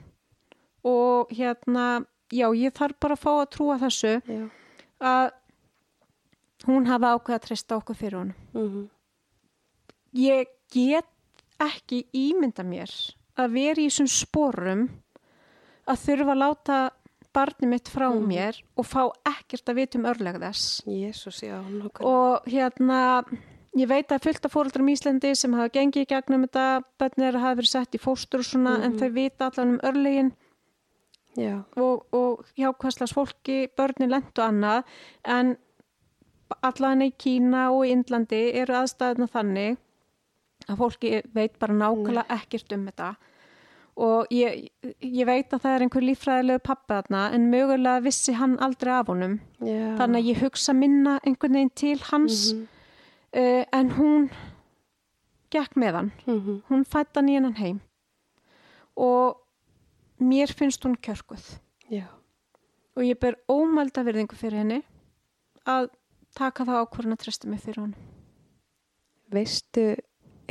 og hérna, já, ég þarf bara að fá að trúa þessu Já. að hún hafa ákveð að treysta okkur fyrir honum. Mhm. Ég get ekki ímynda mér að vera í þessum sporum að þurfa að láta barni mitt frá Mhm. mér og fá ekkert að vita um örleg þess. Jésús, já, og hérna ég veit að fullt af fóreldrum í Íslandi sem hafa gengið í gegnum þetta börnir hafa verið sett í fóstur og svona en Mhm. þau vita allan um örlegin og, og hjá hverslas fólki börnin lent og annað en allan í Kína og í Indlandi eru aðstæðuna þannig að fólki veit bara nákvæmlega ekkert um þetta og ég, ég veit að það er einhver líffræðilegu pappi þarna en mögulega vissi hann aldrei af honum Já. þannig að ég hugsa minna einhvern veginn til hans Mhm. Uh, en hún gekk með hann, Mhm. hún fætt hann í hennan heim og mér finnst hún kjörguð Já. og ég ber ómælda virðingu fyrir henni að taka það ákvörðan að treysta mig fyrir honum. Veistu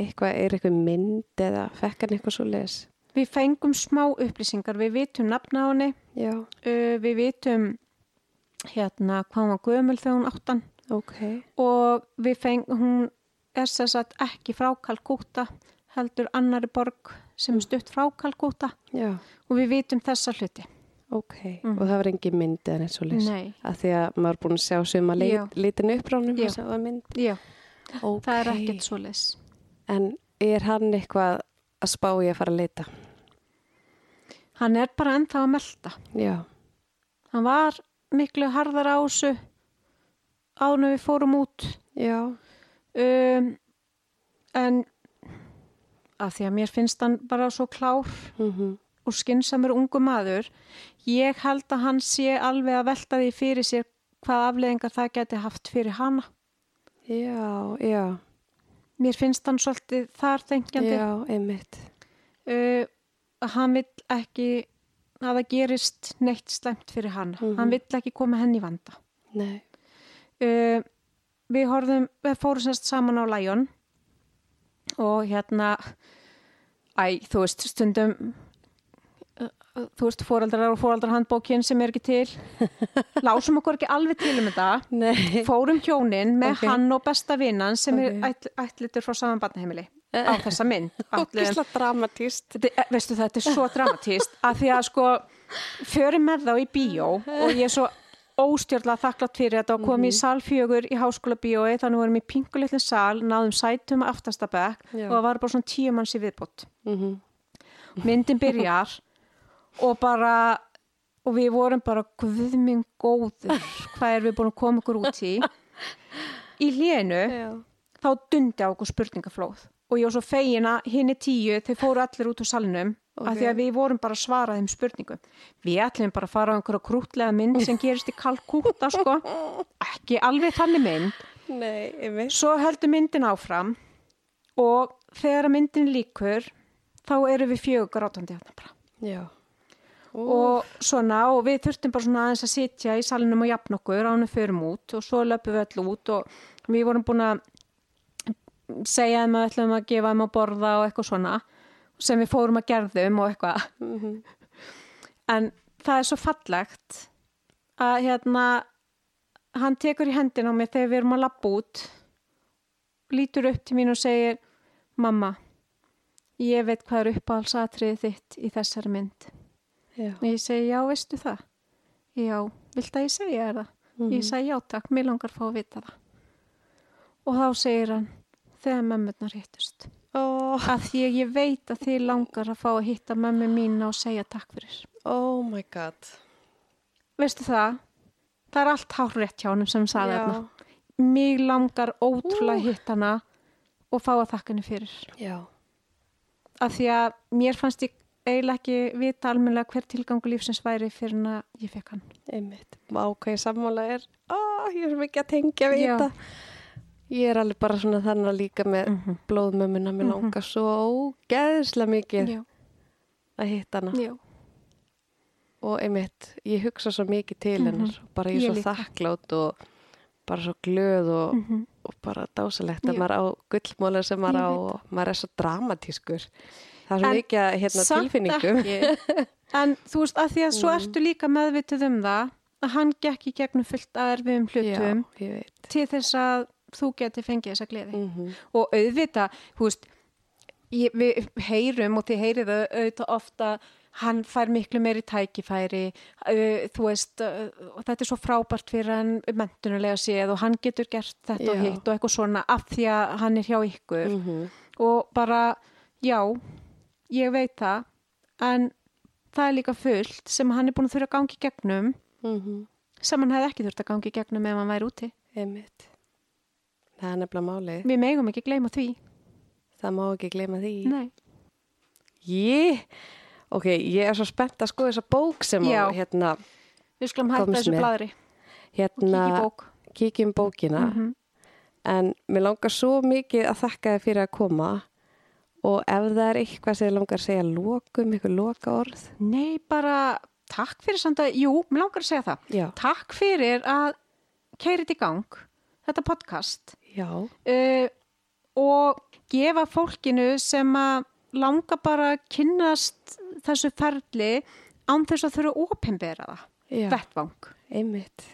eitthvað, er eitthvað mynd eða fekk hann eitthvað svo les? Við fengum smá upplýsingar, við vitum nafna á henni, uh, við vitum hérna hvað hún var gömul þegar hún áttan Ok. og við feng, hún er sér satt ekki frá Kalkúta, heldur annari borg sem stutt frá Kalkúta Já. og við vitum þessa hluti. Ok. Mhm. Og það var engin mynd eða svo les? Nei, Að því að maður er búin að sjá Já. leit, litin uppránum og sjá það mynd. já, Ok. það er ekkert svo leis. En er hann eitthvað að spá í að fara að leita? Hann er bara ennþá að melda. Já. Hann var miklu harðar á þessu ánum við fórum út Já. um, en af því að mér finnst hann bara svo klár Mhm. og skynnsamur ungu maður ég held að hann sé alveg að velta því fyrir sér hvað afleðingar það geti haft fyrir hana Já, já. mér finnst hann svolítið þar þengjandi Já, einmitt. uh, að hann vill ekki að það gerist neitt slemt fyrir hana Mhm. hann vill ekki koma henni í vanda Nei. Uh, við horfðum, við fórum semst saman á Lion og hérna æ, þú veist, stundum uh, þú veist, fóreldrar og fóreldrarhandbókin sem er ekki til lásum okkur ekki alveg til um þetta Nei. fórum hjónin með Ok. hann og besta vinnan sem Ok. er ætl, ætlitur frá saman barnaheimili á þessa mynd Ógislega dramatíst. veistu þetta er svo dramatíst að því að sko förum með þá í bíó og ég er svo óstjórnlega þakklátt fyrir þetta og komið í sal fjögur í háskóla bíói þannig vorum við í pingulitlinn sal náðum sætum aftastabæk Já. og það var bara svona tíu manns í viðbútt Mm myndin byrjar og bara og við vorum bara guðminn góður hvað er við búin að koma okkur út í? Í hlénu þá dundi á okkur spurningaflóð og ég var svo fegin að hinni tíu þau fóru allir út úr salnum Ok. af því að við vorum bara að svara þeim spurningum. Við ætlum bara að fara á einhverja krútlega mynd sem gerist í Kalkúta sko. Ekki alveg þannig mynd. Nei, svo heldur myndin áfram og þegar myndin líkur þá eru við fjögur hérna Já. og svona og við þurftum bara svona aðeins að sitja í salinum og jafn okkur ánum förum út. Og svo löpum við öll út og við vorum búin að segja þeim að við ætlum að gefa þeim að borða og eitthvað svona sem við fórum að gerðum og eitthvað Mhm. en það er svo fallegt að hérna hann tekur í hendin á mig þegar við erum að lappa út lítur upp til mín og segir mamma ég veit hvað er uppáhaldsatriðið þitt í þessari mynd Já. og ég segi já, veistu það já, vilt að ég segja það Mhm. ég segi já takk, mér langar að fá að vita það og þá segir hann þegar mömmurnar hittust Oh, að því að ég veit að þið langar að fá að hitta mömmu mín og segja takk fyrir oh my god. veistu það það er allt hár rétt hjá hann sem sagði þarna mig langar ótrúlega að hitta hana og fá að þakka henni fyrir Já. af því að mér fannst ég eiginlega ekki vita almennilega hver tilgangu lífsins væri fyrir en að ég fekk hann Einmitt. Ég sammála er. Ó, ég er svo mikið að tengja við þetta. Ég er alveg bara svona þannig líka með mm -hmm. blóðmömmuna. Mér Mhm. langar svo ógeðslega mikið já, að hitta hana. já, Og einmitt, ég hugsa svo mikið til Mhm. hennar. Bara ég er svo þakklátt og bara svo glöð og, mm og bara dásalegt að maður á gullmólar sem maður á og maður er svo dramatískur. Það er svo mikið að, hérna, tilfinningum. en þú veist að því að svo Mm. ertu líka meðvituð um það að hann gekk í gegnum fullt að erfiðum hlutum Já, til þess að þú geti fengið þessa gleði Mm og auðvita, þú veist ég, við heyrum og þið heyrið það auðvitað ofta hann fær miklu meiri tækifæri uh, þú veist, uh, og þetta er svo frábært fyrir hann mentunulega séð og hann getur gert þetta og Já. hitt og eitthvað svona af því að hann er hjá ykkur -hmm. og bara, já ég veit það en það er líka fullt sem hann er búin að þurfa að gangi gegnum Mm sem hann hefði ekki þurft að gangi gegnum ef hann væri úti Einmitt. Það er nefnilega málið. við megum ekki gleyma því Það má ekki gleyma því. Nei. Ég, ok, ég er svo spennt að skoða þessa bók sem Já. á, hérna, við skulum hætta þessu bladri og hérna, kíkja í bók kíkjum bókina. Mhm. En mér langar svo mikið að þakka þið fyrir að koma og ef það er eitthvað sem þið langar að segja lokum, eitthvað loka orð. Nei, bara takk fyrir samt að, jú, mér langar að segja það. Já. Takk fyrir að keira þetta í gang, þetta podcast. Uh, og gefa fólkinu sem að langa bara að kynnast þessu ferli án þess að opinbera það, Já. vettvang. Einmitt.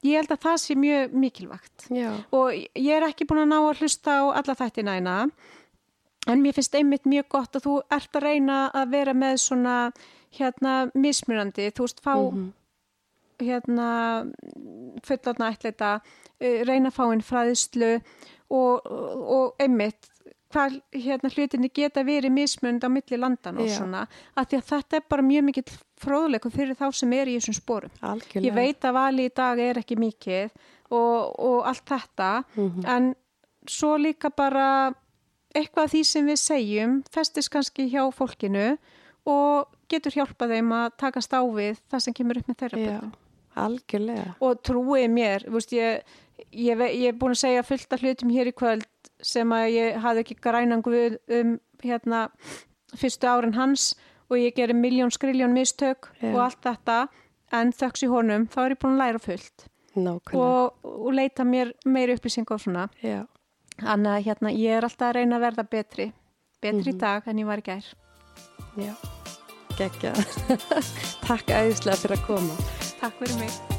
Ég held að það sé mjög mikilvægt Já. og ég er ekki búin að ná að hlusta á alla þættina eina en mér finnst einmitt mjög gott að þú ert að reyna að vera með svona hérna mismunandi, þú veist fá Mhm. Hérna fullotna ætleita uh, reyna að fá inn fræðslu og, og einmitt hvað hérna hlutinni geta verið mismund á milli landan og Já. svona af því að þetta er bara mjög mikill fróðleikur fyrir þá sem er í þessum sporum Algjörlega. ég veit að vali í dag er ekki mikið og, og allt þetta Mhm. en svo líka bara eitthvað af því sem við segjum festist kannski hjá fólkinu og getur hjálpað þeim að takast á við það sem kemur upp með þeirra Já. Algjörlega. og trúið mér veist, ég, ég, ég er búin að segja fullt af hlutum hér í kvöld sem að ég hafði ekki grænan guð um hérna fyrstu árin hans og ég gerir miljón skriljón mistök Já. og allt þetta en þöks í honum þá er ég búin að læra fullt og, og leita mér meiri upplýsingar og svona Já. þannig að hérna, ég er alltaf að reyna að verða betri betri í Mhm. dag en ég var í gær Já. Gekkja. Takk æðislega fyrir að koma. Takk fyrir mig